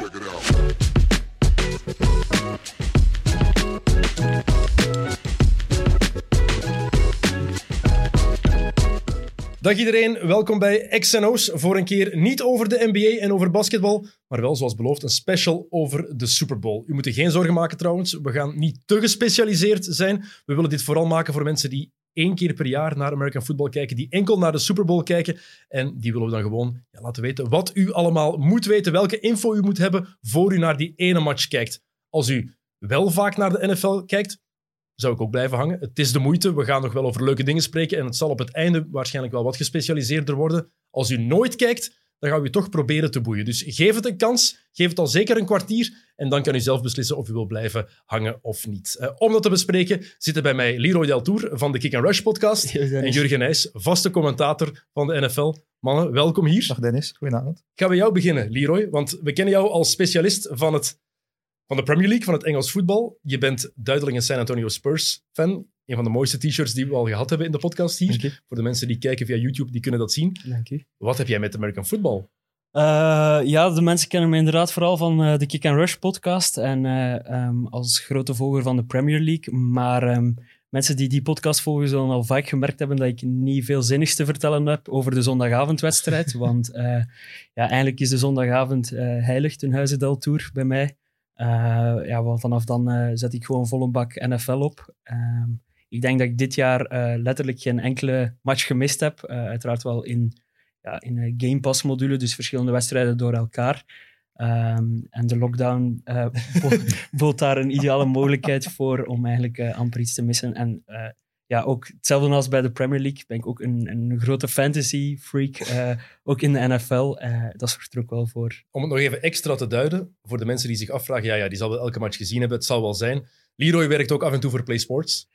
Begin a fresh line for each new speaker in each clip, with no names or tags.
Dag iedereen, welkom bij XNO's. Voor een keer niet over de NBA en over basketbal, maar wel zoals beloofd een special over de Super Bowl. U moet er geen zorgen maken trouwens, we gaan niet te gespecialiseerd zijn. We willen dit vooral maken voor mensen die één keer per jaar naar American Football kijken, die enkel naar de Super Bowl kijken. En die willen we dan gewoon ja, laten weten wat u allemaal moet weten, welke info u moet hebben voor u naar die ene match kijkt. Als u wel vaak naar de NFL kijkt, zou ik ook blijven hangen. Het is de moeite. We gaan nog wel over leuke dingen spreken. En het zal op het einde waarschijnlijk wel wat gespecialiseerder worden. Als u nooit kijkt, dan gaan we u toch proberen te boeien. Dus geef het een kans. Geef het al zeker een kwartier. En dan kan u zelf beslissen of u wil blijven hangen of niet. Eh, om dat te bespreken zitten bij mij Leroy Deltour van de Kick and Rush podcast. En Jurgen Nijs, vaste commentator van de NFL. Mannen, welkom hier.
Dag Dennis, goedenavond.
Ik ga bij jou beginnen, Leroy. Want we kennen jou als specialist van het van de Premier League, van het Engels voetbal. Je bent duidelijk een San Antonio Spurs-fan. Een van de mooiste t-shirts die we al gehad hebben in de podcast hier.
Je.
Voor de mensen die kijken via YouTube, die kunnen dat zien.
Dank u.
Wat heb jij met American football?
Eh, ja, de mensen kennen me inderdaad vooral van eh, de Kick and Rush podcast en eh, ehm, als grote volger van de Premier League. Maar ehm, mensen die die podcast volgen zullen al vaak gemerkt hebben dat ik niet veel zinnigs te vertellen heb over de zondagavondwedstrijd. want ja, eigenlijk is de zondagavond heilig ten huize del Tour bij mij. Eh, ja, want vanaf dan eh, zet ik gewoon volle bak NFL op. Ehm, ik denk dat ik dit jaar eh, letterlijk geen enkele match gemist heb. Uiteraard wel in ja, in een Game Pass module, dus verschillende wedstrijden door elkaar. Ehm, en de lockdown bo- bood daar een ideale mogelijkheid voor om eigenlijk amper iets te missen. En ja, ook hetzelfde als bij de Premier League ben ik ook een, een grote fantasy freak, eh, ook in de NFL. Eh, dat zorgt er ook wel voor.
Om het nog even extra te duiden, voor de mensen die zich afvragen, ja, ja, die zal wel elke match gezien hebben, het zal wel zijn. Leroy werkt ook af en toe voor Play Sports.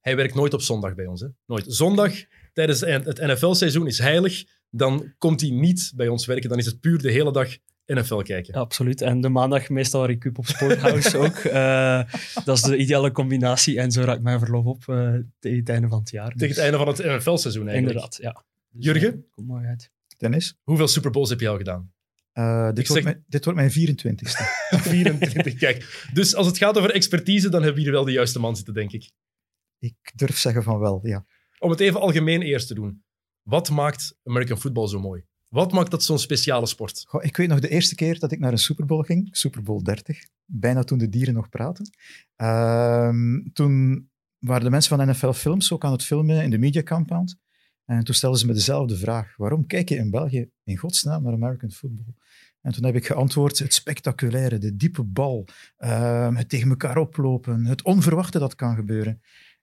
Hij werkt nooit op zondag bij ons. Hè? Nooit. Zondag tijdens het NFL-seizoen is heilig. Dan komt hij niet bij ons werken. Dan is het puur de hele dag NFL kijken.
Ja, absoluut. En de maandag meestal recup op Sporthouse ook. Eh, dat is de ideale combinatie. En zo raakt mijn verlof op eh, tegen het einde van het jaar.
Tegen het einde van het NFL-seizoen eigenlijk.
Inderdaad, ja. Dus,
Jurgen?
eh, komt mooi uit.
Dennis,
Hoeveel Super Bowls heb je al gedaan?
eh, dit,
zeg-
wordt mijn, dit wordt mijn 24ste.
24, kijk. Dus als het gaat over expertise, dan hebben we hier wel de juiste man zitten, denk ik.
Ik durf zeggen van wel, ja.
Om het even algemeen eerst te doen. Wat maakt American football zo mooi? Wat maakt dat zo'n speciale sport?
Ik weet nog de eerste keer dat ik naar een Super Bowl ging, Super Bowl 30, bijna toen de dieren nog praten. Ehm, toen waren de mensen van NFL Films ook aan het filmen in de Media Compound. En toen stelden ze me dezelfde vraag. Waarom kijk je in België in godsnaam naar American football? En toen heb ik geantwoord, het spectaculaire, de diepe bal, ehm, het tegen elkaar oplopen, het onverwachte dat kan gebeuren.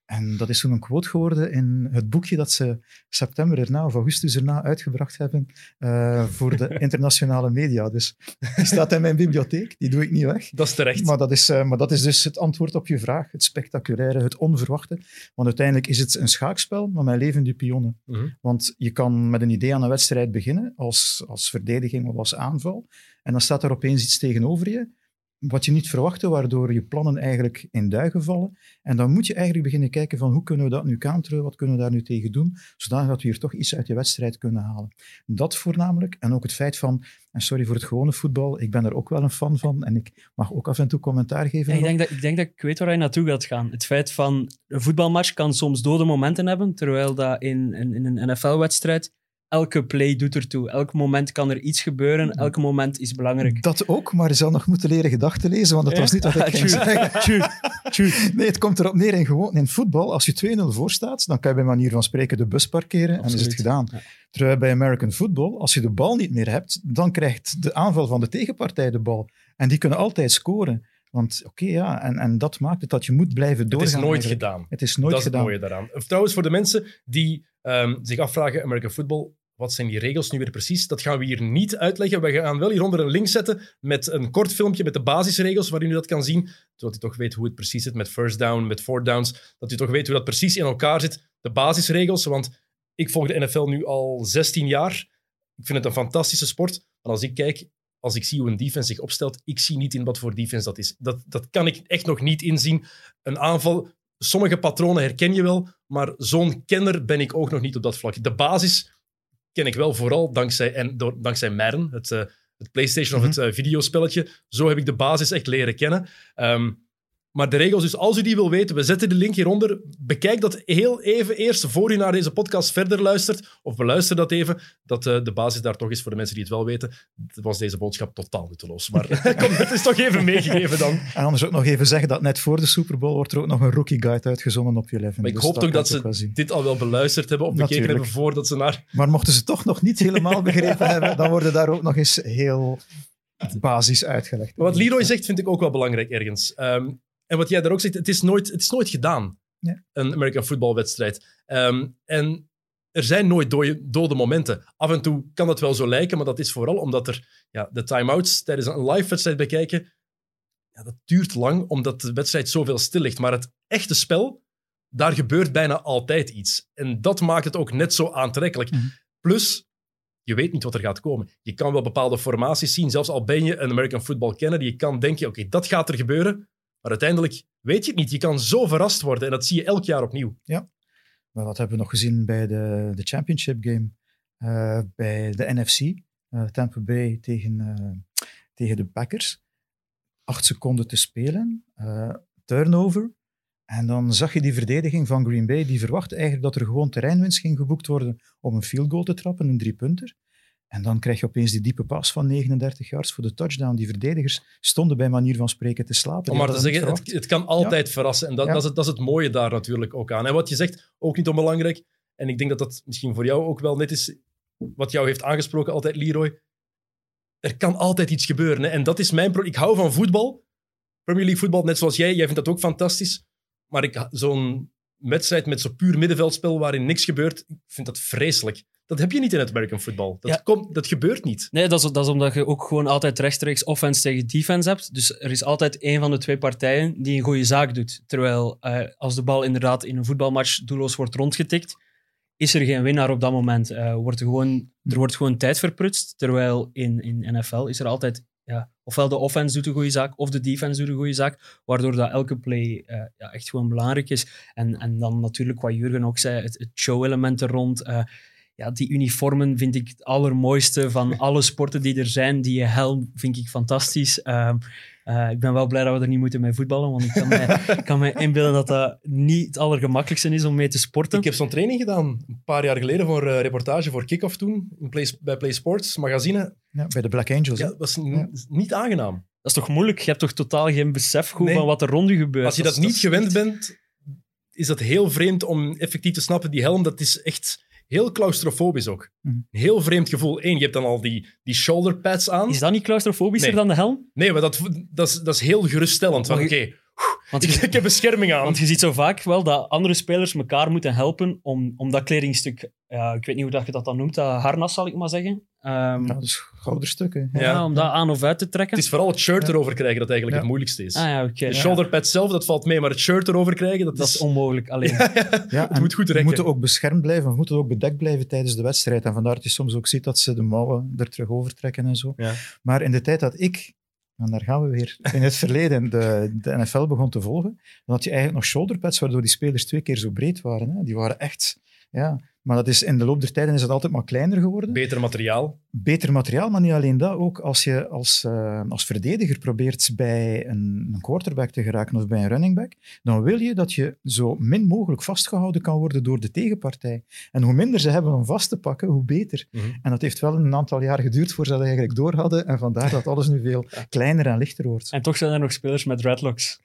En dat is toen een quote geworden in het boekje dat ze september erna of augustus erna uitgebracht hebben eh, voor de internationale media. Dus die staat in mijn bibliotheek, die doe ik niet weg.
Dat is terecht.
Maar dat is, eh, maar dat is dus het antwoord op je vraag. Het spectaculaire, het onverwachte. Want uiteindelijk is het een schaakspel, maar met levende pionnen.
Mhm.
Want je kan met een idee aan een wedstrijd beginnen, als, als verdediging of als aanval. En dan staat er opeens iets tegenover je, wat je niet verwachtte, waardoor je plannen eigenlijk in duigen vallen. En dan moet je eigenlijk beginnen kijken van hoe kunnen we dat nu counteren, wat kunnen we daar nu tegen doen, zodat we hier toch iets uit je wedstrijd kunnen halen. Dat voornamelijk. En ook het feit van, en sorry voor het gewone voetbal, ik ben er ook wel een fan van en ik mag ook af en toe commentaar geven.
Ja, ik, denk dat, ik denk dat ik weet waar je naartoe gaat gaan. Het feit van een voetbalmatch kan soms dode momenten hebben, terwijl dat in, in, in een NFL-wedstrijd elke play doet ertoe. Elk moment kan er iets gebeuren, elk moment is belangrijk.
Dat ook, maar je zal nog moeten leren gedachten lezen, want dat
Ja?
was niet wat ik ging
Tjoe.
zeggen. Nee, het komt erop neer in, gewoon, in voetbal. Als je 2-0 voor staat, dan kan je bij manier van spreken de bus parkeren en is het gedaan.
Ja.
Terwijl bij American football, als je de bal niet meer hebt, dan krijgt de aanval van de tegenpartij de bal. En die kunnen altijd scoren. Want oké, ja, en, en dat maakt het dat je moet blijven
Het
doorgaan.
is nooit
eigenlijk.
gedaan.
Het is nooit
dat is
gedaan.
het mooie daaraan. Of Trouwens, voor de mensen die ehm, zich afvragen, American football, wat zijn die regels nu weer precies? Dat gaan we hier niet uitleggen. We gaan wel hieronder een link zetten met een kort filmpje met de basisregels, waarin u dat kan zien, zodat u toch weet hoe het precies zit met first down, met fourth downs, dat u toch weet hoe dat precies in elkaar zit. De basisregels, want ik volg de NFL nu al 16 jaar. Ik vind het een fantastische sport. Maar als ik kijk, als ik zie hoe een defense zich opstelt, ik zie niet in wat voor defense dat is. Dat, dat kan ik echt nog niet inzien. Een aanval, sommige patronen herken je wel, maar zo'n kenner ben ik ook nog niet op dat vlak. De basis ken ik wel vooral dankzij, en door, dankzij Madden, het, eh, het PlayStation of het eh, videospelletje. Zo heb ik de basis echt leren kennen. Ehm, maar de regels, dus als u die wil weten, we zetten de link hieronder. Bekijk dat heel even eerst, voor u naar deze podcast verder luistert. Of beluister dat even, dat eh, de basis daar toch is voor de mensen die het wel weten. Dat was deze boodschap totaal nutteloos. Maar kom, het is toch even meegegeven dan.
En anders ook nog even zeggen dat net voor de Super Bowl wordt er ook nog een rookie guide uitgezonden op je leven.
Maar ik
Dus
hoop toch dat ze dit al wel beluisterd hebben of bekeken hebben voordat ze naar...
Maar mochten ze toch nog niet helemaal begrepen hebben, dan worden daar ook nog eens heel basis uitgelegd.
Wat Leroy zegt, vind ik ook wel belangrijk ergens. Ehm, en wat jij daar ook zegt, het is nooit, het is nooit gedaan,
Ja.
een American voetbalwedstrijd. Ehm, en er zijn nooit dode, dode momenten. Af en toe kan dat wel zo lijken, maar dat is vooral omdat er ja, de time-outs tijdens een live wedstrijd bekijken, ja, dat duurt lang, omdat de wedstrijd zoveel stil ligt. Maar het echte spel, daar gebeurt bijna altijd iets. En dat maakt het ook net zo aantrekkelijk.
Mhm.
Plus, je weet niet wat er gaat komen. Je kan wel bepaalde formaties zien, zelfs al ben je een American football kenner, je kan denken, oké, dat gaat er gebeuren, maar uiteindelijk weet je het niet. Je kan zo verrast worden en dat zie je elk jaar opnieuw.
Maar dat hebben we nog gezien bij de, de championship game. eh, bij de NFC. eh, Tampa Bay tegen, eh, tegen de Packers. Acht seconden te spelen. turnover. En dan zag je die verdediging van Green Bay. Die verwachtte eigenlijk dat er gewoon terreinwinst ging geboekt worden om een field goal te trappen, een driepunter. En dan krijg je opeens die diepe pas van 39 yards voor de touchdown. Die verdedigers stonden bij manier van spreken te slapen.
Maar
hadden
zeggen, het, het kan altijd verrassen. En dat,
Ja.
dat, is het, dat is het mooie daar natuurlijk ook aan. En wat je zegt, ook niet onbelangrijk. En ik denk dat dat misschien voor jou ook wel net is, wat jou heeft aangesproken altijd, Leroy. Er kan altijd iets gebeuren. Hè? En dat is mijn. Ik hou van voetbal. Premier League voetbal, net zoals jij. Jij vindt dat ook fantastisch. Maar ik- zo'n wedstrijd met zo'n puur middenveldspel waarin niks gebeurt, ik vind dat vreselijk. Dat heb je niet in het American voetbal. Dat,
Ja.
komt, dat gebeurt niet.
Nee, dat is, dat is omdat je ook gewoon altijd rechtstreeks offense tegen defense hebt. Dus er is altijd één van de twee partijen die een goede zaak doet. Terwijl eh, als de bal inderdaad in een voetbalmatch doelloos wordt rondgetikt, is er geen winnaar op dat moment. Eh, wordt er, gewoon, er wordt gewoon tijd verprutst. Terwijl in, in NFL is er altijd, ja, ofwel de offense doet een goede zaak, of de defense doet een goede zaak. Waardoor dat elke play eh, ja, echt gewoon belangrijk is. En, en dan natuurlijk wat Jurgen ook zei, het, het show-element er rond. Ja, die uniformen vind ik het allermooiste van alle sporten die er zijn. Die helm vind ik fantastisch. Ehm, eh, ik ben wel blij dat we er niet moeten mee voetballen, want ik kan mij, ik kan mij inbeelden dat dat niet het allergemakkelijkste is om mee te sporten.
Ik heb zo'n training gedaan, een paar jaar geleden, voor een reportage voor Kickoff toen, in Play, bij Play Sports, magazine.
Ja, bij de Black Angels.
Ja, dat was
Ja.
niet aangenaam.
Dat is toch moeilijk? Je hebt toch totaal geen besef goed
Nee.
van wat er rond je gebeurt?
Als je dat, niet gewend bent, is dat heel vreemd om effectief te snappen. Die helm, dat is echt heel claustrofobisch ook.
Mhm.
Een heel vreemd gevoel. Eén, je hebt dan al die, die shoulder pads aan.
Is dat niet claustrofobischer
Nee.
dan de helm?
Nee, maar dat, dat, is, dat is heel geruststellend. Oké,
je- Want
ik,
je,
ik heb bescherming aan.
want je ziet zo vaak wel dat andere spelers elkaar moeten helpen om, om dat kledingstuk, ja, ik weet niet hoe dat je dat dan noemt, dat harnas zal ik maar zeggen. Ehm,
Ja, dus schouderstukken.
Ja.
ja, om dat aan of uit te trekken.
Het is vooral het shirt
Ja.
erover krijgen dat eigenlijk
Ja.
het moeilijkste is.
Ah ja, oké.
de
ja.
shoulder pads zelf, dat valt mee, maar het shirt erover krijgen, dat,
Dat is
is...
onmogelijk alleen.
Ja,
het moet goed
we
rekken.
moeten ook beschermd blijven, we moeten ook bedekt blijven tijdens de wedstrijd. En vandaar dat je soms ook ziet dat ze de mouwen er terug over trekken en zo.
Ja.
Maar in de tijd dat ik, en daar gaan we weer, in het verleden de, de NFL begon te volgen, dan had je eigenlijk nog shoulderpads, waardoor die spelers twee keer zo breed waren. Hè. Die waren echt... Ja, maar dat is, in de loop der tijden is het altijd maar kleiner geworden.
Beter materiaal.
beter materiaal, maar niet alleen dat. Ook als je als, eh, als verdediger probeert bij een, een quarterback te geraken of bij een running back, dan wil je dat je zo min mogelijk vastgehouden kan worden door de tegenpartij. En hoe minder ze hebben om vast te pakken, hoe beter.
Mhm.
En dat heeft wel een aantal jaar geduurd voordat ze dat eigenlijk door hadden. En vandaar dat alles nu veel kleiner en lichter wordt.
En toch zijn er nog spelers met dreadlocks.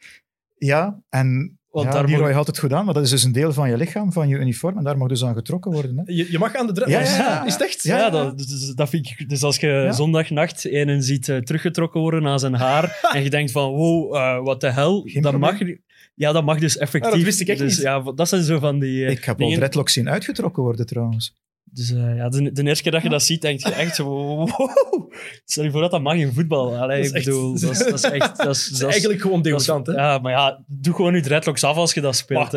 Ja, en
Want
ja,
daar moet-
had het goed aan, maar dat is dus een deel van je lichaam, van je uniform, en daar mag dus aan getrokken worden. Hè.
Je, je mag aan de dra-
Ja, ja, ja.
Is het echt?
Ja,
Ja, ja.
dat, dus, dat vind ik... Dus als je zondagnacht een ziet eh, teruggetrokken worden aan zijn haar en je denkt van, wow, eh, wat de hel,
Geen
dat
probleem.
mag... Ja, dat mag dus effectief.
Dat wist ik echt
dus,
niet.
Ja, dat zijn zo van die... eh,
Ik heb al dreadlocks zien uitgetrokken worden trouwens.
Dus eh, ja, de, de eerste keer dat je dat ziet, denk je echt zo... Wow. Stel je voor dat dat mag in voetbal. Allee,
Dat is
ik bedoel, dat is, dat is echt... Dat is,
is
dat is-
eigenlijk gewoon
is-
degoutant, hè?
Ja, maar ja, doe gewoon je dreadlocks af als je dat speelt.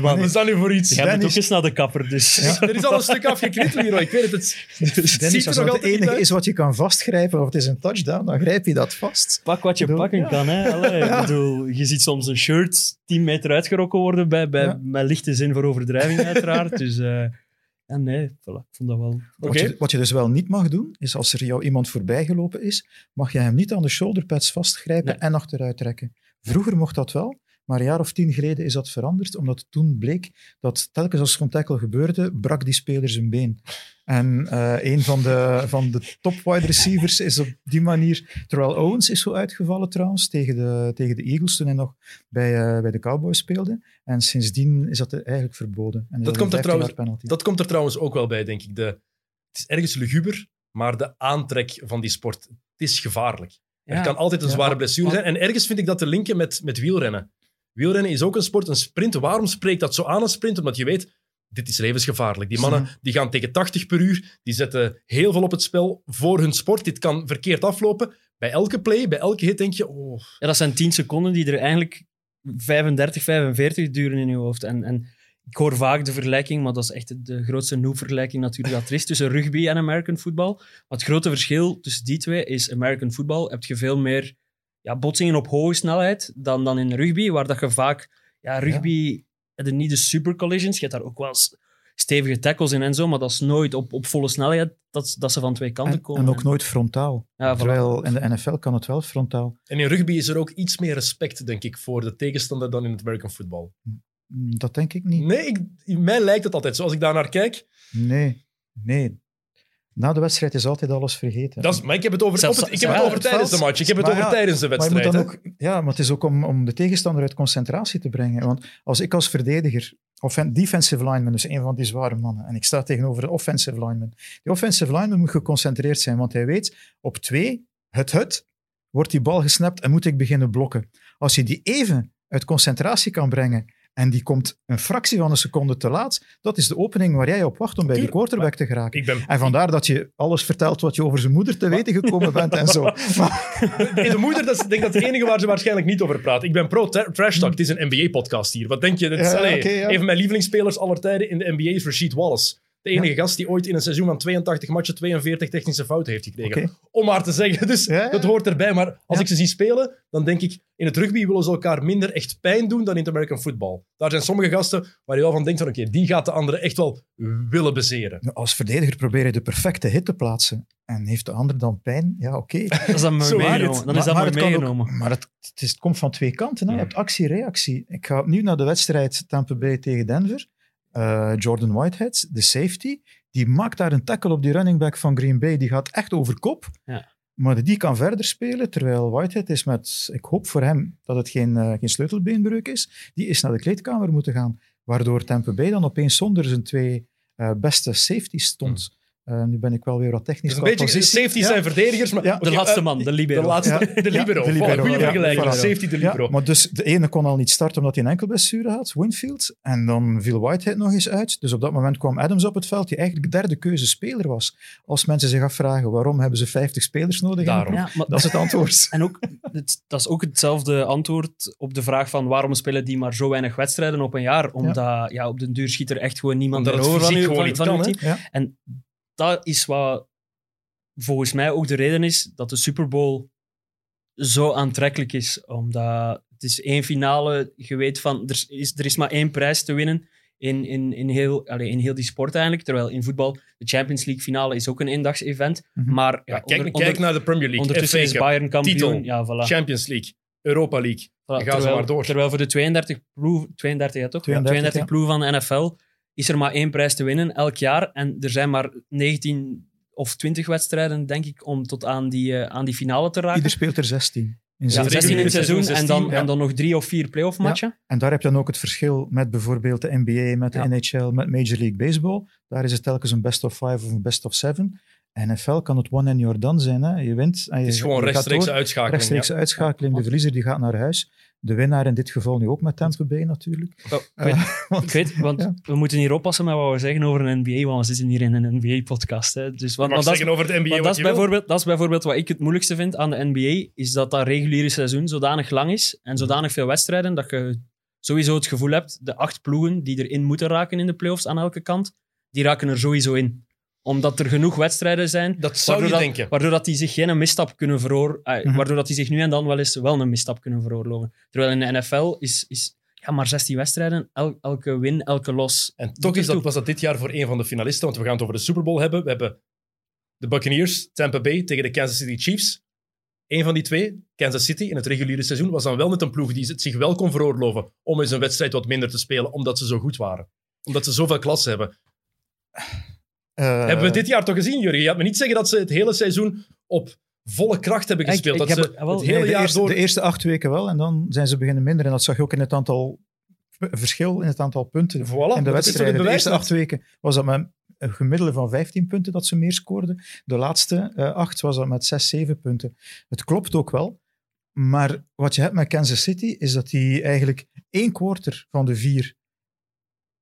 Wat is dat nu voor iets?
Jij moet ook
Dennis.
eens naar de kapper, dus...
Er is al een stuk afgeknipt, Leroy. Ik weet het. Het,
Dennis, als
nog
het enige
uit.
is wat je kan vastgrijpen, of het is een touchdown, dan grijp je dat vast.
Pak wat je
bedoel,
pakken
ja.
kan. Hè? Allee, ik bedoel, je ziet soms een shirt 10 meter uitgerokken worden, bij, bij, met lichte zin voor overdrijving uiteraard. Dus eh, Ja, nee, voilà, ik vond dat wel...
Wat, je, wat je dus wel niet mag doen, is als er jou iemand voorbijgelopen is, mag je hem niet aan de shoulderpads vastgrijpen
Nee.
en achteruit trekken. Vroeger mocht dat wel, maar een jaar of tien geleden is dat veranderd, omdat toen bleek dat telkens als zo'n tackle gebeurde, brak die speler zijn been. En eh, een van de, van de top wide receivers is op die manier... Terwijl Owens is zo uitgevallen trouwens, tegen de, tegen de Eagles, toen hij nog bij, eh, bij de Cowboys speelde. En sindsdien is dat eigenlijk verboden. En
Dat komt er
15
trouwens-. Dat komt er trouwens ook wel bij, denk ik. De, het is ergens luguber, maar de aantrek van die sport, het is gevaarlijk. Er
Ja.
kan altijd een
Ja,
zware blessure zijn. En ergens vind ik dat te linken met, met wielrennen. Wielrennen is ook een sport, een sprint. Waarom spreekt dat zo aan een sprint? Omdat je weet, dit is levensgevaarlijk. Die mannen die gaan tegen 80 per uur, die zetten heel veel op het spel voor hun sport. Dit kan verkeerd aflopen. Bij elke play, bij elke hit denk je, oh,
Ja, dat zijn 10 seconden die er eigenlijk 35, 45 duren in je hoofd. En, en ik hoor vaak de vergelijking, maar dat is echt de grootste noob-vergelijking natuurlijk dat er is, tussen rugby en American football. Maar het grote verschil tussen die twee is American football heb je veel meer ja, botsingen op hoge snelheid dan, dan in rugby, waar dat je vaak... Ja, rugby heb je niet de super collisions. Je hebt daar ook wel stevige tackles in en zo, maar dat is nooit op, op volle snelheid dat, dat ze van twee kanten
En,
komen.
en ook nooit frontaal.
Ja.
Terwijl in de NFL kan het wel frontaal.
En in rugby is er ook iets meer respect, denk ik, voor de tegenstander dan in het American football.
Mm, Dat denk ik niet.
Nee, ik, mij lijkt het altijd zo. Als ik daar naar kijk,
Nee, nee. Na de wedstrijd is altijd alles vergeten.
dat is, maar ik heb het over,
Zelfs-
het, ik heb
ja,
het over
het
tijdens de match. Ik heb het
Maar
over
ja,
tijdens de
maar je moet
wedstrijd.
dan
hè.
ook, ja, maar het is ook om, om de tegenstander uit concentratie te brengen. Want als ik als verdediger, offen- defensive lineman, dus een van die zware mannen, en ik sta tegenover de offensive lineman. Die offensive lineman moet geconcentreerd zijn, want hij weet, op twee, het het, wordt die bal gesnapt en moet ik beginnen blokken. Als je die even uit concentratie kan brengen en die komt een fractie van een seconde te laat, dat is de opening waar jij op wacht om bij die quarterback te geraken.
Ben,
En vandaar dat je alles vertelt wat je over zijn moeder te weten gekomen bent en zo. Maar,
Nee, de moeder, dat is, ik denk dat het enige waar ze waarschijnlijk niet over praat. Ik ben pro tra- trash talk. Het is een NBA-podcast hier. Wat denk je? Dat is,
Ja,
allee,
oké, ja.
Een van mijn lievelingsspelers aller tijden in de NBA is Rasheed Wallace. De enige gast die ooit in een seizoen van 82 matchen 42 technische fouten heeft gekregen. Om maar te zeggen. Dus
Ja, ja.
dat hoort erbij. Maar als
Ja.
ik ze zie spelen, dan denk ik... In het rugby willen ze elkaar minder echt pijn doen dan in het American football. Daar zijn sommige gasten waar je wel van denkt van... Oké, die gaat de andere echt wel willen bezeren.
als verdediger probeer je de perfecte hit te plaatsen. En heeft de ander dan pijn? Ja, oké.
Dat is dan maar meegenomen. Dan is dat maar,
het kan ook-
meegenomen.
maar het, het, is, het komt van twee kanten. Hè. Je hebt actie-reactie. Ik ga opnieuw naar de wedstrijd Tampa Bay tegen Denver. Eh, Jordan Whitehead, de safety, die maakt daar een tackle op die running back van Green Bay. Die gaat echt over kop.
Ja.
Maar die kan verder spelen, terwijl Whitehead is met... Ik hoop voor hem dat het geen, eh, geen sleutelbeenbreuk is. Die is naar de kleedkamer moeten gaan. Waardoor Tampa Bay dan opeens zonder zijn twee eh, beste safeties stond. Eh, nu ben ik wel weer wat technisch
Dus een beetje
Ja.
zijn verdedigers. Maar,
Ja.
De laatste
eh,
man, de libero.
De laatste,
Ja.
de libero.
Ja, de libero,
Goede
ja.
vergelijking.
Voilà.
Safety, de libero.
Ja, maar dus de ene kon al niet starten omdat hij een enkelblessure had, Winfield. En dan viel Whitehead nog eens uit. Dus op dat moment kwam Adams op het veld, die eigenlijk de derde keuze speler was. Als mensen zich afvragen waarom hebben ze 50 spelers nodig
Daarom.
maar
dat is het antwoord.
En ook, het, dat is ook hetzelfde antwoord op de vraag van waarom spelen die maar zo weinig wedstrijden op een jaar? Omdat ja. op den duur schiet er echt gewoon niemand meer
het
over van, van, van uw team.
Ja.
En dat is wat volgens mij ook de reden is dat de Super Bowl zo aantrekkelijk is. Omdat het is één finale, je weet van, er is, er is maar één prijs te winnen in, in, in, heel, allee, in heel die sport eigenlijk. Terwijl in voetbal, de Champions League finale is ook een eendags-event.
Mhm.
Maar ja,
Ja, kijk,
onder-
kijk
onder-
naar de Premier League.
ondertussen is Bayern kampioen.
titel,
Ja, voilà.
Champions League, Europa League.
Voilà,
Dan gaan ze
terwijl,
maar door.
Terwijl voor de 32 ploeg, 32, ja, toch?
32,
32
ja.
ploegen van de NFL is er maar één prijs te winnen elk jaar. En er zijn maar 19 of 20 wedstrijden, denk ik, om tot aan die, eh, aan die finale te raken.
Ieder speelt er 16. In
ja,
zeven
16 in het seizoen
seizoen,
en, dan,
16,
en dan nog drie of vier playoff matchen.
En daar heb je dan ook het verschil met bijvoorbeeld de NBA, met de. NHL, met Major League Baseball. Daar is het telkens een best of five of een best of seven. NFL kan het one and you're done zijn. Hè. Je wint en je,
Het is gewoon rechtstreeks uitschakeling.
rechtstreeks
ja.
uitschakeling. De verliezer die gaat naar huis. De winnaar in dit geval nu ook met Tampa Bay natuurlijk.
Oh, ik, weet,
want-
ik weet, want
ja.
we moeten hier oppassen met wat we zeggen over een NBA, want we zitten hier in een NBA-podcast. Dus, want, dat is-
zeggen over het NBA
dat, is bijvoorbeeld, dat is bijvoorbeeld wat ik het moeilijkste vind aan de NBA, is dat dat reguliere seizoen zodanig lang is en zodanig veel wedstrijden, dat je sowieso het gevoel hebt, de acht ploegen die erin moeten raken in de playoffs aan elke kant, die raken er sowieso in. Omdat er genoeg wedstrijden zijn,
Dat zou je
waardoor, dat,
denken.
waardoor dat die zich geen misstap kunnen veroor,
Mhm.
waardoor dat die zich nu en dan wel eens wel een misstap kunnen veroorloven. Terwijl in de NFL is, is ja, maar 16 wedstrijden, el- elke win, elke los.
En toch is dat, was dat dit jaar voor een van de finalisten, want we gaan het over de Super Bowl hebben. We hebben de Buccaneers, Tampa Bay tegen de Kansas City Chiefs. Eén van die twee, Kansas City, in het reguliere seizoen, was dan wel net een ploeg die het zich wel kon veroorloven om eens een wedstrijd wat minder te spelen, omdat ze zo goed waren. Omdat ze zoveel klasse hebben.
Eh,
hebben we dit jaar toch gezien, Jurgen? Je gaat me niet zeggen dat ze het hele seizoen op volle kracht hebben gespeeld.
ik
dat
heb-
ze
wel,
het hele
de,
jaar
eerste,
door...
de eerste acht weken wel, en dan zijn ze beginnen minder. En dat zag je ook in het aantal verschil in het aantal punten
Voilà,
in de wedstrijden. De eerste acht weken was dat met een gemiddelde van 15 punten dat ze meer scoorden. De laatste eh, acht was dat met 6, 7 punten. Het klopt ook wel. Maar wat je hebt met Kansas City is dat die eigenlijk één quarter van de vier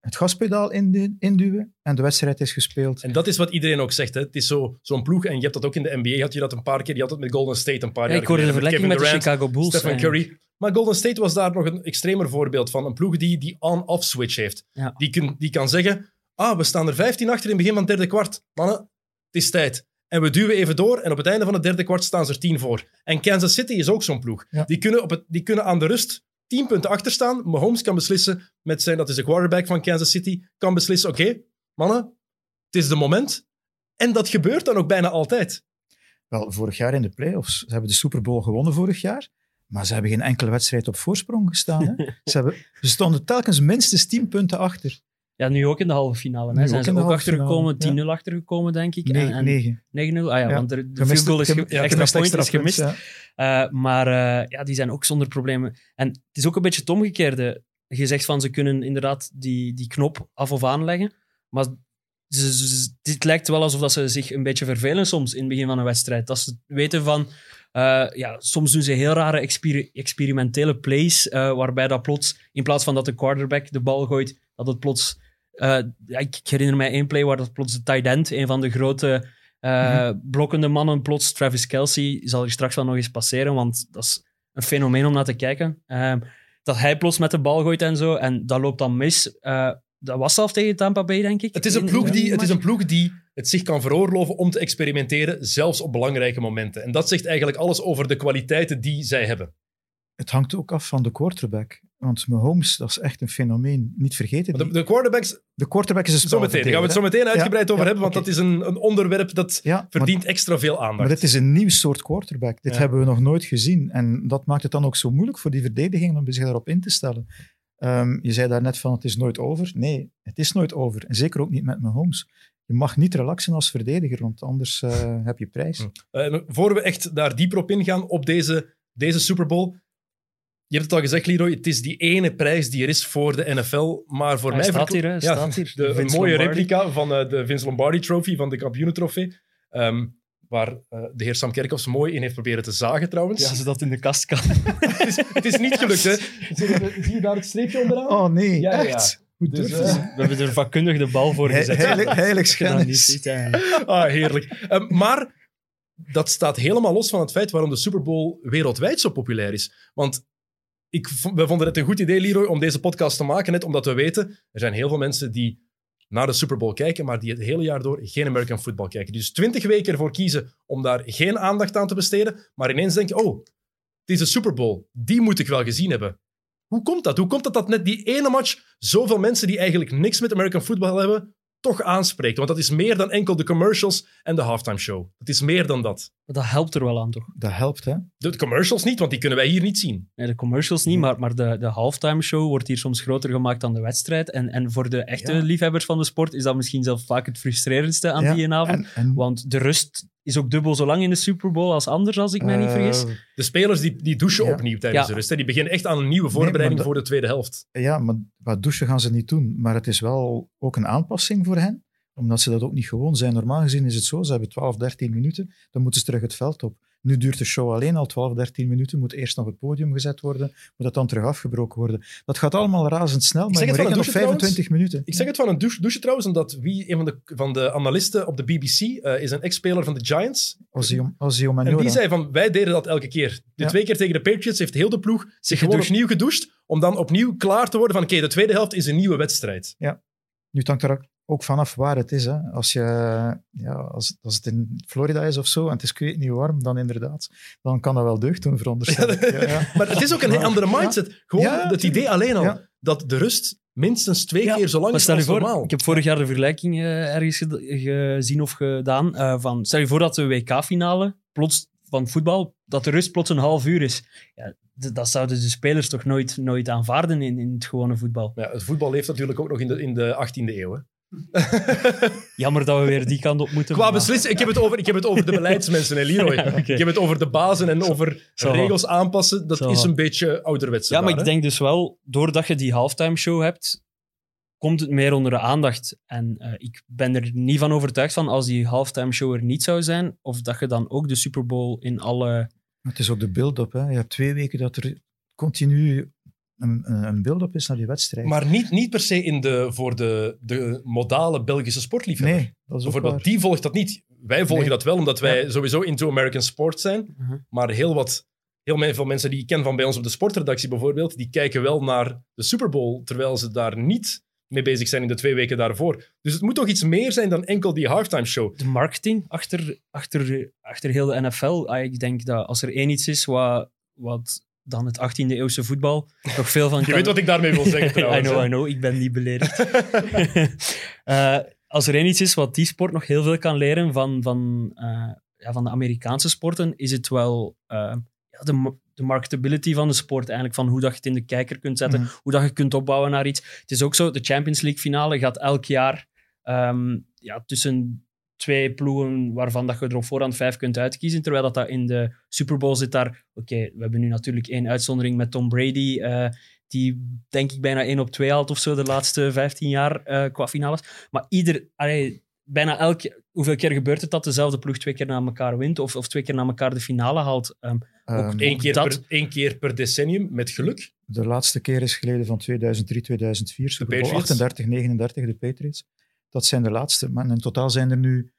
het gaspedaal indu- induwen en de wedstrijd is gespeeld.
En dat is wat iedereen ook zegt. Hè. Het is zo- zo'n ploeg, en je hebt dat ook in de NBA, had je dat een paar keer. Je had het met Golden State een paar
Ja,
jaar
ik hoorde de vergelijking met de Chicago Bulls.
Stephen. Curry. Maar Golden State was daar nog een extremer voorbeeld van. Een ploeg die die on-off switch heeft.
Ja.
Die, kun- die kan zeggen, ah, we staan er 15 achter in het begin van het derde kwart. Mannen, het is tijd. En we duwen even door en op het einde van het derde kwart staan ze er 10 voor. En Kansas City is ook zo'n ploeg.
Ja.
Die, kunnen op het, die kunnen aan de rust 10 punten achter staan. Mahomes kan beslissen met zijn, dat is de quarterback van Kansas City, kan beslissen, oké, mannen, het is de moment. En dat gebeurt dan ook bijna altijd.
Wel, vorig jaar in de playoffs. Ze hebben de Super Bowl gewonnen vorig jaar. Maar ze hebben geen enkele wedstrijd op voorsprong gestaan. Hè? ze, hebben, ze stonden telkens minstens 10 punten achter.
Ja, nu ook in de halve finale.
Nu
Hè.
ook
Zijn ze
in de
ook achtergekomen,
finale,
10-0 achtergekomen, denk ik.
Nee,
en, en
9.
9-0, ah ja, want er, de
Gemist-
field goal is
gem-
ge-
ja,
extra
gemist
point is gemist. Eh, maar eh, ja, die zijn ook zonder problemen. En het is ook een beetje het omgekeerde. Je zegt van ze kunnen inderdaad die, die knop af of aanleggen. Maar ze, ze- dit lijkt wel alsof dat ze zich een beetje vervelen soms in het begin van een wedstrijd. Dat ze weten van. eh, ja, soms doen ze heel rare experi- experimentele plays. waarbij dat plots, in plaats van dat de quarterback de bal gooit, dat het plots. Eh, ik ik herinner mij één play waar dat plots de tight end, een van de grote eh, blokkende mannen, plots Travis Kelsey, zal er straks wel nog eens passeren, want dat is een fenomeen om naar te kijken. Ehm, dat hij plots met de bal gooit en zo, en dat loopt dan mis. Eh, dat was zelf tegen Tampa Bay, denk ik.
Het is, een ploeg die, het is een ploeg die het zich kan veroorloven om te experimenteren, zelfs op belangrijke momenten. En dat zegt eigenlijk alles over de kwaliteiten die zij hebben.
Het hangt ook af van de quarterback. Want Mahomes, dat is echt een fenomeen. Niet vergeten. Die,
De, de quarterbacks,
de quarterback is een
zo meteen. Daar gaan we het zo meteen uitgebreid
Ja,
over
ja,
hebben, want dat is een, een onderwerp dat
Ja, maar,
verdient extra veel aandacht.
maar dit is een nieuw soort quarterback. Dit hebben we nog nooit gezien. En dat maakt het dan ook zo moeilijk voor die verdediging om zich daarop in te stellen. Ehm, je zei daarnet van het is nooit over. Nee, het is nooit over. En zeker ook niet met Mahomes. Je mag niet relaxen als verdediger, want anders eh, heb je prijs.
Hm. Eh, voor we echt daar dieper op ingaan, op deze, deze Super Bowl. Je hebt het al gezegd, Leroy, het is die ene prijs die er is voor de NFL. Maar voor
Hij
mij...
staat hier, hè,
Ja,
staat hier.
De, een
Vince
mooie
Lombardi.
replica van eh, de Vince Lombardi Trophy, van de kampioenentrofee. Ehm, waar eh, de heer Sam Kerkhoffs mooi in heeft proberen te zagen, trouwens.
Ja, ze dat in de kast kan.
het, is, het is niet gelukt, hè. Zie je, daar het streepje onderaan?
Oh nee,
Ja, ja, ja.
echt? Hoe
Dus, eh,
We hebben er vakkundig de bal voor
He-
gezet.
heilig, heilig schennis.
ja.
Ah, heerlijk. Ehm, maar dat staat helemaal los van het feit waarom de Super Bowl wereldwijd zo populair is. Want ik, we vonden het een goed idee, Leroy, om deze podcast te maken, net omdat we weten, er zijn heel veel mensen die naar de Super Bowl kijken, maar die het hele jaar door geen American football kijken. Dus twintig weken ervoor kiezen om daar geen aandacht aan te besteden, maar ineens denken, oh, het is de Super Bowl, die moet ik wel gezien hebben. Hoe komt dat? Hoe komt het dat net die ene match zoveel mensen die eigenlijk niks met American football hebben, toch aanspreekt? Want dat is meer dan enkel de commercials en de halftime show. Het is meer dan dat.
Maar dat helpt er wel aan, toch?
Dat helpt, hè?
De commercials niet, want die kunnen wij hier niet zien.
Nee, de commercials niet, maar, maar de, de halftime show wordt hier soms groter gemaakt dan de wedstrijd. En, en voor de echte
Ja.
liefhebbers van de sport is dat misschien zelf vaak het frustrerendste aan
Ja,
die avond.
En, en,
Want de rust is ook dubbel zo lang in de Super Bowl als anders, als ik mij niet
eh,
vergis.
De spelers die, die douchen
Ja.
opnieuw tijdens
Ja.
de rust. hè. Die beginnen echt aan een nieuwe voorbereiding voor de tweede helft.
Ja, maar wat douchen gaan ze niet doen. Maar het is wel ook een aanpassing voor hen, omdat ze dat ook niet gewoon zijn. Normaal gezien is het zo, ze hebben 12, 13 minuten, dan moeten ze terug het veld op. Nu duurt de show alleen al 12, 13 minuten, moet eerst nog het podium gezet worden, moet dat dan terug afgebroken worden. Dat gaat allemaal razendsnel, maar
zeg
je
het van douche
25 minuten.
Ik zeg het van een douche, douche trouwens, omdat wie, een van de, van de analisten op de BBC eh, is een ex-speler van de Giants.
Ozio, Ozio
En die zei van, wij deden dat elke keer. De
Ja.
twee keer tegen de Patriots heeft heel de ploeg zich gewoon
gedoucht.
opnieuw gedoucht, om dan opnieuw klaar te worden van, oké, de tweede helft is een nieuwe wedstrijd.
Nu het hangt er ook vanaf waar het is. Hè. Als, je, ja, als, als het in Florida is of zo en het is ik weet niet warm, dan inderdaad, dan kan dat wel deugd doen, veronderstel ik. Ja, ja.
Maar het is ook een
Ja.
andere mindset. Gewoon
Ja,
het idee alleen al.
Ja.
dat de rust minstens twee
Ja,
keer zo lang is als
voor,
normaal.
ik heb vorig jaar de vergelijking eh, ergens gezien of gedaan. eh, van, stel je voor dat de WK-finale plots van voetbal, dat de rust plots een half uur is. Ja, dat zouden de spelers toch nooit, nooit aanvaarden in, in het gewone voetbal.
Ja, het voetbal leeft natuurlijk ook nog in de, in de 18e eeuw. Hè.
Jammer dat we weer die kant op moeten.
Qua beslissing, ik heb het over, ik heb het over de beleidsmensen, hè, Leroy.
Ja.
Ik heb het over de bazen en over
Zo.
regels aanpassen. Dat
Zo.
is een beetje ouderwets.
Ja, maar ik denk dus wel, doordat je die halftime show hebt, komt het meer onder de aandacht. En eh, ik ben er niet van overtuigd van als die halftime show er niet zou zijn, of dat je dan ook de Super Bowl in alle.
Het is ook de build-up. hè. Je hebt twee weken dat er continu een, een een build-up is naar die wedstrijd.
Maar niet, niet per se in de, voor de, de modale Belgische sportliefhebber.
nee, dat is ook
Bijvoorbeeld,
waar.
die volgt dat niet. Wij volgen
Nee.
dat wel, omdat wij sowieso into American sport zijn.
Mhm.
Maar heel wat, heel veel mensen die ik ken van bij ons op de sportredactie bijvoorbeeld, die kijken wel naar de Super Bowl, terwijl ze daar niet mee bezig zijn in de twee weken daarvoor. Dus het moet toch iets meer zijn dan enkel die halftime show.
De marketing achter, achter, achter heel de NFL. Ah, ik denk dat als er één iets is wat, wat dan het 18e eeuwse voetbal nog veel van
Je
kan...
weet wat ik daarmee wil zeggen
I
trouwens.
know,
hè.
I know. Ik ben niet beledigd. Eh, als er één iets is wat die sport nog heel veel kan leren van, van, eh, ja, van de Amerikaanse sporten, is het wel eh, ja, de, de marketability van de sport. Eigenlijk van hoe dat je het in de kijker kunt zetten,
Mhm.
hoe dat je kunt opbouwen naar iets. Het is ook zo, de Champions League finale gaat elk jaar ehm, ja, tussen twee ploegen waarvan dat je er op voorhand vijf kunt uitkiezen, terwijl dat, dat in de Super Bowl zit daar... Oké, we hebben nu natuurlijk één uitzondering met Tom Brady, eh, die denk ik bijna 1 op 2 haalt of zo de laatste 15 jaar eh, qua finales. Maar ieder, allee, bijna elk, hoeveel keer gebeurt het dat dezelfde ploeg twee keer na elkaar wint of, of twee keer na elkaar de finale haalt? Ehm,
Ehm,
Eén keer,
dat-
per, één keer per decennium, met geluk.
de laatste keer is geleden van 2003, 2004. Super Bowl
Patriots.
38, 39, de Patriots. Dat zijn de laatste. Maar in totaal zijn er nu,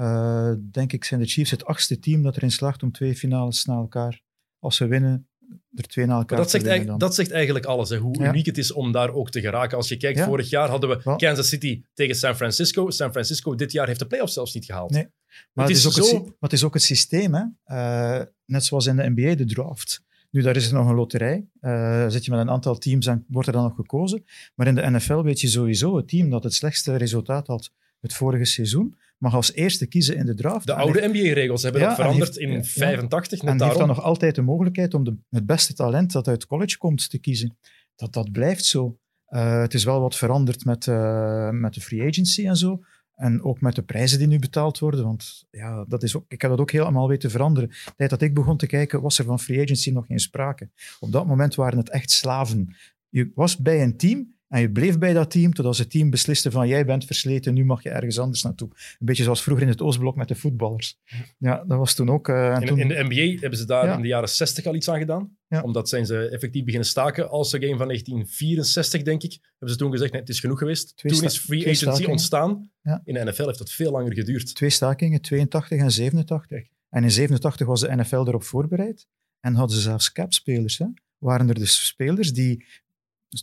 eh, denk ik, zijn de Chiefs het achtste team dat erin slaagt om twee finales na elkaar, als ze winnen, er twee na elkaar
dat
te
zegt, dat zegt eigenlijk alles, hè, hoe
Ja.
uniek het is om daar ook te geraken. Als je kijkt,
Ja.
vorig jaar hadden we Kansas City tegen San Francisco. San Francisco dit jaar heeft de playoffs zelfs niet gehaald.
Nee. Maar
het
het,
is
ook
zo-
het, sy- maar het is ook het systeem, hè? Eh, net zoals in de NBA, de draft. Nu, daar is er nog een loterij. Eh, zit je met een aantal teams en wordt er dan nog gekozen. Maar in de NFL weet je sowieso, het team dat het slechtste resultaat had het vorige seizoen, mag als eerste kiezen in de draft.
De oude NBA-regels hebben
Ja,
dat veranderd
heeft-
in
ja.
85. Net
en heeft dan nog altijd de mogelijkheid om de, het beste talent dat uit college komt te kiezen. Dat, dat blijft zo. Eh, het is wel wat veranderd met, eh, met de free agency en zo. En ook met de prijzen die nu betaald worden. Want ja, dat is ook, ik heb dat ook helemaal weten veranderen. De tijd dat ik begon te kijken, was er van free agency nog geen sprake. Op dat moment waren het echt slaven. Je was bij een team en je bleef bij dat team totdat het team besliste van jij bent versleten, nu mag je ergens anders naartoe. Een beetje zoals vroeger in het Oostblok met de voetballers. Ja, dat was toen ook... eh, en
In,
toen,
in de NBA hebben ze daar
Ja.
in de jaren 60 al iets aan gedaan.
Ja.
Omdat zijn ze effectief beginnen staken. Als de game van 1964, denk ik, hebben ze toen gezegd, nee, het is genoeg geweest.
Twee
toen is free agency
stakingen.
ontstaan.
Ja.
In de NFL heeft dat veel langer geduurd.
twee stakingen, 82 en 87. En in 87 was de NFL erop voorbereid en hadden ze zelfs capspelers. Hè. Waren er dus spelers die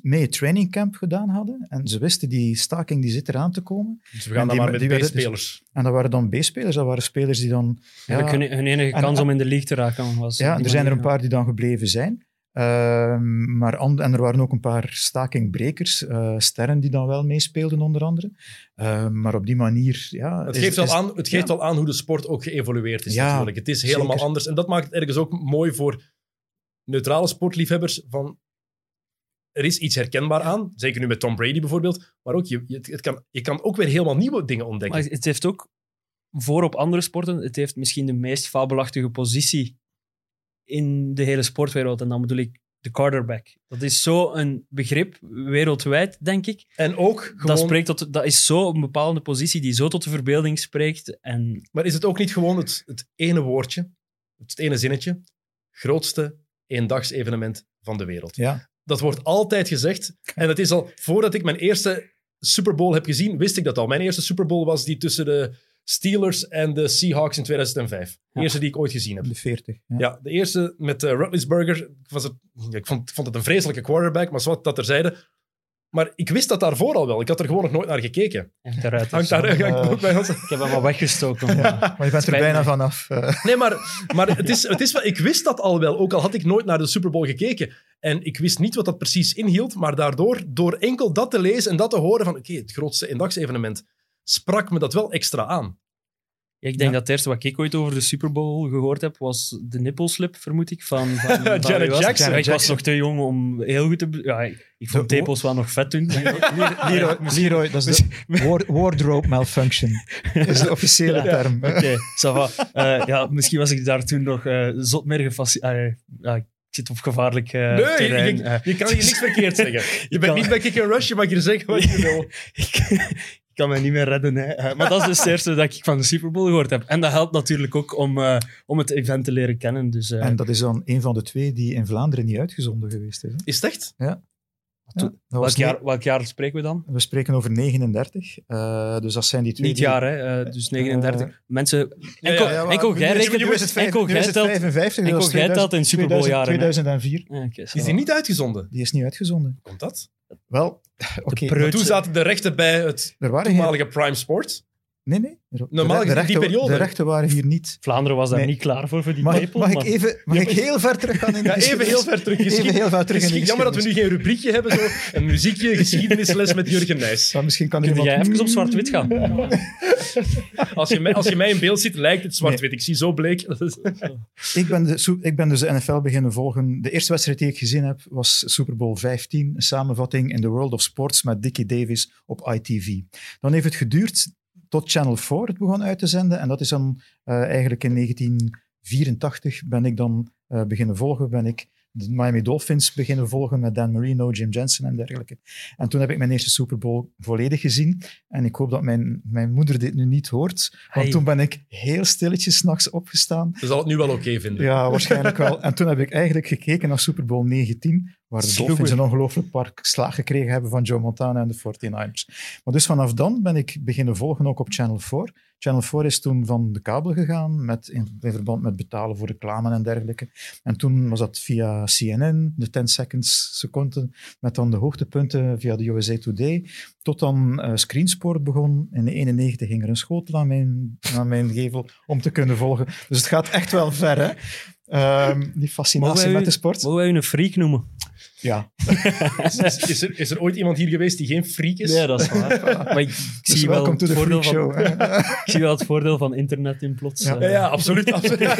mee het trainingcamp gedaan hadden en ze wisten die staking die zit eraan te komen.
Dus we gaan
En
dan
die-
maar met
werden-
B-spelers.
En dat waren dan B-spelers, dat waren spelers die dan...
Hun, hun enige
En-
kans om in de league te raken was.
Ja, er zijn er een paar die dan gebleven zijn. Ehm, maar and- en er waren ook een paar stakingbrekers, eh, sterren die dan wel meespeelden onder andere. Ehm, maar op die manier... Ja,
Het geeft,
is-
aan, het geeft
ja.
wel aan hoe de sport ook geëvolueerd is
Ja,
natuurlijk. Het is helemaal
zeker.
anders. En dat maakt het ergens ook mooi voor neutrale sportliefhebbers. Van, er is iets herkenbaar aan. Zeker nu met Tom Brady bijvoorbeeld. Maar ook, je, je, het kan, je kan ook weer helemaal nieuwe dingen ontdekken.
Maar het heeft ook, voor op andere sporten, het heeft misschien de meest fabelachtige positie in de hele sportwereld. En dan bedoel ik de quarterback. Dat is zo een begrip wereldwijd, denk ik.
En ook gewoon...
Dat, spreekt tot, dat is zo een bepaalde positie die zo tot de verbeelding spreekt. En
Maar is het ook niet gewoon het, het ene woordje, het ene zinnetje, grootste eendagsevenement van de wereld?
Ja,
Dat wordt altijd gezegd. En het is al, voordat ik mijn eerste Super Bowl heb gezien, wist ik dat al. Mijn eerste Super Bowl was die tussen de Steelers en de Seahawks in 2005. De eerste die ik ooit gezien heb.
de 40. Ja.
Ja, de eerste met uh. Was het, ja, ik, vond, het een vreselijke quarterback, maar wat dat terzijde. Maar ik wist dat daarvoor al wel. Ik had er gewoon nog nooit naar gekeken.
Hangt daaruit.
Hangt daar ook bij ons.
Ik heb hem al weggestoken.
Ja, maar je bent er bijna
me.
vanaf. eh.
Nee, maar, maar het is, het is wel, ik wist dat al wel, ook al had ik nooit naar de Super Bowl gekeken. En ik wist niet wat dat precies inhield, maar daardoor, door enkel dat te lezen en dat te horen van, oké, het grootste eendagsevenement, sprak me dat wel extra aan.
Ik denk
Ja.
dat het eerste wat ik ooit over de Super Bowl gehoord heb, was de nippelslip, vermoed ik, van, van, van
Janet
was?
Jackson.
Ja, ik was nog te jong om heel goed te... Ja, ik, ik vond tepels wel nog vet toen.
Leroy, Leroy, dat is de ward- wardrobe malfunction. Dat is de officiële
Ja.
term.
Oké, va. Eh, ja, misschien was ik daar toen nog eh, zot meer gefascineerd. ja, ik zit op gevaarlijk eh,
nee, je, je, je kan hier niks verkeerd zeggen. Je bent
kan-
niet bij Kick and Rush, je mag hier zeggen wat je wil.
ik kan mij niet meer redden. Hè. Eh, maar dat is dus het eerste dat ik van de Super Bowl gehoord heb. En dat helpt natuurlijk ook om, eh, om het event te leren kennen. Dus, eh,
En dat is dan een van de twee die in Vlaanderen niet uitgezonden geweest is. hè.
Is het echt?
Ja, dat
welk, jaar, welk jaar spreken we dan?
we spreken over 39. eh, dus dat zijn die twee.
Niet
die-
jaar, hè? eh, dus 39.
Eh,
Mensen,
Ja,
enkel,
ja, ja,
enkel jij rekent,
nu is het vijf-
enkel
nu
jij
is het
telt...
55,
enkel jij telt in
2000
Super Bowl jaren, hè?
2004.
Ja, oké,
Is die niet uitgezonden?
Die is niet uitgezonden.
Komt dat?
Wel, oké.
toen zaten de rechten bij het toenmalige Prime Sport.
Nee, nee.
Normaal
de,
gezien
rechten,
die periode.
De rechten waren hier niet.
Vlaanderen was daar
Nee.
niet klaar voor, voor die
Mag,
tepel.
mag
maar-
ik even mag
Ja,
ik heel ver terug gaan in de
Ja, even heel ver terug.
Even
Geschied-
heel ver terug in de
Jammer dat we nu geen rubriekje hebben, zo. Een muziekje, geschiedenisles met Jurgen Nijs.
Maar misschien kan
Kun
iemand...
jij even op zwart-wit gaan?
Als je, mij, als je mij in beeld ziet, lijkt het zwart-wit. Ik zie zo bleek.
Ik ben, de, ik ben dus de NFL beginnen volgen. De eerste wedstrijd die ik gezien heb was Super Bowl 15, een samenvatting in the World of Sports met Dickie Davis op ITV. Dan heeft het geduurd tot Channel 4 het begon uit te zenden. En dat is dan eh, eigenlijk in 1984 ben ik dan eh, beginnen volgen. Ben ik de Miami Dolphins beginnen volgen met Dan Marino, Jim Jensen en dergelijke. En toen heb ik mijn eerste Super Bowl volledig gezien. En ik hoop dat mijn, mijn moeder dit nu niet hoort. Want
Hey.
toen ben ik heel stilletjes s'nachts opgestaan.
Ze zal het nu wel oké vinden.
Ja, waarschijnlijk wel. En toen heb ik eigenlijk gekeken naar Super Bowl 19, waar de. Dolphins een ongelooflijk park slaag gekregen hebben van Joe Montana en de 49ers. Maar dus vanaf dan ben ik beginnen volgen ook op Channel 4. Channel 4 is toen van de kabel gegaan met, in, in verband met betalen voor reclame en dergelijke. En toen was dat via CNN, de 10 seconds seconden, met dan de hoogtepunten via de USA Today, tot dan eh Screensport begon. In de 91 ging er een schotel aan mijn, aan mijn gevel om te kunnen volgen. Dus het gaat echt wel ver, hè? Ehm, die fascinatie met de sport.
Mogen wij u een freak noemen?
Ja,
Is, is- is er, is er ooit iemand hier geweest die geen freak is?
Nee, dat is waar. Maar ik, ik
dus
zie wel
welkom
het
to the
voordeel
freak
van,
show. hè.
ik zie wel het voordeel van internet in plots.
Ja.
eh,
Ja, ja, absoluut. absoluut.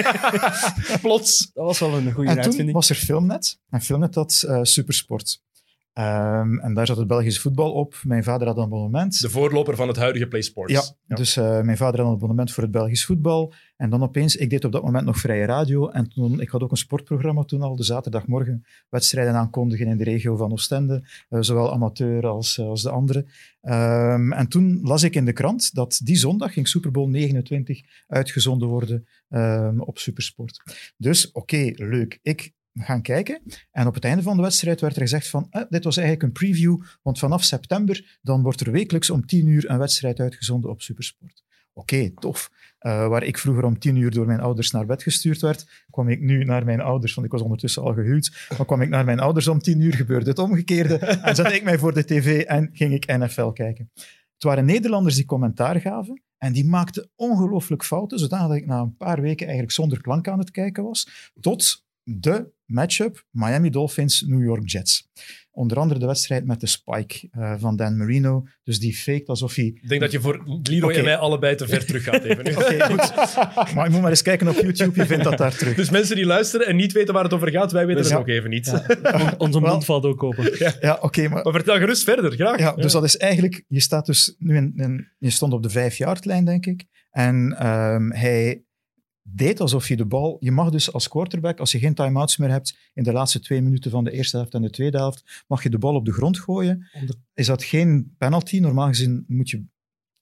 Plots.
Dat was wel een goede
En toen
uitvinding.
was er Filmnet. En Filmnet had eh, Supersport. Ehm, en daar zat het Belgisch voetbal op. Mijn vader had een abonnement.
De voorloper van het huidige Play Sports.
Ja, dus eh, mijn vader had een abonnement voor het Belgisch voetbal. En dan opeens, ik deed op dat moment nog vrije radio. En toen, ik had ook een sportprogramma toen al, de zaterdagmorgen, wedstrijden aankondigen in de regio van Oostende. eh, zowel amateur als, als de andere. Ehm, en toen las ik in de krant dat die zondag ging Super Bowl 29 uitgezonden worden ehm, op Supersport. Dus oké, leuk. Ik gaan kijken. En op het einde van de wedstrijd werd er gezegd van, eh, dit was eigenlijk een preview, want vanaf september dan wordt er wekelijks om 10 uur een wedstrijd uitgezonden op Supersport. Oké, tof. Eh, waar ik vroeger om 10 uur door mijn ouders naar bed gestuurd werd, kwam ik nu naar mijn ouders, want ik was ondertussen al gehuwd, maar kwam ik naar mijn ouders om 10 uur, gebeurde het omgekeerde, en zette ik mij voor de tv en ging ik NFL kijken. Het waren Nederlanders die commentaar gaven, en die maakten ongelooflijk fouten, zodat ik na een paar weken eigenlijk zonder klank aan het kijken was, tot de matchup Miami Dolphins, New York Jets. Onder andere de wedstrijd met de spike eh, van Dan Marino. Dus die faked alsof hij...
Ik denk dat je voor Leroy en mij allebei te ver terug gaat even. nu.
Oké, goed. Maar je moet maar eens kijken op YouTube, je vindt dat daar terug.
Dus mensen die luisteren en niet weten waar het over gaat, wij weten
Dus
het
ja.
ook even niet.
On- onze mond valt ook open.
Ja, oké, maar...
Maar vertel gerust verder, graag.
Ja, dus dat is eigenlijk... Je staat dus nu in... in- je stond op de vijf-yard-lijn, denk ik. En ehm, hij deed alsof je de bal... Je mag dus als quarterback, als je geen time-outs meer hebt, in de laatste twee minuten van de eerste helft en de tweede helft, mag je de bal op de grond gooien. Is dat geen penalty? Normaal gezien moet je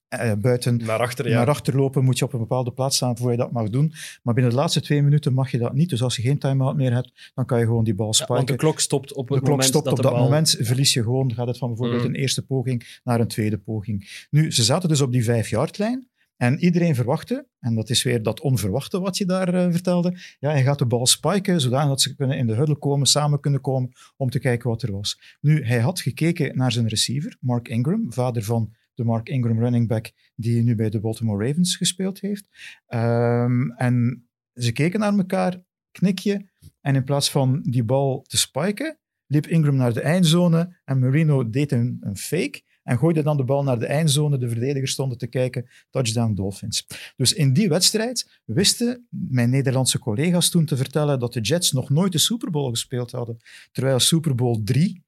eh, buiten
Naar achter, ja.
naar achter lopen, moet je op een bepaalde plaats staan voor je dat mag doen. Maar binnen de laatste twee minuten mag je dat niet. Dus als je geen time-out meer hebt, dan kan je gewoon die bal
Ja,
spiken.
want de klok stopt op het
de klok
moment
stopt
dat
op
de
dat
bal...
moment, verlies je gewoon, gaat het van bijvoorbeeld
Mhm.
een eerste poging naar een tweede poging. Nu, ze zaten dus op die vijf-yard-lijn En iedereen verwachtte, en dat is weer dat onverwachte wat je daar eh, vertelde, ja, hij gaat de bal spiken, zodanig dat ze kunnen in de huddle komen, samen kunnen komen, om te kijken wat er was. Nu, hij had gekeken naar zijn receiver, Mark Ingram, vader van de Mark Ingram running back, die nu bij de Baltimore Ravens gespeeld heeft. Ehm, en ze keken naar elkaar, knikje, en in plaats van die bal te spiken, liep Ingram naar de eindzone en Marino deed een, een fake en gooide dan de bal naar de eindzone. De verdedigers stonden te kijken. Touchdown Dolphins. Dus in die wedstrijd wisten mijn Nederlandse collega's toen te vertellen dat de Jets nog nooit de Super Bowl gespeeld hadden. Terwijl Super Bowl 3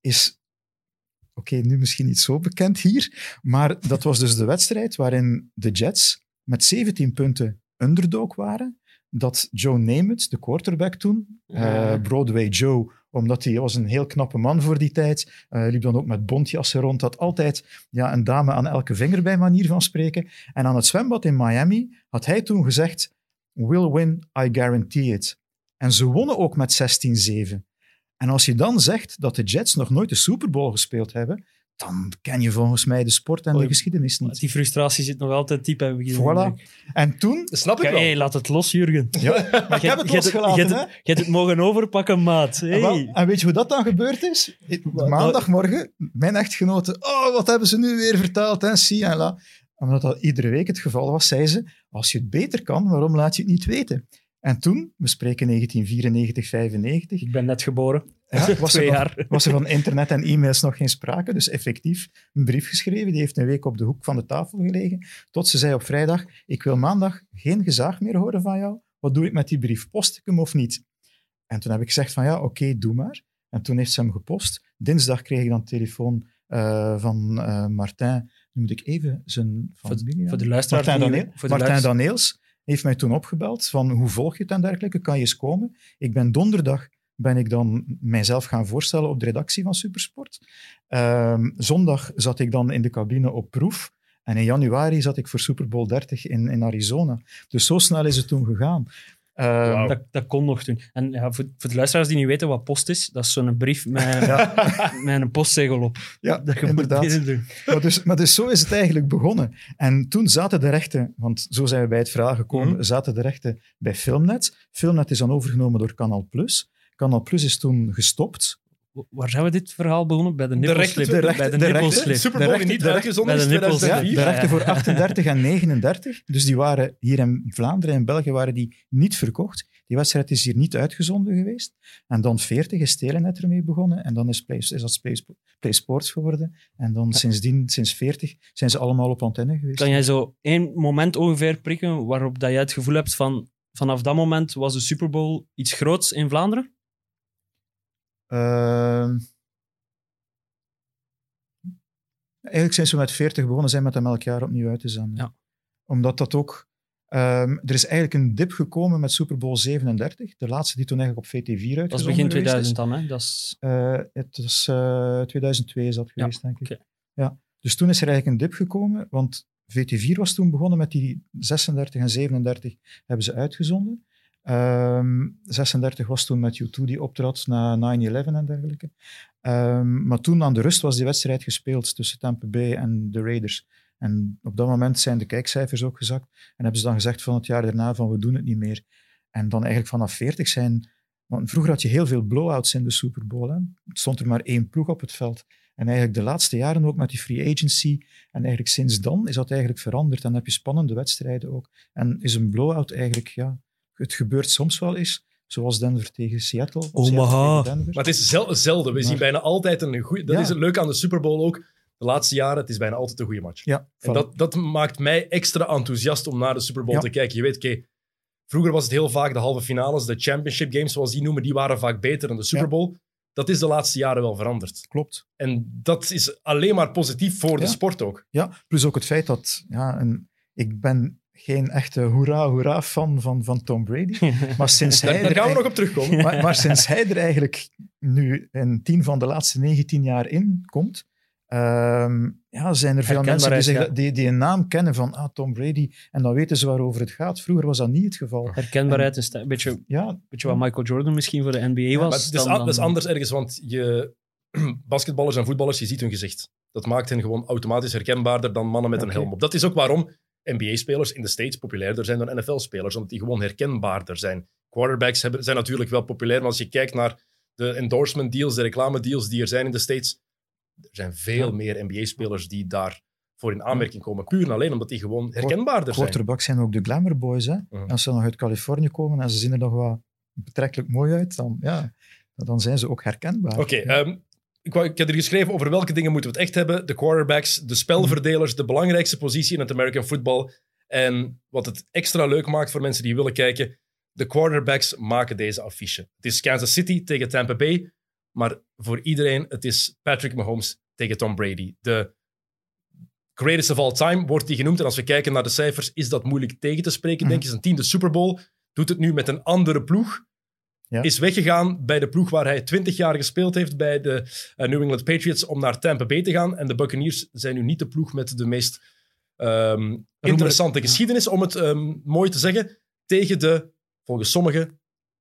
is... Oké, nu misschien niet zo bekend hier, maar dat was dus de wedstrijd waarin de Jets met 17 punten underdog waren. Dat Joe Namath, de quarterback toen,
Ja.
eh, Broadway Joe, omdat hij was een heel knappe man voor die tijd. Eh liep dan ook met bontjassen rond. Had altijd ja, een dame aan elke vinger bij manier van spreken. En aan het zwembad in Miami had hij toen gezegd: We'll win, I guarantee it. En ze wonnen ook met 16-7. En als je dan zegt dat de Jets nog nooit de Super Bowl gespeeld hebben, dan ken je volgens mij de sport en de geschiedenis niet.
Die frustratie zit nog altijd diep, de
Voilà. En toen...
Dat snap ik wel.
hey, laat het los, Jurgen.
Ja, maar ik
Je
heb
hebt-
het losgelaten,
je
hè?
hebt het- Je hebt het mogen overpakken, maat. Hey.
En wel, En weet je hoe dat dan gebeurd is? Maandagmorgen, mijn echtgenote, oh, wat hebben ze nu weer verteld, en si en la. Omdat dat iedere week het geval was, zei ze, als je het beter kan, waarom laat je het niet weten? En toen, we spreken 1994, 95,
Ik ben net geboren.
Ja, was, er
Twee
van,
jaar.
was er van internet en e-mails nog geen sprake. Dus effectief een brief geschreven. Die heeft een week op de hoek van de tafel gelegen. Tot ze zei op vrijdag, ik wil maandag geen gezaag meer horen van jou. Wat doe ik met die brief? Post ik hem of niet? En toen heb ik gezegd van ja, oké, doe maar. En toen heeft ze hem gepost. Dinsdag kreeg ik dan telefoon eh, van eh, Martin. Nu moet ik even zijn
Voor,
familie...
voor de luisteraars
Martijn,
die-
Daneel,
voor de
Martijn Daneels heeft mij toen opgebeld van hoe volg je het en dergelijke, kan je eens komen? Ik ben donderdag ben ik dan mijzelf gaan voorstellen op de redactie van Supersport. Ehm, zondag zat ik dan in de cabine op proef. En in januari zat ik voor Super Bowl 30 in, in Arizona. Dus zo snel is het toen gegaan. Ehm.
Dat, dat kon nog toen. En ja, voor, voor de luisteraars die niet weten wat post is, dat is zo'n brief met, met een postzegel op.
Ja,
dat je
inderdaad.
doen.
Maar dus, maar dus zo is het eigenlijk begonnen. En toen zaten de rechten, want zo zijn we bij het verhaal gekomen,
Mhm.
zaten de rechten bij Filmnet. Filmnet is dan overgenomen door Canal+. Canal Plus is toen gestopt.
Waar zijn we dit verhaal begonnen? Bij de nippelslip.
de rechten-
bij de nippelslip.
Niet
de
uitgezonden
bij
is
de nippels,
Ja,
2004.
de rechten
Ja, ja.
voor 38 en 39. Dus die waren hier in Vlaanderen en België waren die niet verkocht. Die wedstrijd is hier niet uitgezonden geweest. En dan 40 is Telenet ermee begonnen. En dan is, Play, is dat Play, Play Sports geworden. En dan sindsdien, sinds 40, zijn ze allemaal op antenne geweest.
Kan jij zo één moment ongeveer prikken waarop dat jij het gevoel hebt van vanaf dat moment was de Super Bowl iets groots in Vlaanderen?
Ehm, eigenlijk zijn ze met 40 begonnen, zijn met hem elk jaar opnieuw uit te zenden.
Ja.
Omdat dat ook... ehm, er is eigenlijk een dip gekomen met Super Bowl 37, de laatste die toen eigenlijk op VT4 uitgezonden
Dat is begin
geweest
2000 dan, hè? Dat is,
Eh, het was eh, 2002 is dat
Ja,
geweest, denk ik.
oké.
Ja. Dus toen is er eigenlijk een dip gekomen, want VT4 was toen begonnen met die 36 en 37 hebben ze uitgezonden. Ehm, 36 was toen met U2 die optrad na 9-11 en dergelijke. Ehm, maar toen aan de rust was die wedstrijd gespeeld tussen Tampa Bay en de Raiders. En op dat moment zijn de kijkcijfers ook gezakt. En hebben ze dan gezegd van het jaar daarna van we doen het niet meer. En dan eigenlijk vanaf 40 zijn... Want vroeger had je heel veel blowouts in de Super Bowl. Hè. Het stond er maar één ploeg op het veld. En eigenlijk de laatste jaren ook met die free agency. En eigenlijk sinds dan is dat eigenlijk veranderd. En heb je spannende wedstrijden ook. En is een blowout eigenlijk, ja, het gebeurt soms wel eens. Zoals Denver tegen Seattle.
Omaha.
Seattle tegen Denver.
Maar het is zel- zelden. We
Maar-
zien bijna altijd een goede. Dat
Ja.
is het leuke aan de Super Bowl ook. De laatste jaren, het is bijna altijd een goede match.
Ja,
En dat, dat maakt mij extra enthousiast om naar de Super Bowl
Ja.
te kijken. Je weet, oké, vroeger was het heel vaak de halve finales, de championship games, zoals die noemen, die waren vaak beter dan de Super
Ja.
Bowl. Dat is de laatste jaren wel veranderd.
klopt.
En dat is alleen maar positief voor de sport ook.
Ja, plus ook het feit dat ja, een, ik ben geen echte hoera hoera fan van, van Tom Brady. Maar sinds hij
Daar,
er
gaan we
eigenlijk-
nog op terugkomen.
maar, maar sinds hij er eigenlijk nu in tien van de laatste 19 jaar in komt, ehm, ja, zijn er veel mensen die,
Herkenbaarheid,
zich,
ja.
die, die een naam kennen van ah, Tom Brady en dan weten ze waarover het gaat. Vroeger was dat niet het geval.
herkenbaarheid is een beetje,
Ja,
beetje wat Michael Jordan misschien voor de NBA was.
Het is,
dan-
dat is anders ergens, want je, basketballers en voetballers, je ziet hun gezicht. Dat maakt hen gewoon automatisch herkenbaarder dan mannen met een helm op. Dat is ook waarom NBA-spelers in de States populairder zijn dan NFL-spelers, omdat die gewoon herkenbaarder zijn. Quarterbacks hebben, zijn natuurlijk wel populair, maar als je kijkt naar de endorsement deals, de reclame deals die er zijn in de States, er zijn veel
Ja.
meer NBA-spelers die daarvoor in aanmerking komen. Puur en alleen omdat die gewoon herkenbaarder zijn.
Quarterbacks zijn ook de glamour boys. Hè?
Mhm.
Als ze nog uit Californië komen en ze zien er nog wat betrekkelijk mooi uit, dan, ja, dan zijn ze ook herkenbaar.
Oké, ehm, ik, wou- ik heb er geschreven over welke dingen moeten we het echt hebben. De quarterbacks, de spelverdelers, de belangrijkste positie in het American football. En wat het extra leuk maakt voor mensen die willen kijken, de quarterbacks maken deze affiche. Het is Kansas City tegen Tampa Bay, maar voor iedereen, het is Patrick Mahomes tegen Tom Brady. De greatest of all time wordt die genoemd. En als we kijken naar de cijfers, is dat moeilijk tegen te spreken. Denk eens, een tiende Super Bowl. Doet het nu met een andere ploeg.
Ja.
Is weggegaan bij de ploeg waar hij 20 jaar gespeeld heeft, bij de eh, New England Patriots, om naar Tampa Bay te gaan. En de Buccaneers zijn nu niet de ploeg met de meest ehm, interessante geschiedenis, om het ehm, mooi te zeggen, tegen de, volgens sommigen,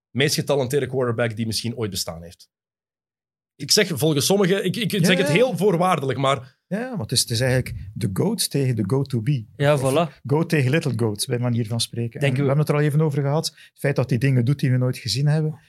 meest getalenteerde quarterback die misschien ooit bestaan heeft. Ik zeg volgens sommigen, ik, ik
Ja,
zeg het heel voorwaardelijk, maar
Ja, want het is, het is eigenlijk de GOAT tegen de go-to-be.
Ja, voilà.
Goat tegen little goat, bij manier van spreken.
U-
we hebben het er al even over gehad. Het feit dat hij dingen doet die we nooit gezien hebben,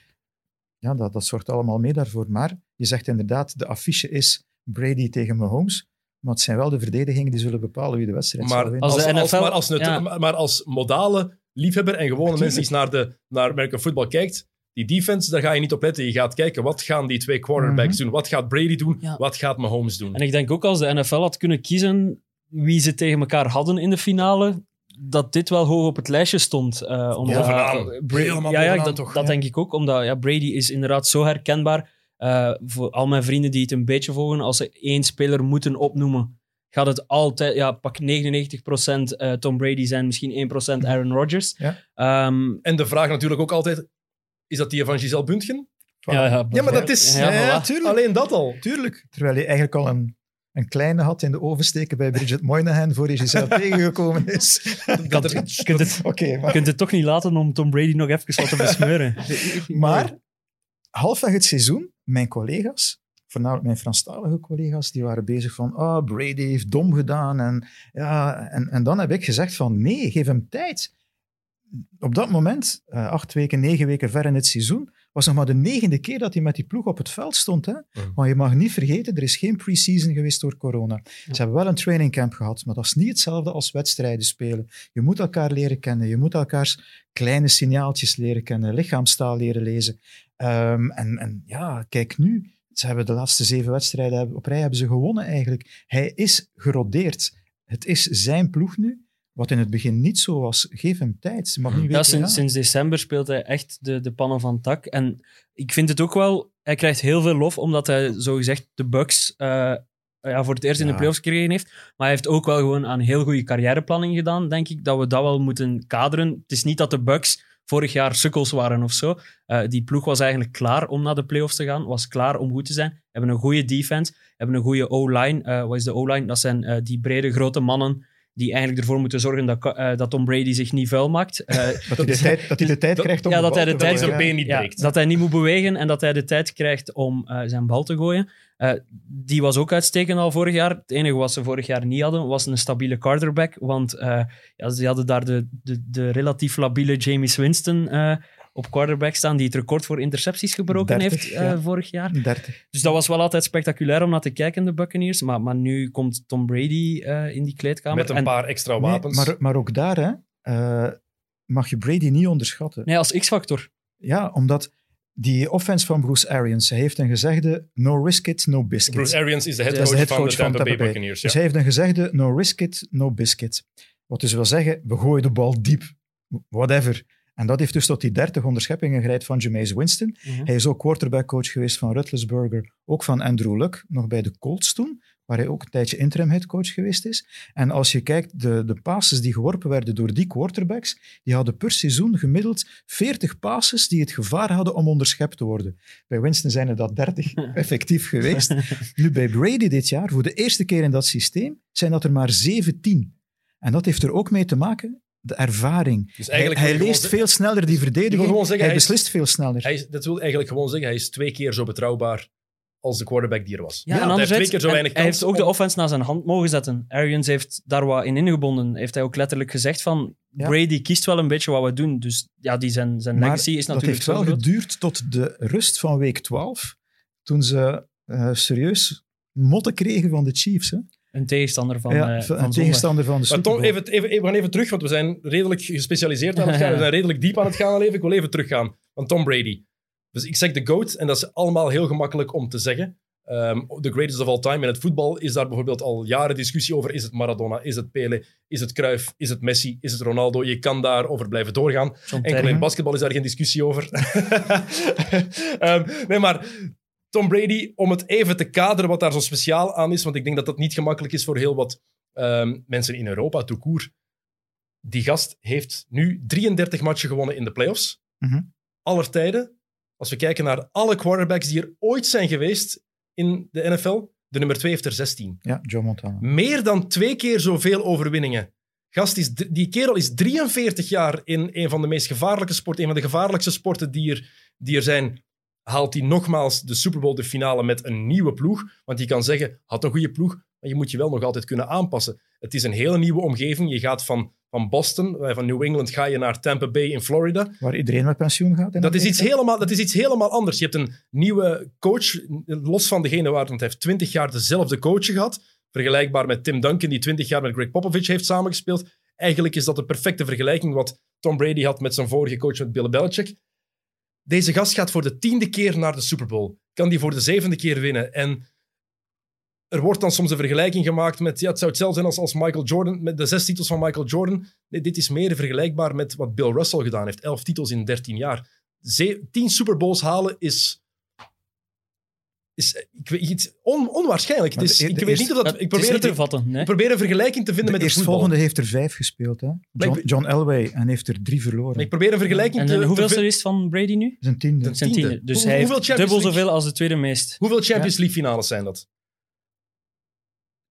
ja, dat, dat zorgt allemaal mee daarvoor. Maar je zegt inderdaad, de affiche is Brady tegen Mahomes. Maar het zijn wel de verdedigingen die zullen bepalen wie de wedstrijd zal
Maar
winnen.
Als
als,
NFL
maar, als
ja.
maar- als modale liefhebber en gewone mensen die eens naar, de, naar American football kijkt, die defense, daar ga je niet op letten. Je gaat kijken, wat gaan die twee quarterbacks
Mhm.
doen? Wat gaat Brady doen?
Ja.
Wat gaat Mahomes doen?
En ik denk ook als de NFL had kunnen kiezen wie ze tegen elkaar hadden in de finale, dat dit wel hoog op het lijstje stond. eh omdat,
Bovenaan.
Bra-
Helemaal
ja, ja, dat,
toch,
dat
ja.
denk ik ook. Omdat ja, Brady is inderdaad zo herkenbaar. Eh, voor al mijn vrienden die het een beetje volgen, als ze één speler moeten opnoemen, gaat het altijd, ja, pak 99% eh, Tom Brady zijn, misschien 1% Aaron Rodgers.
Ja.
Ehm,
En de vraag natuurlijk ook altijd, is dat die van Giselle Bundchen?
ja, ja,
Ja, maar dat is...
Ja,
Ja,
voilà.
tuurlijk. Alleen dat al.
Tuurlijk. Terwijl hij eigenlijk al een, een kleine had in de oven steken bij Bridget Moynihan voor hij zichzelf tegengekomen is.
kan het- je kunt het, je
maar,
kunt het toch niet laten om Tom Brady nog even wat te besmeuren.
maar halfweg het seizoen, mijn collega's, voornamelijk mijn Franstalige collega's, die waren bezig van, ah, Brady heeft dom gedaan. En, ja, en, en dan heb ik gezegd van, nee, geef hem tijd. Op dat moment, eh, acht weken, negen weken ver in het seizoen, was nog maar de negende keer dat hij met die ploeg op het veld stond. Hè? Maar je mag niet vergeten, er is geen pre-season geweest door corona. Ze hebben wel een trainingcamp gehad, maar dat is niet hetzelfde als wedstrijden spelen. Je moet elkaar leren kennen, je moet elkaars kleine signaaltjes leren kennen, lichaamstaal leren lezen. Ehm, en, en ja, kijk nu, ze hebben de laatste zeven wedstrijden op rij hebben ze gewonnen eigenlijk. Hij is gerodeerd. Het is zijn ploeg nu, wat in het begin niet zo was. Geef hem tijd,
Ja,
weten
sinds, sinds december speelt hij echt de, de pannen van het dak. En ik vind het ook wel... Hij krijgt heel veel lof, omdat hij zogezegd de Bucks eh, ja, voor het eerst in de playoffs gekregen heeft. Maar hij heeft ook wel gewoon aan heel goede carrièreplanning gedaan, denk ik. Dat we dat wel moeten kaderen. Het is niet dat de Bucks vorig jaar sukkels waren of zo. Eh, die ploeg was eigenlijk klaar om naar de playoffs te gaan. Was klaar om goed te zijn. Hebben een goede defense. Hebben een goede O-line. Eh, wat is de O-line? Dat zijn die brede, grote mannen die eigenlijk ervoor moeten zorgen dat, eh, dat Tom Brady zich niet vuil maakt. Eh,
Dat hij de tijd, dat hij de tijd
dat-
krijgt om
ja, dat hij de tijd
zijn been niet
ja,
breekt.
dat hij niet moet bewegen en dat hij de tijd krijgt om eh, zijn bal te gooien. Eh, die was ook uitstekend al vorig jaar. Het enige wat ze vorig jaar niet hadden, was een stabiele quarterback. Want eh, ja, ze hadden daar de, de, de relatief labiele James Winston eh, op quarterback staan, die het record voor intercepties gebroken
30,
heeft eh, vorig jaar.
30.
Dus dat was wel altijd spectaculair om naar te kijken, de Buccaneers. Maar, maar nu komt Tom Brady eh, in die kleedkamer.
Met een
En-
paar extra
Nee,
wapens.
maar, maar ook daar hè, eh, mag je Brady niet onderschatten.
Nee, als X-factor.
Ja, omdat die offense van Bruce Arians, hij heeft een gezegde no risk it, no biscuit.
Bruce Arians is de headcoach
de
van de
headcoach van
Tampa Bay
Tampa Bay.
Buccaneers.
Dus
ja.
hij heeft een gezegde no risk it, no biscuit. Wat dus wil zeggen, we gooien de bal diep. Whatever. En dat heeft dus tot die 30 onderscheppingen geleid van Jameis Winston. Hij is ook quarterbackcoach geweest van Ruttlesburger, ook van Andrew Luck, nog bij de Colts toen, waar hij ook een tijdje interim headcoach geweest is. En als je kijkt, de, de passes die geworpen werden door die quarterbacks, die hadden per seizoen gemiddeld 40 passes die het gevaar hadden om onderschept te worden. Bij Winston zijn er dat 30 effectief geweest. Nu bij Brady dit jaar, voor de eerste keer in dat systeem, zijn dat er maar 17. En dat heeft er ook mee te maken, de ervaring.
Dus
Hij, leest veel sneller die
wil
verdediging,
zeggen,
hij
hij is-
beslist veel sneller.
Hij is, dat wil eigenlijk gewoon zeggen, hij is twee keer zo betrouwbaar als de quarterback die er was.
Ja,
hij
en
heeft twee
anderzijds,
keer zo
en
weinig
hij heeft ook de offense naar zijn hand mogen zetten. Arians heeft daar wat in ingebonden. Heeft hij ook letterlijk gezegd van,
Ja.
Brady kiest wel een beetje wat we doen. Dus ja, die zijn, zijn
Maar
legacy is
dat
natuurlijk
heeft wel geduurd tot de rust van week 12, toen ze eh, serieus motten kregen van de Chiefs. Hè?
Een tegenstander van,
ja,
eh, van
tegenstander van de
Maar even, even, even, we gaan even terug, want we zijn redelijk gespecialiseerd aan het gaan. We zijn redelijk diep aan het gaan al even. Ik wil even teruggaan van Tom Brady. Dus ik zeg de GOAT, en dat is allemaal heel gemakkelijk om te zeggen. Ehm the greatest of all time. In het voetbal is daar bijvoorbeeld al jaren discussie over. Is het Maradona? Is het Pele? Is het Cruyff? Is het Messi? Is het Ronaldo? Je kan daarover blijven doorgaan. Enkel in basketbal is daar geen discussie over. Ehm, nee, maar Tom Brady, om het even te kaderen wat daar zo speciaal aan is, want ik denk dat dat niet gemakkelijk is voor heel wat ehm, mensen in Europa, court. Die gast heeft nu 33 matchen gewonnen in de playoffs.
Mhm.
Aller tijden. Als we kijken naar alle quarterbacks die er ooit zijn geweest in de NFL, de nummer 2 heeft er 16.
Ja, Joe Montana.
Meer dan twee keer zoveel overwinningen. Gast is, die kerel is 43 jaar in een van de meest gevaarlijke sporten, een van de gevaarlijkste sporten die er, die er zijn. Haalt hij nogmaals de Super Bowl, de finale, met een nieuwe ploeg. Want je kan zeggen, had een goede ploeg, maar je moet je wel nog altijd kunnen aanpassen. Het is een hele nieuwe omgeving. Je gaat van, van Boston, eh, van New England, ga je naar Tampa Bay in Florida.
Waar iedereen met pensioen gaat.
Dat is, iets helemaal, dat is iets helemaal anders. Je hebt een nieuwe coach, los van degene waar, want hij heeft 20 jaar dezelfde coach gehad. Vergelijkbaar met Tim Duncan, die 20 jaar met Greg Popovich heeft samengespeeld. Eigenlijk is dat de perfecte vergelijking wat Tom Brady had met zijn vorige coach met Bill Belichick. Deze gast gaat voor de tiende keer naar de Super Bowl. Kan die voor de zevende keer winnen. En er wordt dan soms een vergelijking gemaakt met, ja, het zou hetzelfde zijn als, als Michael Jordan, met de zes titels van Michael Jordan. Nee, dit is meer vergelijkbaar met wat Bill Russell gedaan heeft. Elf titels in 13 jaar. Ze- tien Super Bowls halen is, is ik weet, iets on- onwaarschijnlijk. Het is,
de- de
ik weet
eerste-
niet of dat... Ik probeer, het te,
te vatten. Nee?
ik probeer een vergelijking te vinden
De
met voetbal.
eerstvolgende heeft er vijf gespeeld. Hè? John, John Elway en heeft er drie verloren.
Ik probeer een vergelijking
En
te,
dan
te
hoeveel
vi-
is van Brady nu?
Zijn tiende.
De-
Zijn
Tiende.
Dus
Hoe-
hij
hoeveel
heeft dubbel
League?
zoveel als de tweede meest.
Hoeveel Champions League finales zijn dat?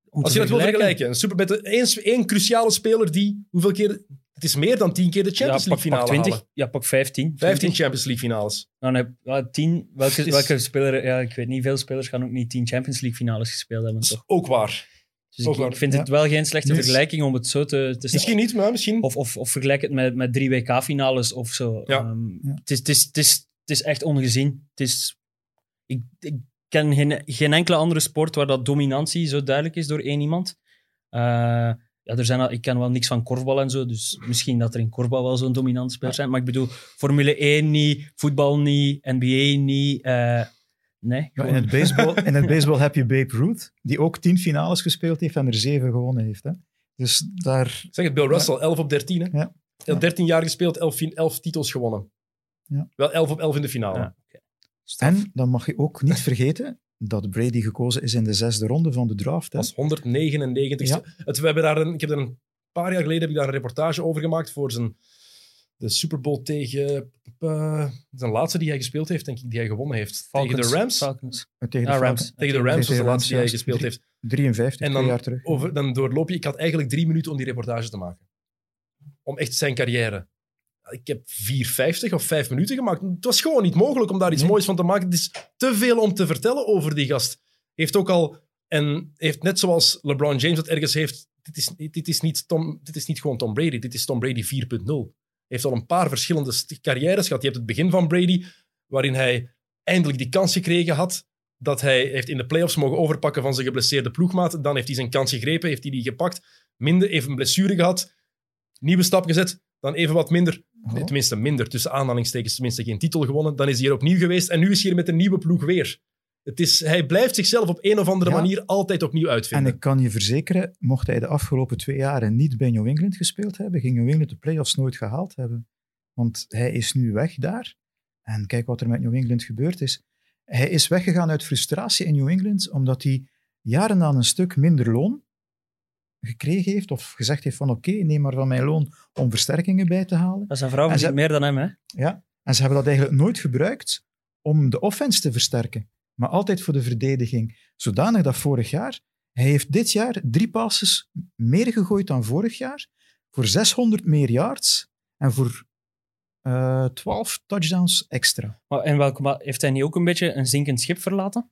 Om
Als
te
je dat wil
vergelijken.
Een super, met één cruciale speler die... Hoeveel keer... Het is meer dan tien keer de Champions
ja,
League
pak, pak
finale
20.
halen.
Ja, pak 15.
15
20.
Champions League finales.
Dan heb ja, 10. Welke,
is-
welke speler... Ja, ik weet niet, veel spelers gaan ook niet 10 Champions League finales gespeeld hebben,
Dat is
toch?
ook waar.
Dus
ook
ik,
waar.
ik vind
Ja.
het wel geen slechte
Dus-
vergelijking om het zo te... te stellen.
Misschien niet, maar misschien...
Of, of, of vergelijk het met, met drie WK-finales of zo.
Ja.
Ehm,
Ja.
Het, is, het, is, het, is, het is echt ongezien. Het is, ik, ik ken geen, geen enkele andere sport waar dat dominantie zo duidelijk is door één iemand. Eh, ja, er zijn al, ik ken wel niks van korfbal en zo, dus misschien dat er in korfbal wel zo'n dominante spelers zijn. Maar ik bedoel, Formule 1 niet, voetbal niet, NBA niet. eh, nee,
Ja,
gewoon-
in, het baseball, in het baseball heb je Babe Ruth, die ook tien finales gespeeld heeft en er zeven gewonnen heeft. Hè? Dus daar...
Zeg het, Bill Russell, 11 op 13. Hè?
Ja.
Had 13 jaar gespeeld, 11, fin- 11 titels gewonnen.
Ja.
Wel 11 op 11 in de finale.
Ja.
En dan mag je ook niet vergeten dat Brady gekozen is in de zesde ronde van de draft. Hè?
Als 199
Ja.
het, we hebben daar een, Ik heb er een paar jaar geleden heb ik daar een reportage over gemaakt voor zijn, de Super Bowl tegen... eh, zijn laatste die hij gespeeld heeft, denk ik, die hij gewonnen heeft.
Falcons,
tegen de Rams.
Falcons.
Tegen de
Ah. Rams.
Tegen de Rams was de laatste die hij gespeeld heeft.
53,
En
twee
dan,
jaar terug.
over, dan doorloop je... Ik had eigenlijk drie minuten om die reportage te maken. Om echt zijn carrière. Ik heb 4,50 of 5 minuten gemaakt. Het was gewoon niet mogelijk om daar iets
Nee.
moois van te maken. Het is te veel om te vertellen over die gast. Heeft ook al... En heeft net zoals LeBron James dat ergens heeft... Dit is, dit is, niet, Tom, dit is niet gewoon Tom Brady. Dit is Tom Brady 4.0. Hij heeft al een paar verschillende carrières gehad. Je hebt het begin van Brady, waarin hij eindelijk die kans gekregen had dat hij heeft in de playoffs mogen overpakken van zijn geblesseerde ploegmaat. Dan heeft hij zijn kans gegrepen, heeft hij die gepakt. Minder, even een blessure gehad. Nieuwe stap gezet. Dan even wat minder. Tenminste, minder. Tussen aanhalingstekens tenminste geen titel gewonnen. Dan is hij hier opnieuw geweest. En nu is hij hier met een nieuwe ploeg weer. Het is, hij blijft zichzelf op een of andere
Ja.
manier altijd opnieuw
En
uitvinden.
ik kan je verzekeren, mocht hij de afgelopen twee jaren niet bij New England gespeeld hebben, ging New England de playoffs nooit gehaald hebben. Want hij is nu weg daar. En kijk wat er met New England gebeurd is. Hij is weggegaan uit frustratie in New England, omdat hij jaren aan een stuk minder loon gekregen heeft, of gezegd heeft van oké, neem maar van mijn loon om versterkingen bij te halen.
Dat zijn vrouw verdient meer dan hem, hè?
Ja. En ze hebben dat eigenlijk nooit gebruikt om de offense te versterken, maar altijd voor de verdediging. Zodanig dat vorig jaar, hij heeft dit jaar drie passes meer gegooid dan vorig jaar, voor 600 meer yards en voor eh 12 touchdowns extra.
Maar in welke heeft hij niet ook een beetje een zinkend schip verlaten?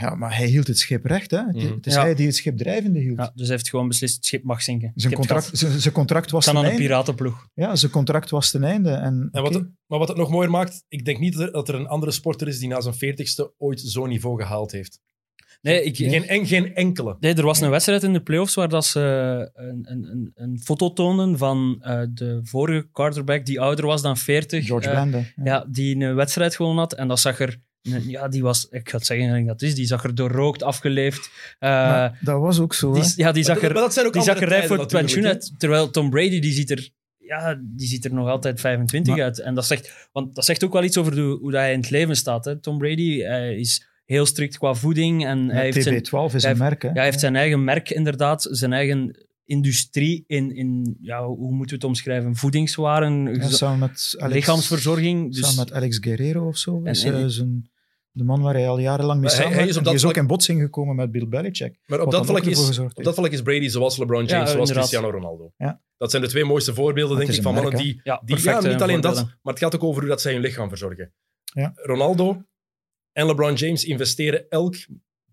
Ja, maar hij hield het schip recht. Hè? Het-
Mhm.
Het is
Ja.
hij die het schip drijvende hield.
Ja, dus hij heeft gewoon beslist, het schip mag zinken.
Zijn, contract, zijn, zijn contract was
kan
ten
aan een
einde.
piratenploeg.
Ja, zijn contract was ten einde. En,
En wat, maar wat het nog mooier maakt, ik denk niet dat er, dat er een andere sporter is die na zijn veertigste ooit zo'n niveau gehaald heeft.
Nee, ik,
Geen, en, geen enkele.
Nee, er was een wedstrijd in de playoffs waar dat ze een, een, een, een foto toonden van eh, de vorige quarterback die ouder was dan 40.
George
eh,
Blanda. Ja.
ja, die een wedstrijd gewonnen had. En dat zag er... Ja, die was... Ik ga het zeggen dat is. Die zag er doorrookt, afgeleefd. eh,
Maar dat was ook zo.
die,
hè.
ja, die zag er,
dat- maar dat zijn ook
die zag er rijp voor het pensioen uit. Terwijl Tom Brady, die ziet er... Ja, die ziet er nog altijd 25
Maar-
uit. En dat zegt, want dat zegt ook wel iets over de, hoe dat hij in het leven staat. Hè. Tom Brady hij is heel strikt qua voeding. En hij heeft zijn,
TB12 is
hij
een merk. Hè.
ja, hij heeft zijn eigen merk inderdaad, zijn eigen industrie in, in ja, hoe moeten we het omschrijven? Voedingswaren,
Ja,
gezo-
samen met Alex,
lichaamsverzorging. Dus,
Samen met Alex Guerrero of zo.
En-
is,
en-
eh, zijn, de man waar hij al jarenlang mee
hij-
samenwerkt.
hij is op dat
is ook
vlak-
in botsing gekomen met Bill Belichick.
Maar op dat, vlak is, op dat vlak is Brady zoals LeBron James,
Ja,
zoals
inderdaad.
Cristiano Ronaldo.
Ja.
Dat zijn de twee mooiste voorbeelden, denk ik, van mannen die...
ja,
die ja, niet alleen dat, maar het gaat ook over hoe dat zij hun lichaam verzorgen.
Ja.
Ronaldo en LeBron James investeren elk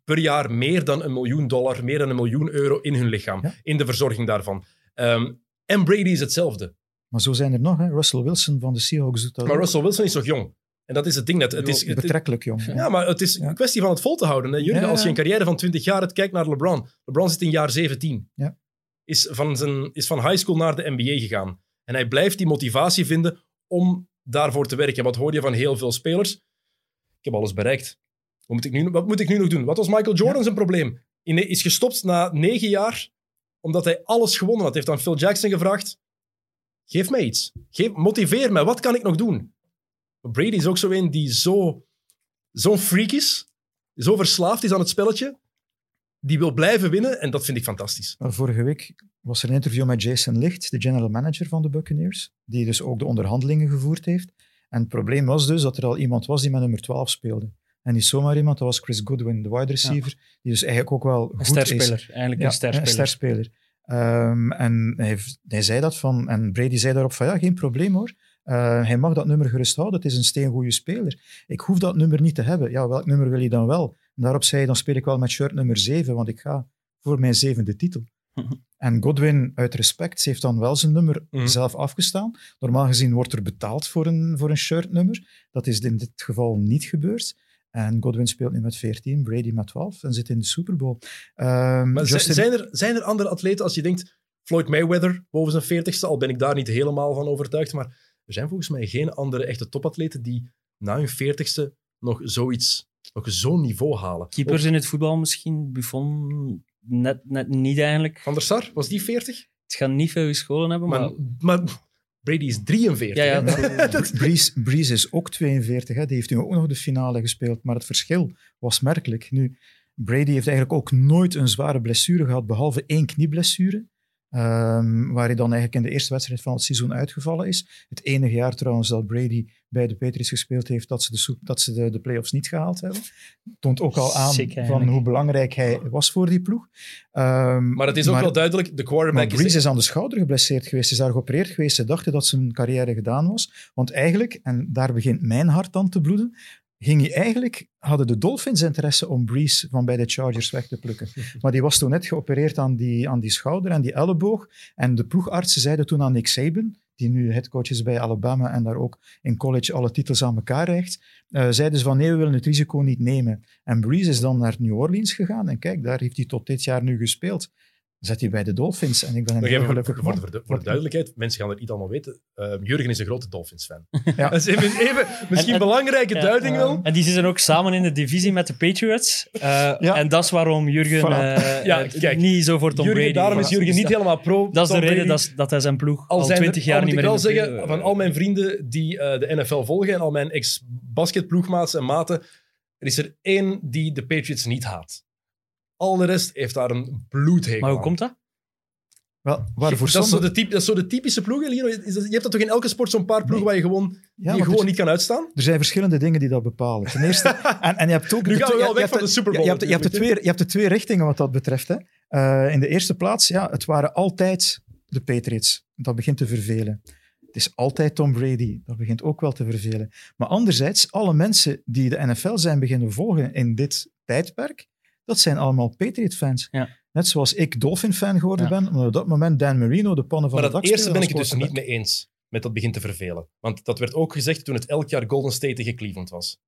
per jaar meer dan een miljoen dollar, meer dan een miljoen euro in hun lichaam,
Ja.
in de verzorging daarvan. Ehm, en Brady is hetzelfde.
Maar zo zijn er nog. Hè. Russell Wilson van de Seahawks doet dat
Maar
ook.
Russell Wilson is nog jong. En dat is het ding net. Het is,
Betrekkelijk jong.
ja, maar het is een kwestie van het vol te houden. Hè. Jurgen,
Ja,
als je een carrière van 20 jaar hebt, kijk naar LeBron. LeBron zit in jaar 17.
Ja.
Is, van zijn, is van high school naar de NBA gegaan. En hij blijft die motivatie vinden om daarvoor te werken. Wat hoor je van heel veel spelers? Ik heb alles bereikt. Wat moet ik nu, wat moet ik nu nog doen? Wat was Michael Jordan zijn probleem? In, is gestopt na negen jaar omdat hij alles gewonnen had. Heeft aan Phil Jackson gevraagd: geef mij iets. Geef, motiveer mij. Wat kan ik nog doen? Maar Brady is ook zo een die zo, zo'n freak is, zo verslaafd is aan het spelletje, die wil blijven winnen. En dat vind ik fantastisch.
Maar Vorige week was er een interview met Jason Licht, de general manager van de Buccaneers, die dus ook de onderhandelingen gevoerd heeft. En het probleem was dus dat er al iemand was die met nummer 12 speelde. En niet zomaar iemand, dat was Chris Goodwin, de wide receiver, die dus eigenlijk ook wel
Een
goed
sterspeler, eigenlijk
Ja,
een sterspeler.
Een sterspeler. Ehm, en hij, hij zei dat van, en Brady zei daarop van ja, geen probleem hoor. Eh, hij mag dat nummer gerust houden, het is een steengoede speler. Ik hoef dat nummer niet te hebben. Ja, welk nummer wil je dan wel? En daarop zei hij, dan speel ik wel met shirt nummer 7, want ik ga voor mijn zevende titel. En Godwin, uit respect, heeft dan wel zijn nummer
Mhm.
zelf afgestaan. Normaal gezien wordt er betaald voor een, voor een shirtnummer. Dat is in dit geval niet gebeurd. En Godwin speelt nu met 14, Brady met 12 en zit in de Super Bowl. Ehm, Justin-
zijn, er, zijn er andere atleten als je denkt, Floyd Mayweather boven zijn 40ste, al ben ik daar niet helemaal van overtuigd, maar er zijn volgens mij geen andere echte topatleten die na hun 40ste nog zoiets, nog zo'n niveau halen.
Keepers in het voetbal misschien, Buffon net, net niet eigenlijk.
Van der Sar, was die 40?
Het gaat niet veel gescholen hebben, maar...
Maar, maar Brady is 43.
Ja, ja,
hè?
dat-
Breeze, Breeze is ook 42, hè. die heeft nu ook nog de finale gespeeld, maar het verschil was merkelijk. Nu, Brady heeft eigenlijk ook nooit een zware blessure gehad, behalve één knieblessure, ehm, waar hij dan eigenlijk in de eerste wedstrijd van het seizoen uitgevallen is. Het enige jaar trouwens dat Brady bij de Patriots gespeeld heeft, dat ze de, soep- dat ze de, de playoffs niet gehaald hebben. Toont ook al aan
Sick,
van hoe belangrijk hij was voor die ploeg. Ehm,
Maar het is ook wel duidelijk, de
maar
quarterback
Breeze
is...
is aan de schouder geblesseerd geweest, is daar geopereerd geweest. Ze dachten dat zijn carrière gedaan was. Want eigenlijk, en daar begint mijn hart dan te bloeden, ging hij eigenlijk, hadden de Dolphins interesse om Breeze van bij de Chargers weg te plukken. Maar die was toen net geopereerd aan die, aan die schouder en die elleboog. En de ploegartsen zeiden toen aan Nick Saban, die nu headcoach is bij Alabama en daar ook in college alle titels aan elkaar reikt, eh, zeiden ze van nee, we willen het risico niet nemen. En Breeze is dan naar New Orleans gegaan en kijk, daar heeft hij tot dit jaar nu gespeeld. Zet hij bij de Dolphins en ik ben heel gelukkig
voor, de, voor de duidelijkheid, mensen gaan het niet allemaal weten. Uh, Jurgen is een grote Dolphins-fan.
Ja.
Dat is even, even misschien
En-
belangrijke duiding
ja.
wel.
En die zitten ook samen in de divisie met de Patriots. Eh,
Ja.
En dat is waarom Jurgen
Voilà.
eh,
Ja,
eh,
kijk,
niet zo voor Tom
Jurgen,
Brady
daarom is. Jurgen niet helemaal pro.
dat is de reden dat, dat hij zijn ploeg
al er-
20 jaar
al
niet
moet
meer
ik
in
wel zeggen, van al mijn vrienden die eh, de NFL volgen en al mijn ex-basketploegmaats en maten, er is er één die de Patriots niet haat. Al de rest heeft daar een bloedhekel
Maar hoe
aan.
komt dat?
Wel, waarvoor
dat, is zo
sommige-
de typ, dat is zo de typische ploegen, Lino. Je hebt dat toch in elke sport zo'n paar ploegen
Nee.
waar je gewoon,
Ja,
je gewoon
er-
niet kan uitstaan?
Er zijn verschillende dingen die dat bepalen. Ten eerste, en, en je hebt ook
Nu
de
gaan we wel weg
hebt
van
de-
de Super Bowl
Je hebt, je, hebt de twee, je hebt de twee richtingen wat dat betreft. Hè. Eh, in de eerste plaats, ja, het waren altijd de Patriots. Dat begint te vervelen. Het is altijd Tom Brady. Dat begint ook wel te vervelen. Maar anderzijds, alle mensen die de NFL zijn beginnen volgen in dit tijdperk, dat zijn allemaal Patriot-fans.
Ja.
Net zoals ik Dolphin-fan geworden
Ja.
ben, omdat op dat moment Dan Marino de pannen van
Maar
de
dat
dak
eerste ben ik het dus niet mee eens met dat begint te vervelen. Want dat werd ook gezegd toen het elk jaar Golden State tegen Cleveland was.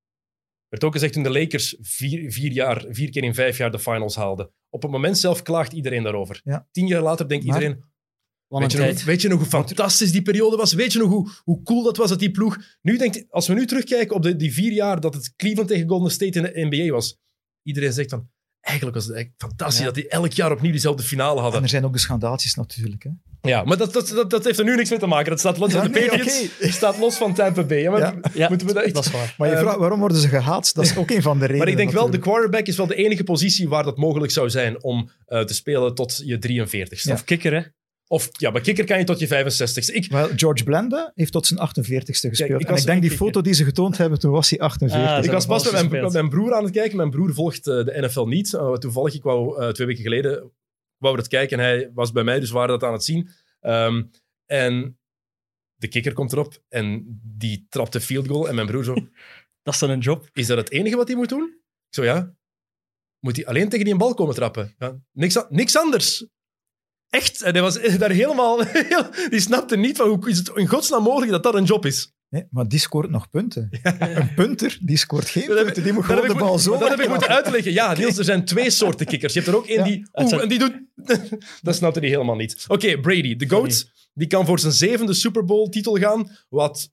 werd ook gezegd toen de Lakers vier, vier, jaar, vier keer in vijf jaar de finals haalden. Op het moment zelf klaagt iedereen daarover.
Ja.
Tien jaar later denkt
Maar-
iedereen... Weet je, nog, weet je nog hoe fantastisch die periode was? Weet je nog hoe, hoe cool dat was dat die ploeg... Nu denkt, als we nu terugkijken op de, die vier jaar dat het Cleveland tegen Golden State in de NBA was, iedereen zegt dan, eigenlijk was het eigenlijk fantastisch
Ja.
dat die elk jaar opnieuw diezelfde finale
En
hadden.
er zijn ook de schandaaltjes natuurlijk. Hè.
Ja, maar dat, dat, dat, dat heeft er nu niks mee te maken. Dat staat los,
Ja,
de
nee,
Patriots
oké.
staat los van Tampa Bay. Ja, maar
Ja.
Moeten we dat echt-
dat is waar.
Maar je
Ehm,
vraagt waarom worden ze gehaat? Dat is ook een van de redenen.
Maar ik denk wel, de quarterback is wel de enige positie waar dat mogelijk zou zijn om eh, te spelen tot je 43ste.
Ja.
Of kikker, hè.
Of ja, bij kikker kan je tot je 65ste. Ik,
Wel, George Blanda heeft tot zijn 48ste gespeeld.
ik
en
was-
ik denk die foto die ze getoond hebben, toen was hij 48.
Ah,
ik was pas met mijn, met mijn broer aan het kijken. Mijn broer volgt eh, de NFL niet. Eh, toevallig, ik wou eh, twee weken geleden wou we het kijken en hij was bij mij, dus we waren dat aan het zien. Ehm, en de kikker komt erop en die trapt de field goal. En mijn broer zo,
Dat is dan een job.
is dat het enige wat hij moet doen? Ik zo, ja. Moet hij alleen tegen die bal komen trappen? Ja, niks anders. Echt. En hij was daar helemaal... die snapte niet van hoe is het in godsnaam mogelijk dat dat een job is.
Nee, maar die scoort nog punten. Een punter, die scoort geen
Dat
punten. Die moet gewoon de bal zo
Dat heb ik moeten uitleggen. Ja, Niels, er zijn twee soorten kikkers. Je hebt er ook één
Ja,
die... Oeh, en die doet... dat snapte hij helemaal niet. Oké, Brady, de GOAT. Die kan voor zijn zevende Super Bowl titel gaan, wat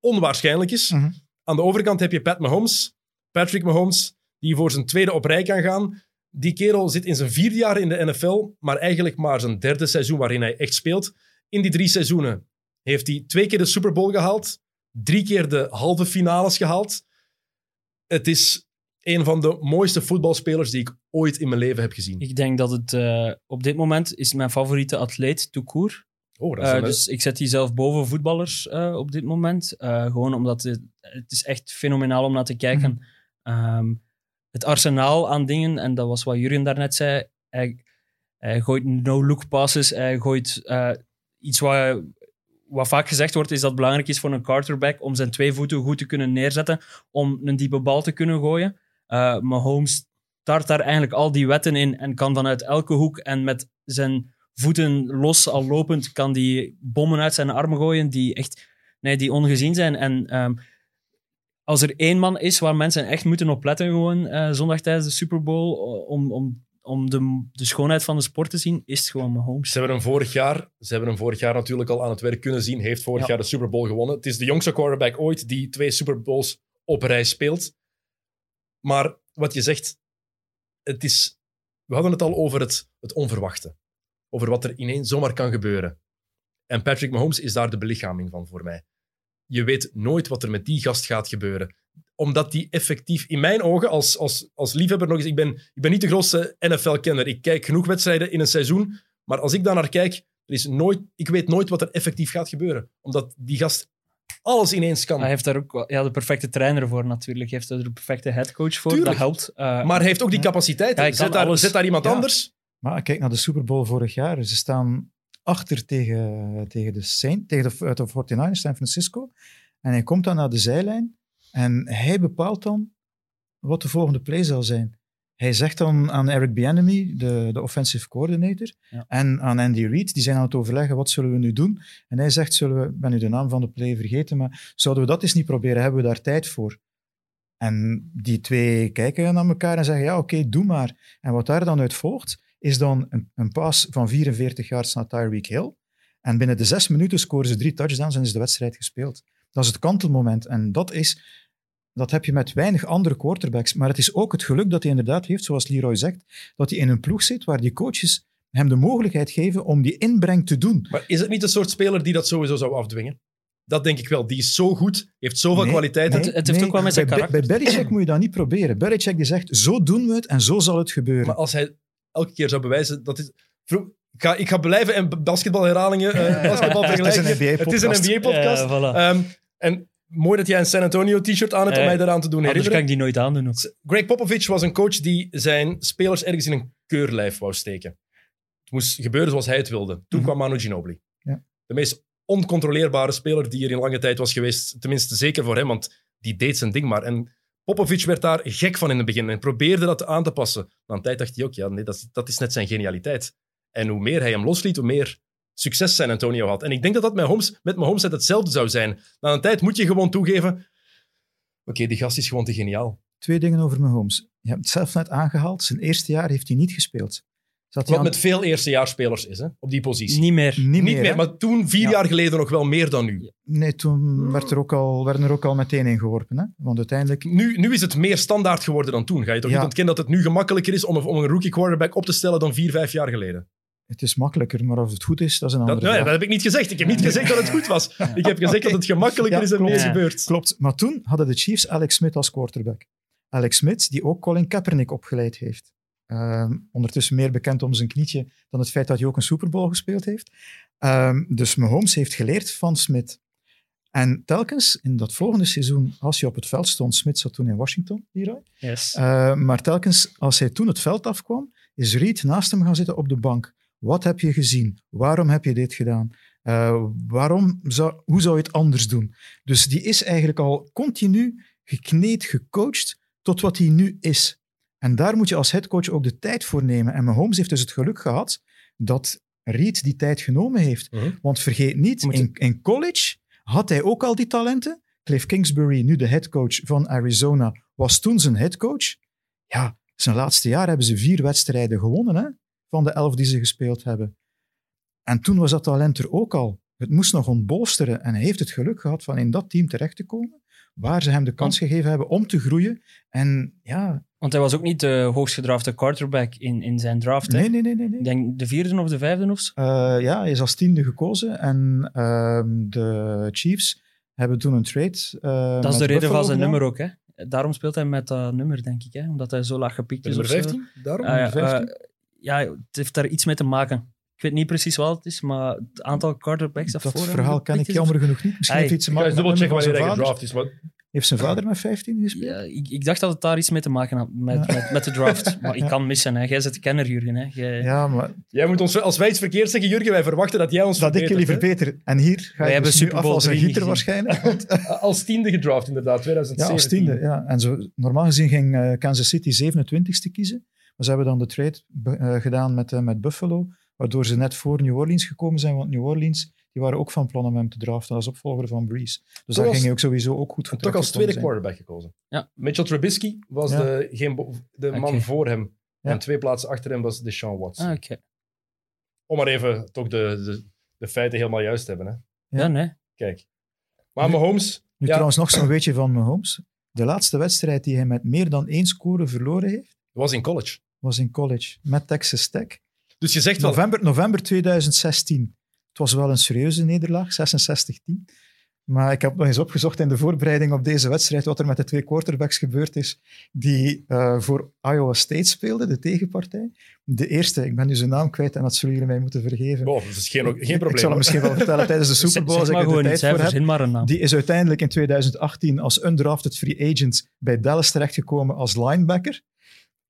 onwaarschijnlijk is.
Mhm.
Aan de overkant heb je Pat Mahomes, Patrick Mahomes, die voor zijn tweede op rij kan gaan. Die kerel zit in zijn vierde jaar in de NFL, maar eigenlijk maar zijn derde seizoen waarin hij echt speelt. In die drie seizoenen heeft hij twee keer de Super Bowl gehaald, drie keer de halve finales gehaald. Het is een van de mooiste voetbalspelers die ik ooit in mijn leven heb gezien.
Ik denk dat het eh, op dit moment is mijn favoriete atleet, court.
Oh, dat is
Eh, dus ik zet die zelf boven voetballers eh, op dit moment. Gewoon omdat het, het is echt fenomenaal om naar te kijken. Ehm, het arsenaal aan dingen, en dat was wat Jurgen daarnet zei. Hij, gooit no-look passes. Hij gooit eh, iets wat, wat vaak gezegd wordt, is dat het belangrijk is voor een quarterback om zijn twee voeten goed te kunnen neerzetten, om een diepe bal te kunnen gooien. Eh Mahomes start daar eigenlijk al die wetten in en kan vanuit elke hoek en met zijn voeten los al lopend, kan die bommen uit zijn armen gooien die echt nee, die ongezien zijn. En ehm, als er één man is waar mensen echt moeten op letten gewoon eh, zondag tijdens de Super Bowl om, om, om de, de schoonheid van de sport te zien, is het gewoon Mahomes.
Ze hebben hem vorig jaar, ze hebben hem vorig jaar natuurlijk al aan het werk kunnen zien. Heeft vorig
Ja.
jaar de Super Bowl gewonnen. Het is de jongste quarterback ooit die twee Super Bowls op rij speelt. Maar wat je zegt, het is, we hadden het al over het, het onverwachte. Over wat er ineens zomaar kan gebeuren. En Patrick Mahomes is daar de belichaming van voor mij. Je weet nooit wat er met die gast gaat gebeuren. Omdat die effectief, in mijn ogen, als, als, als liefhebber nog eens, ik ben, ik ben niet de grootste NFL-kenner. Ik kijk genoeg wedstrijden in een seizoen. Maar als ik daar naar kijk, er is nooit, ik weet nooit wat er effectief gaat gebeuren. Omdat die gast alles ineens kan.
Hij heeft daar ook ja, de perfecte trainer voor natuurlijk. Hij heeft er de perfecte headcoach voor.
Tuurlijk.
Dat helpt. Eh,
Maar hij heeft ook die capaciteit.
Ja,
zet, daar, zet daar iemand
Ja.
anders.
Maar kijk naar de Super Bowl vorig jaar. Ze staan achter tegen, tegen de Saint, tegen de, de 49ers, San Francisco. En hij komt dan naar de zijlijn en hij bepaalt dan wat de volgende play zal zijn. Hij zegt dan aan Eric Bieniemy, de, de offensive coordinator,
Ja.
en aan Andy Reid, die zijn aan het overleggen, wat zullen we nu doen? En hij zegt, zullen we, ik ben nu de naam van de play vergeten, maar zouden we dat eens niet proberen? Hebben we daar tijd voor? En die twee kijken naar elkaar en zeggen, ja, oké, doe maar. En wat daar dan uit volgt, is dan een, een paas van 44 yards naar Tyreek Hill. En binnen de zes minuten scoren ze drie touchdowns en is de wedstrijd gespeeld. Dat is het kantelmoment. En dat is, dat heb je met weinig andere quarterbacks. Maar het is ook het geluk dat hij inderdaad heeft, zoals Leroy zegt, dat hij in een ploeg zit waar die coaches hem de mogelijkheid geven om die inbreng te doen.
Maar is het niet de soort speler die dat sowieso zou afdwingen? Dat denk ik wel. Die is zo goed, heeft zoveel
Nee.
Het- het heeft ook wel met zijn
bij,
karakter
Bij Belichick moet je dat niet proberen. Belichick die zegt, zo doen we het en zo zal het gebeuren.
Maar als hij elke keer zou bewijzen dat is. Vro- Ik ga, ik ga blijven en basketbalherhalingen, eh basketbalvergelijkingen.
Het is een
Het is een
NBA-podcast.
NBA-podcast.
Ja, voilà.
Ehm, en mooi dat jij een San Antonio t-shirt aan hebt om
Eh,
mij daaraan te doen
Anders
herinneren.
kan ik die nooit aandoen. Ook.
Greg Popovich was een coach die zijn spelers ergens in een keurlijf wou steken. Het moest gebeuren zoals hij het wilde. Toen
Mhm.
kwam Manu Ginobili.
Ja.
De meest oncontroleerbare speler die er in lange tijd was geweest. Tenminste, zeker voor hem, want die deed zijn ding maar. En Popovic werd daar gek van in het begin en probeerde dat aan te passen. Na een tijd dacht hij ook, ja, nee, dat, is, dat is net zijn genialiteit. En hoe meer hij hem losliet, hoe meer succes San Antonio had. En ik denk dat dat met Holmes, met Mahomes hetzelfde zou zijn. Na een tijd moet je gewoon toegeven, oké, die gast is gewoon te geniaal.
Twee dingen over Mahomes. Je hebt het zelf net aangehaald. Zijn eerste jaar heeft hij niet gespeeld. Zat
Wat
aan-
met veel eerstejaarsspelers is, hè, op die positie.
Niet meer.
Niet,
Niet meer, maar toen, vier
Ja.
jaar geleden, nog wel meer dan nu.
Nee, toen werd er ook al, werden er ook al meteen in geworpen. Hè? Want uiteindelijk...
nu. Nu is het meer standaard geworden dan toen. Ga je toch
Ja.
niet ontkennen dat het nu gemakkelijker is om, een- om een rookie quarterback op te stellen dan vier, vijf jaar geleden?
Het is makkelijker, maar of het goed is, dat is een
Dat,
andere
nee,
vraag.
dat heb ik niet gezegd. Ik heb niet gezegd dat het goed was. Ik heb gezegd dat het gemakkelijker
Ja,
is en
klopt.
meer
Ja.
gebeurt.
Klopt, maar toen hadden de Chiefs Alex Smith als quarterback. Alex Smith, die ook Colin Kaepernick opgeleid heeft. Ehm, ondertussen meer bekend om zijn knietje dan het feit dat hij ook een Super Bowl gespeeld heeft. Ehm, dus Mahomes heeft geleerd van Smith. En telkens in dat volgende seizoen, als hij op het veld stond, Smith zat toen in Washington, Leroy,
Yes.
Uh, maar telkens als hij toen het veld afkwam, is Reed naast hem gaan zitten op de bank. Wat heb je gezien? Waarom heb je dit gedaan? Uh, waarom zou, hoe zou je het anders doen? Dus die is eigenlijk al continu gekneed, gecoacht tot wat hij nu is. En daar moet je als headcoach ook de tijd voor nemen. En Mahomes heeft dus het geluk gehad dat Reed die tijd genomen heeft.
Mhm.
Want vergeet niet, in college had hij ook al die talenten. Cliff Kingsbury, nu de headcoach van Arizona, was toen zijn headcoach. Ja, zijn laatste jaar hebben ze vier wedstrijden gewonnen hè, van de elf die ze gespeeld hebben. En toen was dat talent er ook al. Het moest nog ontbolsteren en hij heeft het geluk gehad van in dat team terecht te komen, waar ze hem de kans gegeven hebben om te groeien. En ja,
Want hij was ook niet de hoogst gedrafte quarterback in, in zijn draft.
nee, nee, nee, nee. nee.
Ik denk de vierde of de vijfde of zo.
Eh, ja, hij is als tiende gekozen en ehm, de Chiefs hebben toen een trade. eh,
Dat is de reden
Buffalo
van zijn nummer ook. Hè? Daarom speelt hij met dat nummer, denk ik. Hè? Omdat hij zo laag gepikt is.
Nummer
of zo.
15? Daarom?
Ah, ja,
Nummer 15?
eh, ja, het heeft daar iets mee te maken. Ik weet niet precies wat het is, maar het aantal quarterbacks dat,
Dat
voor hem
verhaal ken ik jammer genoeg niet. Misschien heeft iets te maken met van
wanneer hij gedraft is. Maar
Heeft zijn vader met 15 gespeeld?
Ja, ik, ik dacht dat het daar iets mee te maken had met,
Ja.
met, met de draft. Maar ik
Ja.
kan missen. Hè. Jij zit de kenner, Jurgen. Hè. Jij-
Ja, maar
jij moet ons, als wij iets verkeerd zeggen, Jurgen, wij verwachten dat jij ons
dat ik jullie verbeter. En hier ga
Wij
je
hebben
dus nu af
Bowl
als een
3
gieter waarschijnlijk. Want,
Als tiende gedraft, inderdaad,
ja,
2017.
als tiende. Ja. En zo, normaal gezien ging eh, Kansas City 27ste kiezen. Maar ze hebben dan de trade eh, gedaan met, eh, met Buffalo, waardoor ze net voor New Orleans gekomen zijn. Want New Orleans die waren ook van plan om hem te draften als opvolger van Breeze. Dus daar ging hij ook sowieso ook goed voor
toch als tweede quarterback gekozen.
Ja.
Mitchell Trubisky was
Ja.
de, geen, de man voor hem.
Ja.
En twee plaatsen achter hem was Deshaun Watson.
Ah, oké.
Om maar even toch de, de, de feiten helemaal juist te hebben. Hè.
Ja, nee.
Kijk. Maar
Nu-
Mahomes,
Nu
Ja.
trouwens nog zo'n weetje van Mahomes. De laatste wedstrijd die hij met meer dan één score verloren heeft,
was in college.
was in college met Texas Tech.
Dus je zegt wel,
November, november 2016. Het was wel een serieuze nederlaag, 66-10. Maar ik heb nog eens opgezocht in de voorbereiding op deze wedstrijd wat er met de twee quarterbacks gebeurd is die eh, voor Iowa State speelden, de tegenpartij. De eerste, ik ben nu zijn naam kwijt en dat zullen jullie mij moeten vergeven.
oh, dat is geen, geen probleem.
Ik zal hem
hoor.
misschien wel vertellen tijdens de Super Bowl
zeg
als ik
maar
er de
gewoon
tijd voor heb.
Verzin maar een naam.
Die is uiteindelijk in 2018 als undrafted free agent bij Dallas terechtgekomen als linebacker.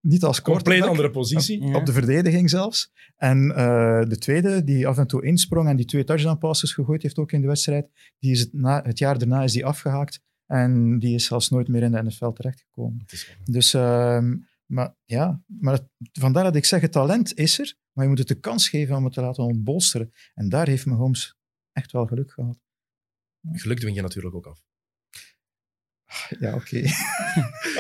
Niet als
Compleet
quarterback.
andere positie.
Ja.
Op de verdediging zelfs. En eh, de tweede, die af en toe insprong en die twee touchdown passes gegooid heeft ook in de wedstrijd, die is het, na, het jaar daarna is die afgehaakt. En die is zelfs nooit meer in de NFL terechtgekomen. Dus, ehm, maar ja, maar het- vandaar dat ik zeg, het talent is er, maar je moet het de kans geven om het te laten ontbolsteren. En daar heeft Mahomes echt wel geluk gehad.
Geluk dwing je natuurlijk ook af.
Ja, oké.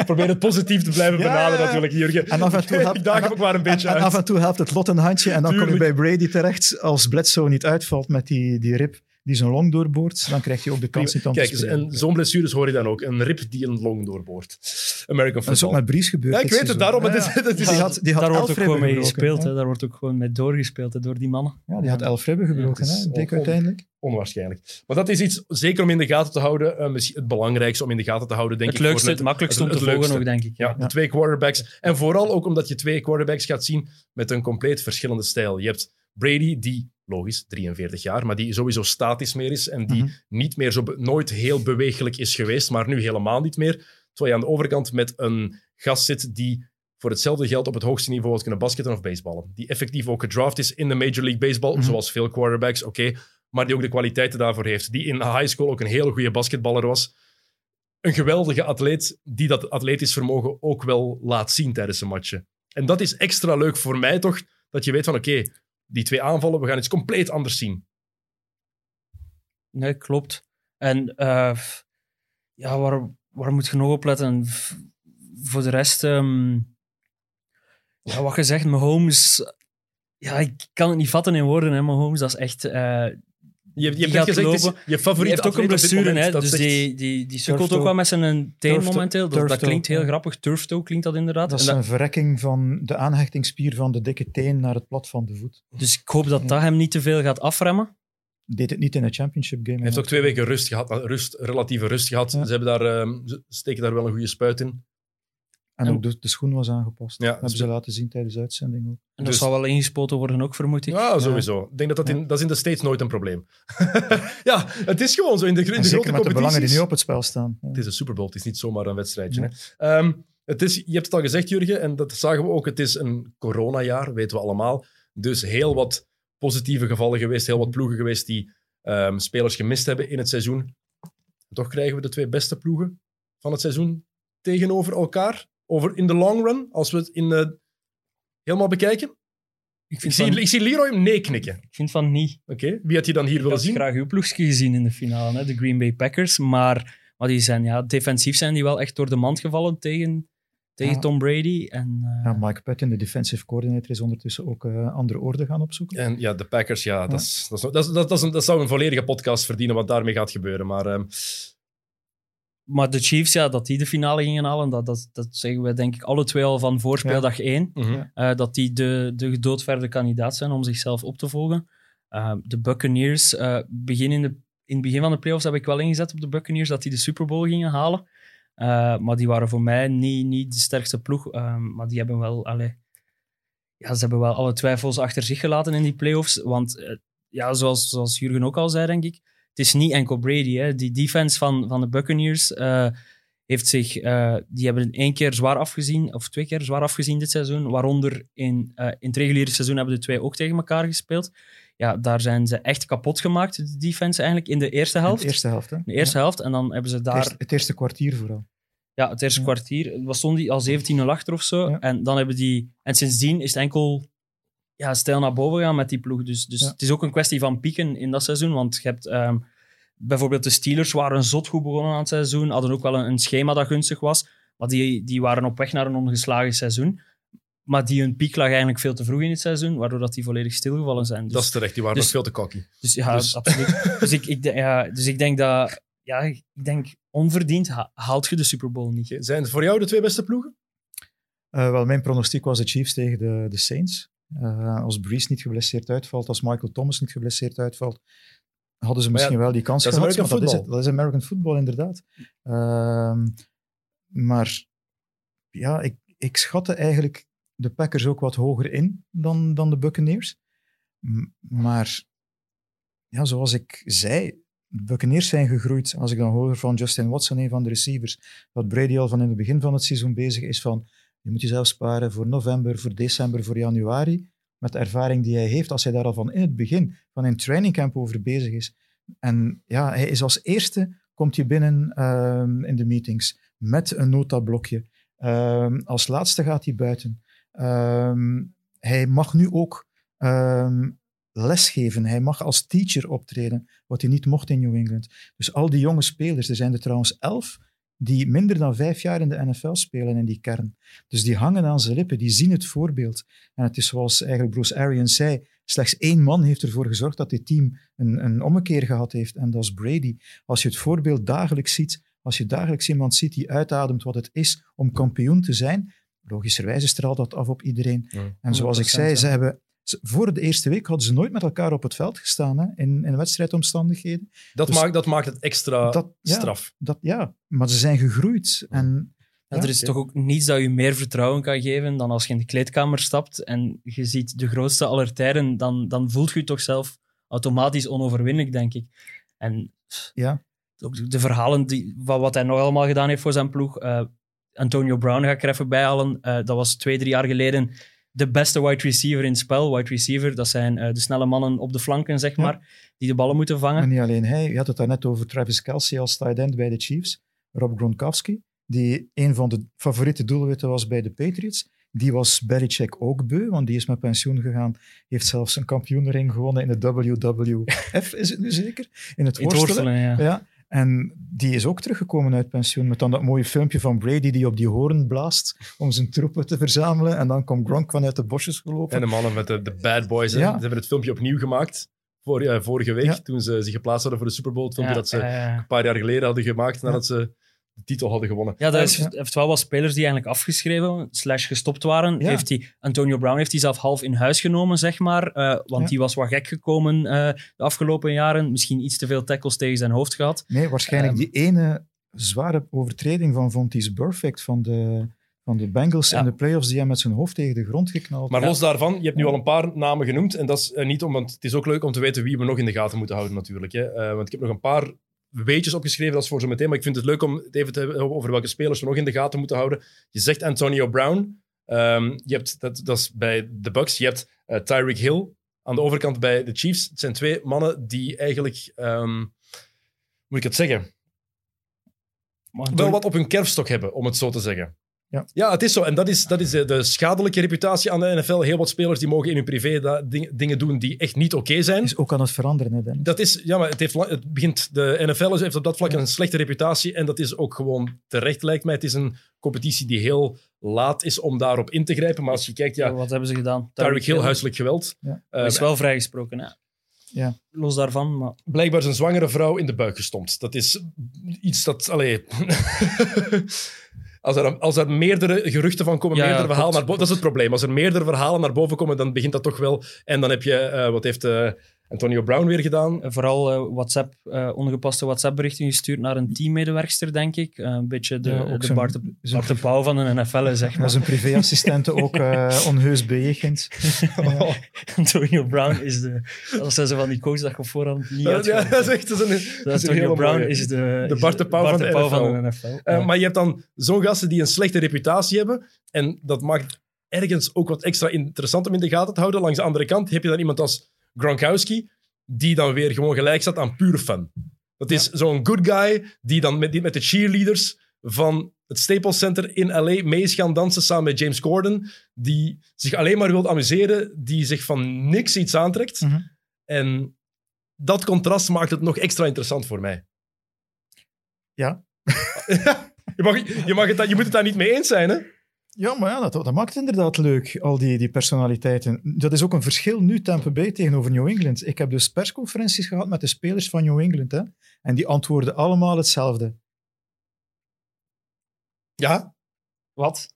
Probeer het positief te blijven benaderen
ja.
natuurlijk, Jurgen.
En af en toe helpt-
Ik daag
en-
hem ook maar een beetje
en, af en toe helpt het lot een handje en dan kom je bij Brady terecht. Als Bledsoe niet uitvalt met die, die rib die zijn long doorboort, dan krijg je ook de kans niet om
Kijk,
te spelen.
en zo'n blessures hoor je dan ook. Een rib die een long doorboort. American
Dat is ook
football.
met Breeze gebeurd.
Ja, ik weet het,
seizoen.
daarom.
Ja,
Het is, het is,
Die had, die had
daar wordt
elf
ook gewoon
ribben
mee
gebroken,
gespeeld.
hè.
Daar wordt ook gewoon mee doorgespeeld hè, door die mannen.
Ja, die had elf ribben gebroken,
Ja, het
hè, dik
on-
uiteindelijk.
onwaarschijnlijk. Maar dat is iets, zeker om in de gaten te houden, eh, misschien het belangrijkste om in de gaten te houden, denk
het
ik. voor
leukste,
net-
het makkelijkste om
het
te volgen ook, denk ik.
Ja, de twee quarterbacks. En vooral ook omdat je twee quarterbacks gaat zien met een compleet verschillende stijl. Je hebt Brady, die, logisch, 43 jaar, maar die sowieso statisch meer is en die
Mhm.
niet meer zo, nooit heel bewegelijk is geweest, maar nu helemaal niet meer. Terwijl je aan de overkant met een gast zit die voor hetzelfde geld op het hoogste niveau had kunnen basketten of baseballen. Die effectief ook gedraft is in de Major League Baseball,
Mhm.
zoals veel quarterbacks, oké. maar die ook de kwaliteiten daarvoor heeft. Die in high school ook een hele goede basketballer was. een geweldige atleet die dat atletisch vermogen ook wel laat zien tijdens een matchen. En dat is extra leuk voor mij toch, dat je weet van oké, die twee aanvallen, we gaan iets compleet anders zien.
Nee, klopt. En eh, ja, waar, waar moet je nog op letten? Voor de rest, ehm, ja, wat je zegt, Mahomes, ja, ik kan het niet vatten in woorden, hè, Mahomes, dat is echt... eh,
Je, je hebt gezegd,
lopen.
je
die
favoriete
heeft ook een blessure,
moment.
hè, dus
echt-
die, die, die sukkelt ook wel met zijn teen momenteel. Dat, klinkt heel grappig. Turf toe klinkt dat inderdaad.
Dat
En
is een verrekking van de aanhechtingsspier van de dikke teen naar het plat van de voet.
dus ik hoop dat dat hem niet te veel gaat afremmen.
Deed het niet in een championship game.
Hij heeft ook twee weken rust gehad, rust, relatieve rust gehad.
Ja.
Ze, hebben daar, ehm, ze steken daar wel een goede spuit in.
En
En-
ook de, de schoen was aangepast.
Ja,
dat hebben ze laten zien tijdens de uitzending ook.
En dat
Dus-
zal wel ingespoten worden ook, vermoed ik.
Ja, sowieso. Ik denk dat dat in, dat is in de States nooit een probleem. ja, het is gewoon zo in de, in de
En
grote
zeker met de belangen die nu op het spel staan. Ja.
Het is een Super Bowl, het is niet zomaar een wedstrijdje.
Nee.
Hè. Ehm, het is, je hebt het al gezegd, Jurgen, en dat zagen we ook. Het is een coronajaar, weten we allemaal. Dus heel wat positieve gevallen geweest, heel wat ploegen geweest die ehm, spelers gemist hebben in het seizoen. Toch krijgen we de twee beste ploegen van het seizoen tegenover elkaar. Over in de long run, als we het in, eh, helemaal bekijken.
Ik
Ik
vind,
zie,
van,
ik zie Leroy nee knikken.
ik vind van niet.
Oké, wie had je dan hier
Ik
willen
had
zien?
graag uw ploegje gezien in de finale, hè, de Green Bay Packers. Maar, maar die zijn, ja, defensief zijn die wel echt door de mand gevallen tegen, tegen
Ja.
Tom Brady. En, eh,
Ja, Mike Patton, de defensive coordinator, is ondertussen ook eh, andere orde gaan opzoeken.
En ja, de Packers, ja, dat, is, dat, is, dat, is- dat, is een- dat zou een volledige podcast verdienen wat daarmee gaat gebeuren. Maar ehm,
maar de Chiefs, ja, dat die de finale gingen halen, dat, dat, dat zeggen we denk ik alle twee al van voorspeeldag 1.
mhm.
Eh, dat die de, de gedoodverde kandidaat zijn om zichzelf op te volgen. Eh, de Buccaneers, eh, begin in, de, in het begin van de playoffs heb ik wel ingezet op de Buccaneers dat die de Super Bowl gingen halen. Eh, maar die waren voor mij niet, niet de sterkste ploeg. Eh, maar die hebben wel, allee, ja, ze hebben wel alle twijfels achter zich gelaten in die playoffs. Want ja, zoals, zoals Jurgen ook al zei, denk ik, het is niet enkel Brady. Hè. Die defense van, van de Buccaneers eh, heeft zich, eh, die hebben één keer zwaar afgezien, of twee keer zwaar afgezien dit seizoen. Waaronder in, eh, in het reguliere seizoen hebben de twee ook tegen elkaar gespeeld. Ja, daar zijn ze echt kapot gemaakt, de defense eigenlijk, in de eerste
In
helft.
de eerste helft, hè?
de eerste helft. En dan hebben ze
Het
daar
eerste, het eerste kwartier vooral.
ja, het eerste
Ja.
kwartier. Was stond die al 17-0 achter of zo.
Ja.
En dan hebben die... En sindsdien is het enkel ja, stijl naar boven gaan met die ploeg. Dus, dus
Ja.
het is ook een kwestie van pieken in dat seizoen. Want je hebt... ehm, bijvoorbeeld de Steelers waren zot goed begonnen aan het seizoen. Hadden ook wel een, een schema dat gunstig was. Maar die, die waren op weg naar een ongeslagen seizoen. Maar die hun piek lag eigenlijk veel te vroeg in het seizoen. Waardoor dat die volledig stilgevallen zijn. Dus,
dat is terecht, die waren
dus-
nog veel te cocky.
dus ja,
dus-
absoluut. dus, ik, ik, ja, dus ik denk dat... Ja, ik denk onverdiend ha- haalt je de Super Bowl niet.
Zijn het voor jou de twee beste ploegen?
Eh, wel, mijn pronostiek was de Chiefs tegen de, de Saints. Eh, als Breeze niet geblesseerd uitvalt, als Michael Thomas niet geblesseerd uitvalt, hadden ze
ja,
misschien wel die kans
dat is
gehad. Maar dat is, het. dat is American football, inderdaad. Ehm, maar ja, ik, ik schatte eigenlijk de Packers ook wat hoger in dan, dan de Buccaneers. Maar ja, zoals ik zei, de Buccaneers zijn gegroeid. Als ik dan hoor van Justin Watson, een van de receivers, dat Brady al van in het begin van het seizoen bezig is van je moet jezelf sparen voor november, voor december, voor januari. Met de ervaring die hij heeft, als hij daar al van in het begin van een trainingcamp over bezig is. En ja, hij is als eerste, komt hij binnen ehm, in de meetings met een notablokje. Ehm, als laatste gaat hij buiten. Ehm, hij mag nu ook lesgeven. Hij mag als teacher optreden, wat hij niet mocht in New England. Dus al die jonge spelers, er zijn er trouwens elf die minder dan vijf jaar in de NFL spelen in die kern. Dus die hangen aan zijn lippen, die zien het voorbeeld. En het is zoals eigenlijk Bruce Arians zei, slechts één man heeft ervoor gezorgd dat dit team een, een ommekeer gehad heeft, en dat is Brady. Als je het voorbeeld dagelijks ziet, als je dagelijks iemand ziet die uitademt wat het is om kampioen te zijn, logischerwijze straalt dat af op iedereen.
Ja.
En zoals ik
100%,
zei,
ja.
ze hebben, voor de eerste week hadden ze nooit met elkaar op het veld gestaan hè, in, in wedstrijdomstandigheden.
Dat,
Dus-
maakt, dat maakt het extra
Dat- ja.
straf.
Dat, ja, maar ze zijn gegroeid. En
Ja,
Ja,
er is toch ook niets dat je meer vertrouwen kan geven dan als je in de kleedkamer stapt en je ziet de grootste aller tijden, dan, dan voelt je je toch zelf automatisch onoverwinnelijk, denk ik. En
ja,
ook de, verhalen die, van wat hij nog allemaal gedaan heeft voor zijn ploeg. eh, Antonio Brown ga ik er even bijhalen. Eh, dat was twee, drie jaar geleden de beste wide receiver in het spel. Wide receiver, dat zijn eh, de snelle mannen op de flanken, zeg
Ja.
maar, die de ballen moeten vangen.
en niet alleen hij. Je had het daarnet over Travis Kelsey als tight end bij de Chiefs. Rob Gronkowski, die een van de favoriete doelwitten was bij de Patriots. Die was Belichick ook beu, want die is met pensioen gegaan. Heeft zelfs een kampioenring gewonnen in de WWF, is het nu zeker? In het worstelen.
worstelen, ja.
Ja, en die is ook teruggekomen uit pensioen met dan dat mooie filmpje van Brady die op die hoorn blaast om zijn troepen te verzamelen. En dan komt Gronk vanuit de bosjes gelopen.
En de mannen met de, de bad boys. hè. Ze hebben het filmpje opnieuw gemaakt. Voor, eh, vorige week,
Ja.
toen ze zich geplaatst hadden voor de Super Bowl. Het filmpje
Ja,
dat ze een paar jaar geleden hadden gemaakt nadat ze de titel hadden gewonnen.
Ja, dat is,
Ja.
heeft wel wat spelers die eigenlijk afgeschreven, slash gestopt waren.
Ja.
Heeft die, Antonio Brown heeft die zelf half in huis genomen, zeg maar. eh, want
Ja.
die was wat gek gekomen eh, de afgelopen jaren. Misschien iets te veel tackles tegen zijn hoofd gehad.
Nee, waarschijnlijk
Ehm.
die ene zware overtreding van Vontaze Perfect van de, van de Bengals
Ja.
in de playoffs die hem met zijn hoofd tegen de grond geknald.
Maar
Ja.
los daarvan, je hebt nu al een paar namen genoemd. En dat is eh, niet om, want het is ook leuk om te weten wie we nog in de gaten moeten houden, natuurlijk. Hè. Eh, want ik heb nog een paar weetjes opgeschreven, dat is voor zo meteen. Maar ik vind het leuk om het even te hebben over welke spelers we nog in de gaten moeten houden. Je zegt Antonio Brown. Ehm, je hebt, dat, dat is bij de Bucks. Je hebt eh, Tyreek Hill aan de overkant bij de Chiefs. Het zijn twee mannen die eigenlijk, hoe moet ik het zeggen, wel wat op hun kerfstok hebben, om het zo te zeggen.
Ja.
ja, het is zo. En dat is, dat is de, de schadelijke reputatie aan de NFL. Heel wat spelers die mogen in hun privé da- ding- dingen doen die echt niet oké zijn.
is ook aan het veranderen, hè?
Dat is, ja, maar het, heeft, het begint, de NFL heeft op dat vlak een slechte reputatie en dat is ook gewoon terecht, lijkt mij. Het is een competitie die heel laat is om daarop in te grijpen. Maar als je kijkt, ja,
Wat hebben ze gedaan?
Tyreek Hill, huiselijk geweld.
Ja.
Eh,
is wel vrijgesproken. Ja.
Ja.
Los daarvan, maar
blijkbaar zijn zwangere vrouw in de buik gestompt. Dat is iets dat... Allee, als, er, als er meerdere geruchten van komen,
Ja, ja,
meerdere verhalen
klopt,
naar boven... Dat is het probleem. Als er meerdere verhalen naar boven komen, dan begint dat toch wel... En dan heb je... eh, wat heeft eh, Antonio Brown weer gedaan?
vooral eh, WhatsApp, eh, ongepaste WhatsApp-berichten gestuurd naar een teammedewerkster, denk ik. Eh, een beetje de,
Ja, ook
de Bart, de,
zijn-
Bart de Pauw van de NFL, zeg maar.
zijn privéassistenten ook eh, onheus bejegend. Ja.
Antonio Brown is de... Dat zijn ze van die coach dat je op voorhand niet
Ja,
had
ja, dat is echt dat is een, dat is een
Antonio Brown
mooie.
is de,
De
is
Bart de Pauw van de NFL.
NFL.
Eh,
Ja.
Maar je hebt dan zo'n gasten die een slechte reputatie hebben. En dat maakt ergens ook wat extra interessant om in de gaten te houden. Langs de andere kant heb je dan iemand als Gronkowski, die dan weer gewoon gelijk staat aan puur fun. Dat is zo'n good guy die dan met, die met de cheerleaders van het Staples Center in LA mee is gaan dansen samen met James Corden, die zich alleen maar wil amuseren, die zich van niks iets aantrekt.
Mhm.
En dat contrast maakt het nog extra interessant voor mij.
Ja.
je, mag, je, mag het, je moet het daar niet mee eens zijn, hè?
Ja, maar ja, dat, maakt inderdaad leuk, al die, die personaliteiten. Dat is ook een verschil nu Tampa Bay tegenover New England. Ik heb dus persconferenties gehad met de spelers van New England. Hè, en die antwoorden allemaal hetzelfde.
Ja.
Wat?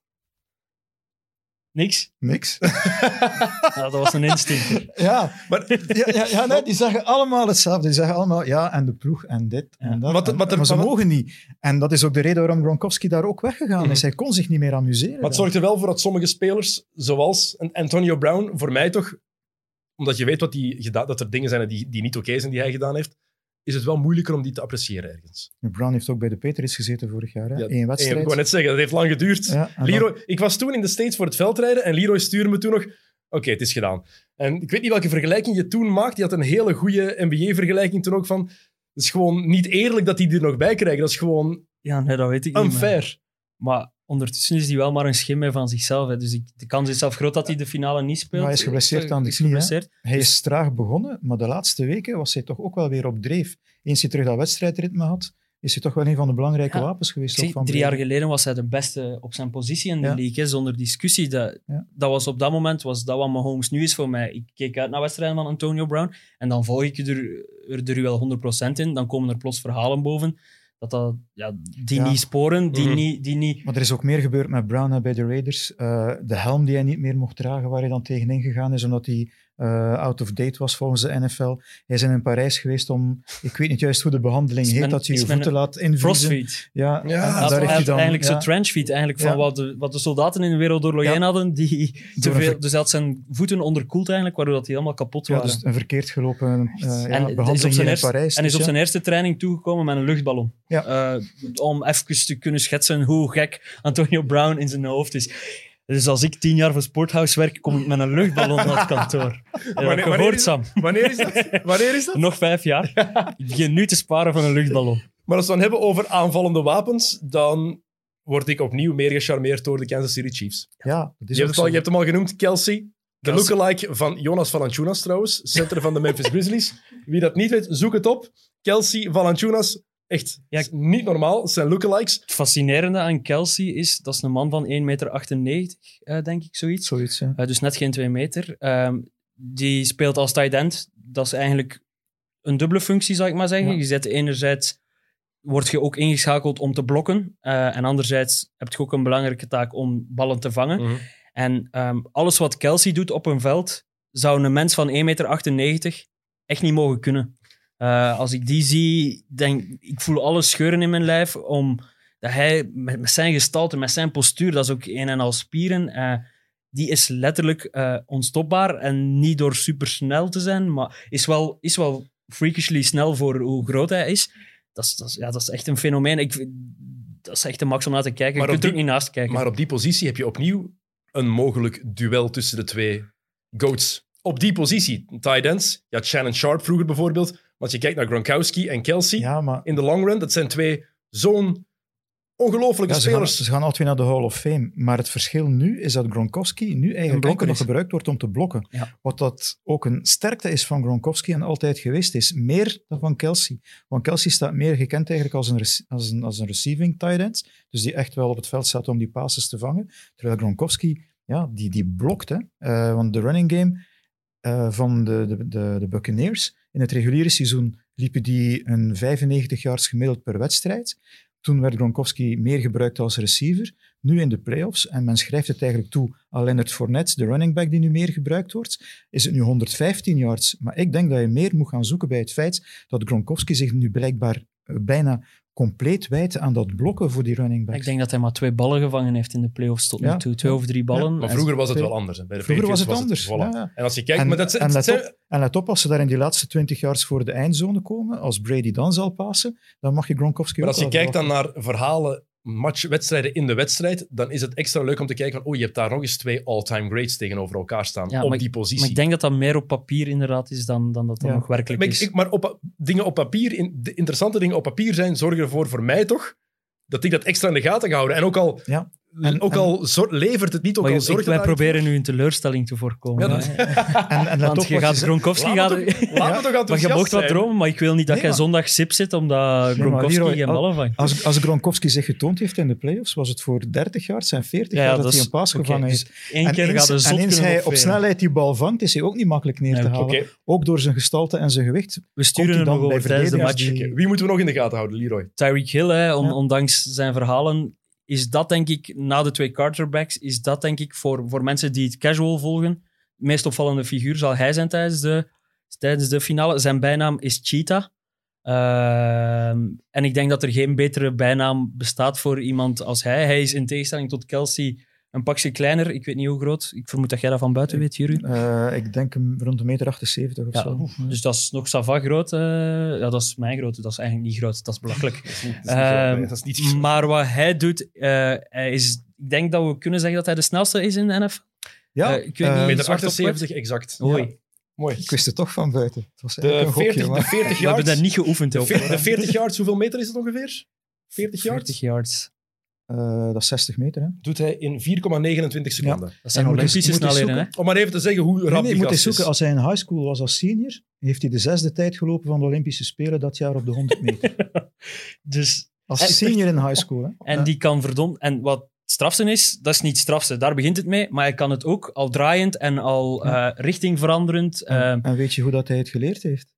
Niks?
Niks.
Ja, dat was een instinct.
ja,
Maar
ja, ja, ja nee, die zeggen allemaal hetzelfde. Die zeggen allemaal, ja, en de ploeg en dit en
Ja.
dat.
Wat-
en-
wat er-
maar ze
wat-
mogen niet. En dat is ook de reden waarom Gronkowski daar ook weggegaan
Mhm.
is. Hij kon zich niet meer amuseren.
Maar het zorgt er wel voor dat sommige spelers, zoals Antonio Brown, voor mij toch, omdat je weet wat die gedaan, dat er dingen zijn die, die niet oké zijn die hij gedaan heeft, is het wel moeilijker om die te appreciëren ergens.
Brown heeft ook bij de Patriots gezeten vorig jaar. Hè?
Ja,
Eén
Ik
wedstrijd.
wou net zeggen, dat heeft lang geduurd.
Ja, dan-
Leroy, ik was toen in de States voor het veldrijden en Leroy stuurde me toen nog... Oké, het is gedaan. En ik weet niet welke vergelijking je toen maakt. Die had een hele goede NBA-vergelijking toen ook van... Het is gewoon niet eerlijk dat die er nog bij krijgen. Dat is gewoon
Ja, nee, dat weet ik niet. maar-
unfair.
Maar ondertussen is hij wel maar een schim van zichzelf. Hè. Dus ik, de kans is zelf groot dat hij de finale niet speelt.
Maar hij is geblesseerd aan de knie, hè? Hij is traag begonnen, maar de laatste weken was hij toch ook wel weer op dreef. Eens hij terug dat wedstrijdritme had, is hij toch wel een van de belangrijke
Ja.
wapens geweest. Van
drie jaar geleden was hij de beste op zijn positie in de
Ja.
league, hè, zonder discussie. Dat,
Ja.
dat was op dat moment was dat wat Mahomes nu is voor mij. Ik keek uit naar wedstrijden van Antonio Brown en dan volg ik er, er, er wel 100% in. Dan komen er plots verhalen boven dat dat, ja, die
Ja.
niet sporen, die,
Mhm.
niet, die niet...
Maar er is ook meer gebeurd met Brown hè, bij de Raiders. Eh, de helm die hij niet meer mocht dragen, waar hij dan tegenin gegaan is, omdat hij eh, out of date was volgens de NFL. Hij is in Parijs geweest om, ik weet niet juist hoe de behandeling
Is
heet,
men-
dat je je voeten laat invriezen.
Frostfeed.
Ja,
Ja,
daar heeft hij
Eigenlijk-
dan...
eigenlijk
ja,
zo'n trenchfeed, eigenlijk van
Ja.
wat, de, wat de soldaten in de Wereldoorlog
Ja.
1 hadden. Die te veel, dus hij had zijn voeten onderkoeld eigenlijk, waardoor dat die helemaal kapot
ja,
waren.
dus een verkeerd gelopen eh,
En is op
behandeling in
eerste-
Parijs.
En is
Dus
op
ja.
zijn eerste training toegekomen met een luchtballon.
Ja.
Eh, om even te kunnen schetsen hoe gek Antonio Brown in zijn hoofd is. Dus als ik tien jaar voor Sporthouse werk, kom ik met een luchtballon naar het kantoor.
Wanneer
gehoord,
is-
Sam?
Wanneer is dat? Wanneer is dat?
Nog vijf jaar. Ik begin nu te sparen van een luchtballon.
Maar als we het dan hebben over aanvallende wapens, dan word ik opnieuw meer gecharmeerd door de Kansas City Chiefs.
Ja, dat is
Je hebt, het al, je hebt hem al genoemd, Kelsey. De lookalike van Jonas Valanciunas trouwens, center van de Memphis Grizzlies. Wie dat niet weet, zoek het op. Kelsey Valanciunas, echt
Ja.
niet normaal. Het zijn lookalikes.
Het fascinerende aan Kelsey is, dat is een man van 1,98 meter, eh, denk ik, zoiets.
Zoiets, ja.
Eh, dus net geen 2 meter. Ehm, die speelt als tight end. Dat is eigenlijk een dubbele functie, zou ik maar zeggen.
Ja.
Je zet enerzijds, word je ook ingeschakeld om te blokken. eh, en anderzijds heb je ook een belangrijke taak om ballen te vangen.
Mhm.
En ehm, alles wat Kelsey doet op een veld, zou een mens van 1,98 meter echt niet mogen kunnen. Eh, als ik die zie, denk ik voel alle scheuren in mijn lijf, om dat hij met, met zijn gestalte, met zijn postuur, dat is ook een en al spieren, eh, die is letterlijk eh, onstopbaar. En niet door supersnel te zijn, maar is wel, is wel freakishly snel voor hoe groot hij is. Dat is, dat is, ja, dat is echt een fenomeen. Ik, dat is echt een max om naar te kijken.
Maar
je kunt er ook niet naast kijken.
Maar op die positie heb je opnieuw een mogelijk duel tussen de twee GOATs. Op die positie, tight ends. Had Shannon Sharp vroeger bijvoorbeeld. Als je kijkt naar Gronkowski en Kelsey,
Ja, maar
in de long run, dat zijn twee zo'n ongelofelijke
ja, ze, gaan,
spelers.
ze gaan altijd naar de Hall of Fame. Maar het verschil nu is dat Gronkowski nu eigenlijk enkel nog gebruikt wordt om te blokken.
Ja.
Wat dat ook een sterkte is van Gronkowski en altijd geweest is. Meer dan van Kelsey. Want Kelsey staat meer gekend eigenlijk als een, als een, als een receiving tight end. Dus die echt wel op het veld staat om die passes te vangen. Terwijl Gronkowski, ja, die, die blokt. Hè. Eh, want de running game eh, van de, de, de, de Buccaneers in het reguliere seizoen liepen die een 95 yards gemiddeld per wedstrijd. Toen werd Gronkowski meer gebruikt als receiver. Nu in de playoffs, en men schrijft het eigenlijk toe aan Leonard Fournette, de running back die nu meer gebruikt wordt, is het nu 115 yards. Maar ik denk dat je meer moet gaan zoeken bij het feit dat Gronkowski zich nu blijkbaar eh, bijna compleet wijdt aan dat blokken voor die running backs.
Ik denk dat hij maar twee ballen gevangen heeft in de playoffs tot nu
Ja.
toe. Twee of drie ballen.
Maar
En-
vroeger was het wel anders. hè. Bij de
Vroeger was het anders.
voilà.
ja, ja.
En als je kijkt,
En,
maar dat
en, let op, en let op, als ze daar in die laatste 20 yards voor de eindzone komen, als Brady dan zal passen, dan mag je Gronkowski
maar
ook
als je kijkt dan naar verhalen, match, wedstrijden in de wedstrijd, dan is het extra leuk om te kijken van, oh, je hebt daar nog eens twee all-time greats tegenover elkaar staan
Ja,
op
maar
die
ik-
positie.
Maar ik denk dat dat meer op papier inderdaad is dan, dan dat dat
Ja.
nog werkelijk
Maar,
is.
ik- maar op, dingen op papier, in, de interessante dingen op papier zijn, zorgen ervoor voor mij toch dat ik dat extra in de gaten ga houden. En ook al,
Ja. En-
ook
en-
al levert het niet, ook al zorgt
wij proberen nu een teleurstelling te voorkomen.
Ja.
En, en
Want je gaat. Gronkowski... Gaat,
Laat me toch, laat me toch
maar je mocht wat
zijn.
dromen, maar ik wil niet dat
Nee,
jij zondag sip zit omdat Gronkowski
Leroy,
geen
al-
ballen vangt.
Als, als Gronkowski zich getoond heeft in de playoffs, was het voor 30 yards en 40
Ja, ja,
jaar dat,
dat
hij een paas
oké,
gevangen
dus
heeft.
Eén
en
keer
eens,
gaat
en eens hij op snelheid die bal vangt, is hij ook niet makkelijk neer te halen. Ook door zijn gestalte en zijn gewicht.
We sturen
dan
nog
bij
over tijdens de match.
Wie moeten we nog in de gaten houden, Leroy?
Tyreek Hill, ondanks zijn verhalen, is dat denk ik, na de twee quarterbacks, is dat denk ik voor, voor mensen die het casual volgen, de meest opvallende figuur zal hij zijn tijdens de, tijdens de finale. Zijn bijnaam is Cheetah. Ehm, en ik denk dat er geen betere bijnaam bestaat voor iemand als hij. Hij is in tegenstelling tot Kelsey een pakje kleiner. Ik weet niet hoe groot. Ik vermoed dat jij dat van buiten weet, Jurgen.
Eh, ik denk hem rond een meter 78 of
Ja,
zo.
Dus dat is nog sava groot. eh, ja, dat is mijn grootte. Dat is eigenlijk niet groot. Dat is belachelijk.
Dat is niet, dat is niet
Ehm,
groot, nee, dat is niet
Maar wat hij doet, eh, hij is, ik denk dat we kunnen zeggen dat hij de snelste is in de NFL.
Ja,
Eh, ik weet niet,
meter
zwart op
78 exact.
Oei.
Mooi.
ik wist het toch van buiten. Het was
De
eigenlijk een
40,
gokje,
de
maar-
40
We hebben
yards.
dat niet geoefend.
De,
ook,
veer-
hoor.
de 40 yards, hoeveel meter is het ongeveer? 40 yards?
40 yards.
Eh, dat is 60 meter, hè?
Doet hij in 4,29 seconden.
Dat zijn Olympische snelheden. Hè?
Om maar even te zeggen hoe rap
Nee, nee, je moet eens zoeken. Als hij in high school was als senior, heeft hij de zesde tijd gelopen van de Olympische Spelen dat jaar op de 100 meter.
Dus,
Als
En-
senior in high school, hè?
en
Ja.
die kan verdomd... En wat het strafste is, dat is niet strafste. Daar begint het mee. Maar hij kan het ook al draaiend en al
Ja.
eh, richting veranderend.
En,
eh,
en weet je hoe dat hij het geleerd heeft?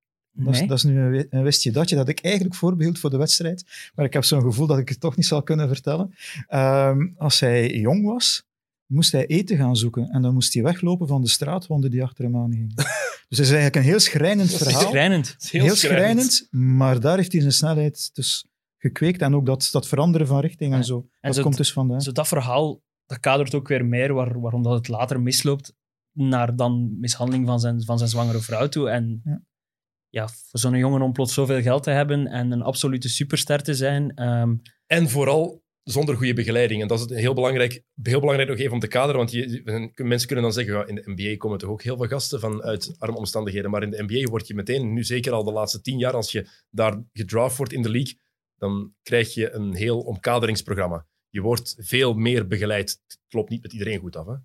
Dat is, dat is nu een, wistje datje dat ik eigenlijk voorbehield voor de wedstrijd. Maar ik heb zo'n gevoel dat ik het toch niet zal kunnen vertellen. Ehm, als hij jong was, moest hij eten gaan zoeken. En dan moest hij weglopen van de straathonden die achter hem aangingen. dus het is eigenlijk een heel schrijnend verhaal.
Schrijnend.
Het is
Heel, schrijnend, maar daar heeft hij zijn snelheid dus gekweekt. En ook dat, dat veranderen van richting en
Ja.
zo.
En
dat
zo-
komt dus vandaan.
Zo dat verhaal, dat kadert ook weer meer waar, waarom dat het later misloopt naar dan mishandeling van zijn, van zijn zwangere vrouw toe. En
Ja.
Ja, voor zo'n jongen om plots zoveel geld te hebben en een absolute superster te zijn. ehm,
En vooral zonder goede begeleiding. En dat is heel belangrijk, heel belangrijk nog even om te kaderen. Want je, mensen kunnen dan zeggen, in de NBA komen toch ook heel veel gasten vanuit arme omstandigheden. Maar in de NBA word je meteen, nu zeker al de laatste tien jaar, als je daar gedraft wordt in de league, dan krijg je een heel omkaderingsprogramma. Je wordt veel meer begeleid. Het klopt niet met iedereen goed af, hè?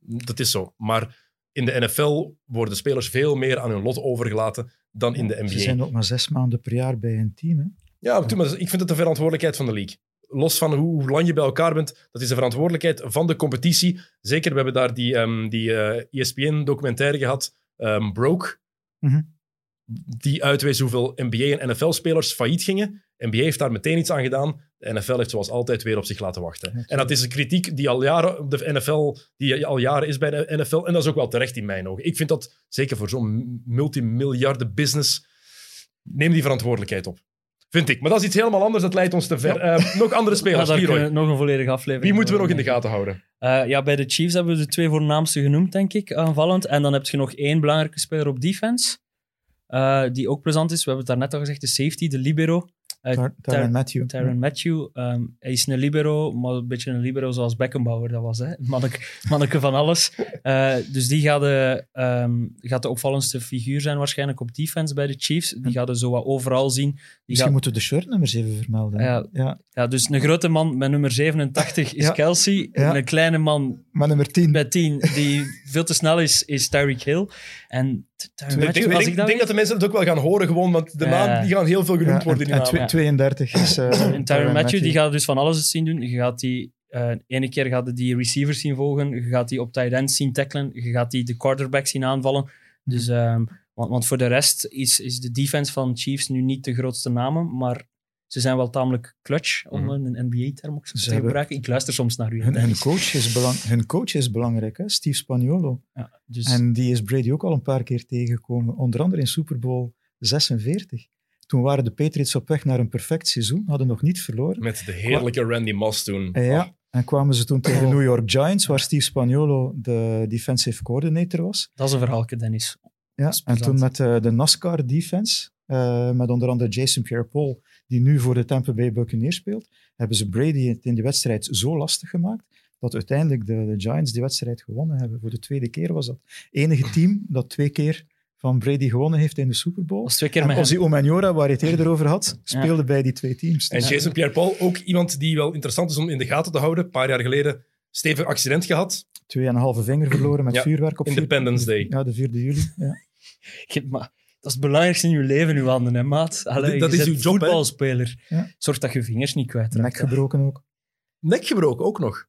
Dat is zo. Maar in de NFL worden spelers veel meer aan hun lot overgelaten dan in de NBA.
Ze zijn ook maar zes maanden per jaar bij een team. Hè?
Ja, maar, maar ik vind het de verantwoordelijkheid van de league. Los van hoe, hoe lang je bij elkaar bent, dat is de verantwoordelijkheid van de competitie. Zeker, we hebben daar die, ehm, die eh, ESPN-documentaire gehad, ehm, Broke,
Mhm.
die uitwees hoeveel NBA- en NFL-spelers failliet gingen. NBA heeft daar meteen iets aan gedaan. De NFL heeft zoals altijd weer op zich laten wachten. En dat is een kritiek die al jaren op de NFL, die al jaren is bij de NFL. En dat is ook wel terecht in mijn ogen. Ik vind dat, zeker voor zo'n multimiljarden business, neem die verantwoordelijkheid op. Vind ik. Maar dat is iets helemaal anders. Dat leidt ons te ver. Eh, nog andere spelers.
we nog een volledige aflevering
Wie moeten we nog
over
in de gaten houden?
Eh, ja, bij de Chiefs hebben we de twee voornaamste genoemd, denk ik, aanvallend. En dan heb je nog één belangrijke speler op defense, eh, die ook plezant is. We hebben het daarnet al gezegd, de safety, de libero. Tyron
Matthew.
Tyrann Matthew. ehm, hij is een libero, maar een beetje een libero zoals Beckenbauer dat was. Hè? Manneke, manneke van alles. Eh, dus die gaat de, ehm, gaat de opvallendste figuur zijn waarschijnlijk op defense bij de Chiefs. Die gaat er zo wat overal zien. Die
Misschien
gaat,
moeten we de shirtnummers even vermelden.
Ja.
ja.
ja, dus een grote man met nummer 87 is
Ja.
Kelsey.
Ja.
Een kleine man
Maar nummer 10.
bij 10 die veel te snel is, is Tyreek Hill. En
Ik denk,
als
ik
ik dat
denk dat de mensen het ook wel gaan horen, gewoon, want de
Ja.
naam die gaan heel veel genoemd
Ja,
worden in
en,
die
en
naam.
twe- 32 is eh
En Tyron Matthew, die gaat dus van alles zien doen. Je gaat die, eh ene keer gaat die receivers zien volgen, je gaat die op tight end zien tacklen, je gaat die de quarterback zien aanvallen. Dus, ehm, want, want voor de rest is, is de defense van Chiefs nu niet de grootste namen, maar ze zijn wel tamelijk clutch, om
Mhm.
een NBA-term ook zo
Ze
te
hebben-
gebruiken. Ik luister soms naar u.
Hun, coach is belang, hun coach is belangrijk, hè? Steve Spagnuolo.
Ja, dus,
En die is Brady ook al een paar keer tegengekomen. Onder andere in Super Bowl 46. Toen waren de Patriots op weg naar een perfect seizoen, hadden nog niet verloren.
Met de heerlijke Randy Moss toen.
Ja, en kwamen ze toen tegen de New York Giants, waar Steve Spagnuolo de defensive coordinator was.
dat is een verhaaltje, Dennis.
Ja, en toen met eh, de NASCAR defense, eh, met onder andere Jason Pierre-Paul, die nu voor de Tampa Bay Buccaneers speelt, hebben ze Brady het in die wedstrijd zo lastig gemaakt dat uiteindelijk de, de Giants die wedstrijd gewonnen hebben. Voor de tweede keer was dat. enige team dat twee keer van Brady gewonnen heeft in de Super Bowl.
Dat is twee keer
En. Ozzy Omaniora, waar je het eerder over had,
Ja.
speelde bij die twee teams.
En Jason Pierre-Paul, ook iemand die wel interessant is om in de gaten te houden. Een paar jaar geleden stevig accident gehad.
Twee en een halve vinger verloren met
Ja,
vuurwerk op vier-
Independence Day.
Ja, de 4 juli. Ja.
Maar is het belangrijkste in je leven, uw handen, hè, maat? Allee,
Dat
je
is uw job,
voetbalspeler.
Ja.
Zorg dat je vingers niet kwijtraakt.
Nek gebroken ook.
Nek gebroken ook nog.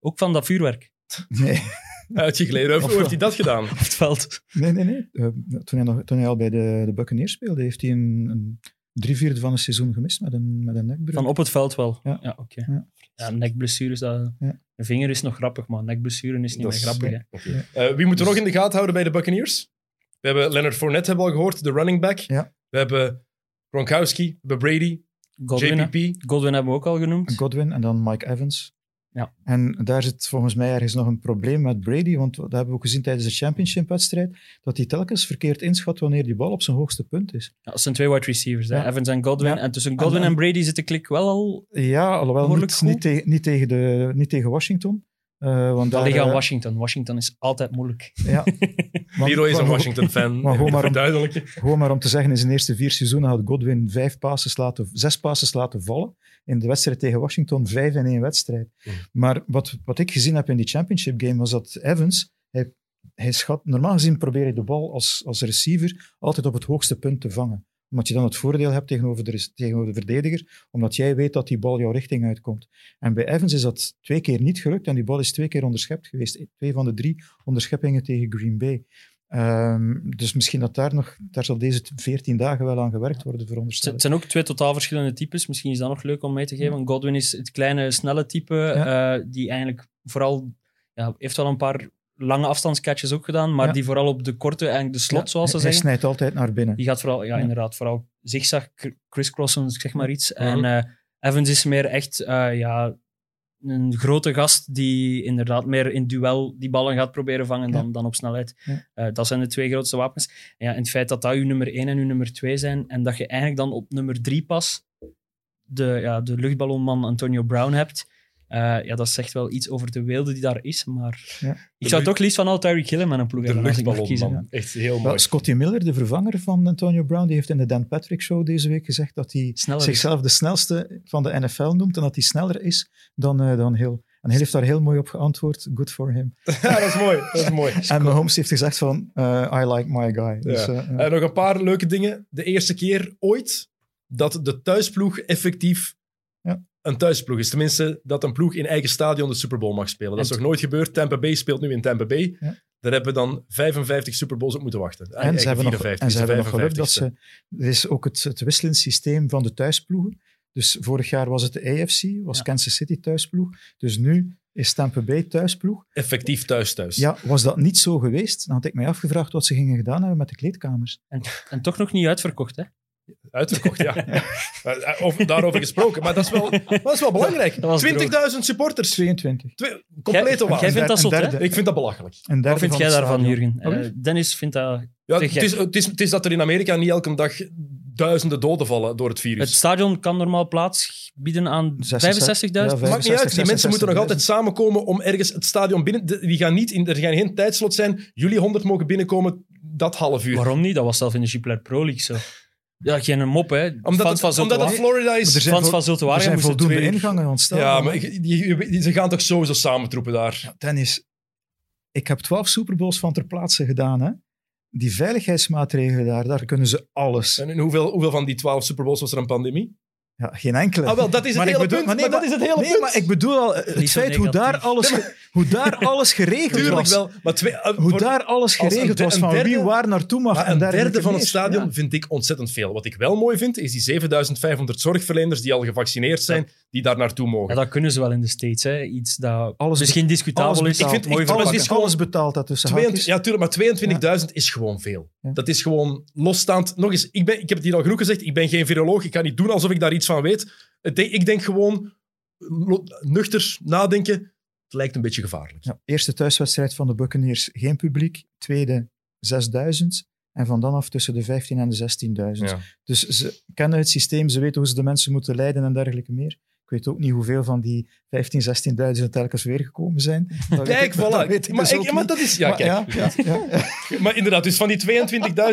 Ook van dat vuurwerk
Nee,
Uitgegleden. Hoe
Of
hoe heeft hij dat gedaan?
op het veld.
nee, nee. nee. Eh, toen, hij nog, toen hij al bij de, de Buccaneers speelde, heeft hij een, een drie vierde van een seizoen gemist met een, met een nekbreuk.
Van op het veld wel.
Ja.
Ja, oké.
Ja.
Ja, nekblessures, dat...
Ja.
een vinger is nog grappig, maar nekblessure is niet
Dat
meer
is-
grappig. Hè.
Oké. Eh, wie moeten we nog in de gaten houden bij de Buccaneers? We hebben Leonard Fournette hebben we al gehoord, de running back.
Ja.
We hebben Gronkowski, we hebben Brady,
Godwin.
JPP.
Godwin hebben we ook al genoemd.
Godwin en dan Mike Evans.
Ja.
En daar zit volgens mij ergens nog een probleem met Brady, want dat hebben we ook gezien tijdens de championship-wedstrijd, dat hij telkens verkeerd inschat wanneer die bal op zijn hoogste punt is.
Ja, dat zijn twee wide receivers, hè.
Ja.
Evans en Godwin.
Ja.
En tussen Godwin
En-
en Brady zit de klik wel al...
Ja, alhoewel niet, tegen, niet, tegen de, niet tegen Washington. Eh, want
Dat ligt aan
eh,
Washington. Washington is altijd moeilijk.
Ja. Want-
Leroy is een Washington-fan.
maar gewoon maar om-. Gewoon maar om te zeggen, in zijn eerste vier seizoenen had Godwin vijf passes laten, zes passes laten vallen. In de wedstrijd tegen Washington vijf in één wedstrijd. Maar wat, wat ik gezien heb in die championship game was dat Evans, hij, hij schat, normaal gezien probeer je de bal als, als receiver altijd op het hoogste punt te vangen. Omdat je dan het voordeel hebt tegenover de, tegenover de verdediger, omdat jij weet dat die bal jouw richting uitkomt. En bij Evans is dat twee keer niet gelukt en die bal is twee keer onderschept geweest. Twee van de drie onderscheppingen tegen Green Bay. Ehm, dus misschien dat daar nog, daar zal deze 14 dagen wel aan gewerkt worden, veronderstel
het zijn ook twee totaal verschillende types. Misschien is dat nog leuk om mee te geven. Godwin is het kleine, snelle type, eh, die eigenlijk vooral... Ja, heeft wel een paar lange afstandscatches ook gedaan, maar
Ja.
die vooral op de korte, eigenlijk de slot,
Ja,
zoals ze
hij, hij
zeggen,
snijdt altijd naar binnen.
die gaat vooral, ja,
Ja.
inderdaad, vooral zigzag, cr- crisscrossen, zeg maar iets.
Mhm.
En eh, Evans is meer echt, eh, ja, een grote gast die inderdaad meer in duel die ballen gaat proberen vangen dan, dan op snelheid. Eh, dat zijn de twee grootste wapens. En, ja, en het feit dat dat uw nummer 1 en uw nummer 2 zijn en dat je eigenlijk dan op nummer 3 pas de, ja, de luchtballonman Antonio Brown hebt, Eh, ja, dat zegt wel iets over de weelde die daar is, maar
Ja.
ik zou toch liefst van al Tyreek Hill in mijn ploeg hebben als ik mag kiezen.
man. Echt heel
Wel,
mooi.
Scotty Miller, de vervanger van Antonio Brown, die heeft in de Dan Patrick Show deze week gezegd dat hij
Sneller is.
zichzelf de snelste van de NFL noemt en dat hij sneller is dan, eh, dan Hill. En Hill heeft daar heel mooi op geantwoord. Good for him.
Ja, dat is mooi. Dat is mooi.
En Mahomes heeft gezegd van, eh, I like my guy. Dus,
Ja.
Eh,
nog een paar leuke dingen. De eerste keer ooit dat de thuisploeg effectief. Een thuisploeg is. Tenminste, dat een ploeg in eigen stadion de Super Bowl mag spelen. Dat is
En-
nog nooit gebeurd. Tampa Bay speelt nu in Tampa Bay.
Ja.
Daar hebben we dan 55 Super Bowls op moeten wachten.
En ze hebben nog,
54,
en ze hebben nog geluk dat
55ste.
ze... Er is ook het, het wisselend systeem van de thuisploegen. Dus vorig jaar was het de AFC, was
Ja.
Kansas City thuisploeg. Dus nu is Tampa Bay thuisploeg.
Effectief thuis thuis.
Ja, was dat niet zo geweest, dan had ik mij afgevraagd wat ze gingen gedaan hebben met de kleedkamers.
En toch nog niet uitverkocht, hè?
Uitverkocht, ja. Eh, Of, daarover gesproken. Maar dat is wel, dat is wel belangrijk.
Dat was
20.000 supporters.
22.
Twee, complete waanzin.
jij vindt dat zot, hè?
Ik vind dat belachelijk.
Wat vind jij daarvan. Jurgen? Eh, Dennis vindt dat...
Ja, het, is, het, is, het is dat er in Amerika niet elke dag duizenden doden vallen door het virus.
Het stadion kan normaal plaats bieden aan 65.000.
66, ja,
Maakt niet uit. Die
65,
mensen moeten nog
66.000.
altijd samenkomen om ergens het stadion binnen... Die gaan niet in, er gaan geen tijdslot zijn. Jullie 100 mogen binnenkomen dat half uur.
Waarom niet? Dat was zelf in de Jupiler Pro League zo. Ja, geen mop, hè.
Omdat,
Fans
het,
van
omdat het Florida is.
Er zijn
Fans
vol-
van
Er zijn voldoende
twee
ingangen aan het stadion.
ja, maar ik- die, die- ze gaan toch sowieso samentroepen daar.
Dennis, ik heb 12 Super Bowls van ter plaatse gedaan. Hè? Die veiligheidsmaatregelen daar, daar kunnen ze alles.
En in hoeveel, hoeveel van die 12 Super Bowls was er een pandemie?
Ja, geen enkele.
Ah, wel, dat is het
Maar
hele
bedoel-
punt.
maar
Maar,
nee,
dat is het hele
nee,
punt.
maar ik bedoel al, het
Niet
feit hoe daar, alles, hoe daar alles geregeld
Tuurlijk
was.
wel. Maar twee, eh,
Hoe
voor-
daar alles geregeld
de-
was, van
derde-
wie waar naartoe mag.
Maar
en
een derde van het stadion
Ja.
vind ik ontzettend veel. Wat ik wel mooi vind, is die 7500 zorgverleners die al gevaccineerd zijn, die daar naartoe mogen.
Ja, dat kunnen ze wel in de States, hè. Iets dat
Alles
misschien discutabel
Alles
is.
betaald.
Ik vind-
mooi
alles
alles,
is gewoon-
alles betaald dat tussen
22
haakjes.
ja, tuurlijk, maar 22.000 is gewoon veel.
Ja.
Dat is gewoon losstaand. Nog eens, ik, ben, ik heb het hier al genoeg gezegd, ik ben geen viroloog, ik kan niet doen alsof ik daar iets van weet. Ik denk gewoon, nuchter nadenken, het lijkt een beetje gevaarlijk.
Ja, eerste thuiswedstrijd van de Buccaneers, geen publiek. Tweede, 6000. En van dan af tussen de 15 en de 16.000.
Ja.
Dus ze kennen het systeem, ze weten hoe ze de mensen moeten leiden en dergelijke meer. Ik weet ook niet hoeveel van die 15, 16.000 telkens weer gekomen zijn. Dat
Kijk,
ik-
voilà.
ik
maar,
dus
ik- maar dat is... Ja,
Maar
kijk.
ja, ja, ja, ja.
Maar inderdaad, dus van die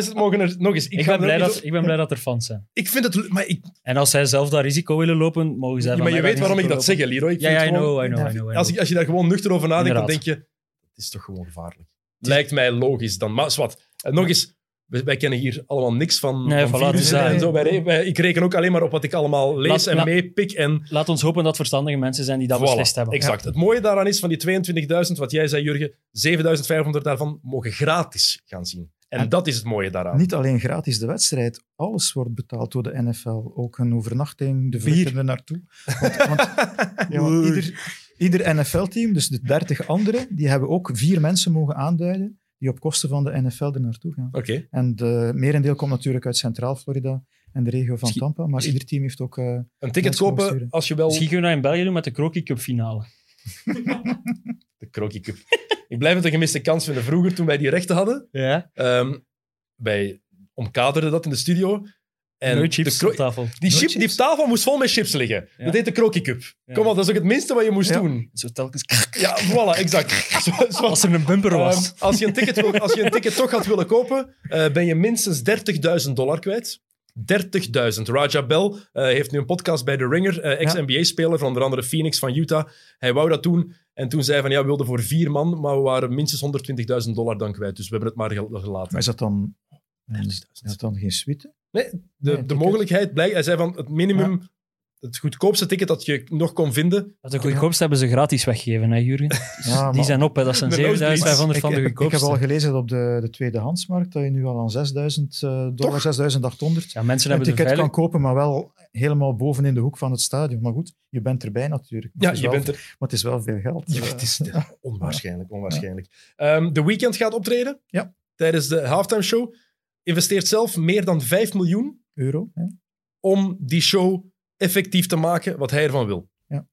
22.000 mogen er nog eens... Ik,
ben, blij dat, ik ben blij dat er fans zijn.
ik vind het... Maar, ik,
En als zij zelf dat risico willen lopen, mogen zij van
maar je weet waarom ik dat zeg, Leroy. Ik
Ja, ja, I know, I know,
Ja.
I know.
Als, als je daar gewoon nuchter over nadenkt, dan denk je, het is toch gewoon gevaarlijk. Lijkt mij logisch dan. Maar zwart, en nog eens, wij, wij kennen hier allemaal niks van,
Nee,
van
voilà,
virussen
dus
en zo. Wij, re- wij- ik reken ook alleen maar op wat ik allemaal lees
Laat-
en meepik. En
Laat ons hopen dat verstandige mensen zijn die dat
voilà,
beslist hebben.
Exact. Het mooie daaraan is, van die 22.000, wat jij zei, Jurgen, 7.500 daarvan mogen gratis gaan zien. En,
En-
dat is het mooie daaraan.
Niet alleen gratis de wedstrijd, alles wordt betaald door de NFL. Ook een overnachting, de vluchten er naartoe. Want, want, ja, want ieder, ieder NFL-team, dus de 30 anderen, die hebben ook vier mensen mogen aanduiden die op kosten van de NFL er naartoe gaan.
Oké.
En de merendeel komt natuurlijk uit Centraal Florida en de regio van
Misschien-
Tampa, maar ieder team heeft ook... eh,
Een ticket kopen
sturen.
als je wel...
Misschien kunnen we dat in België doen met de Crocky Cup finale.
De Crocky Cup. ik blijf het een gemiste kans vinden. Vroeger, toen wij die rechten hadden,
Ja.
ehm, wij omkaderden dat in de studio. En
Nooit
de
chips
kro-
op tafel.
Die,
Nooit
chip, die
chips?
tafel moest vol met chips liggen.
Ja.
Dat heet de Crocky Cup.
Ja.
Kom op, dat is ook het minste wat je moest
Ja.
doen.
Zo telkens...
Ja, voilà, exact. Zo, zo.
Als er een bumper was.
Ehm, als, je een ticket als je een ticket toch had willen kopen, eh, ben je minstens 30.000 dollar kwijt. 30.000. Raja Bell eh, heeft nu een podcast bij The Ringer, eh, ex-NBA-speler van onder andere Phoenix van Utah. Hij wou dat doen en toen zei hij van ja, we wilden voor vier man, maar we waren minstens 120.000 dollar dan kwijt. Dus we hebben het maar gel- gelaten.
maar is dat dan, is
30.000.
dat dan geen suite?
Nee, de,
Nee,
de mogelijkheid blijkt. Hij zei van het minimum, het goedkoopste ticket dat je nog kon vinden.
Dat de goedkoopste hebben ze gratis weggegeven, hè, Jurgen?
Ja,
Die zijn op, hè. dat zijn
De nosebleeds.
7500 van de
ik, heb- ik
goedkoopste.
heb al gelezen dat op de, de tweedehandsmarkt dat je nu al aan 6000 eh, dollar,
Toch?
6800
Ja, mensen
een
hebben de
ticket
veilig...
kan kopen, maar wel helemaal boven in de hoek van het stadion. Maar goed, je bent erbij natuurlijk. Maar
Ja,
het is
je
wel,
bent er.
Maar het is wel veel geld.
Ja, het is onwaarschijnlijk, onwaarschijnlijk. Ehm, de Weekend gaat optreden
Ja.
tijdens de halftime show. Investeert zelf meer dan 5 miljoen
euro. Hè?
om die show effectief te maken wat hij ervan wil.
Ja.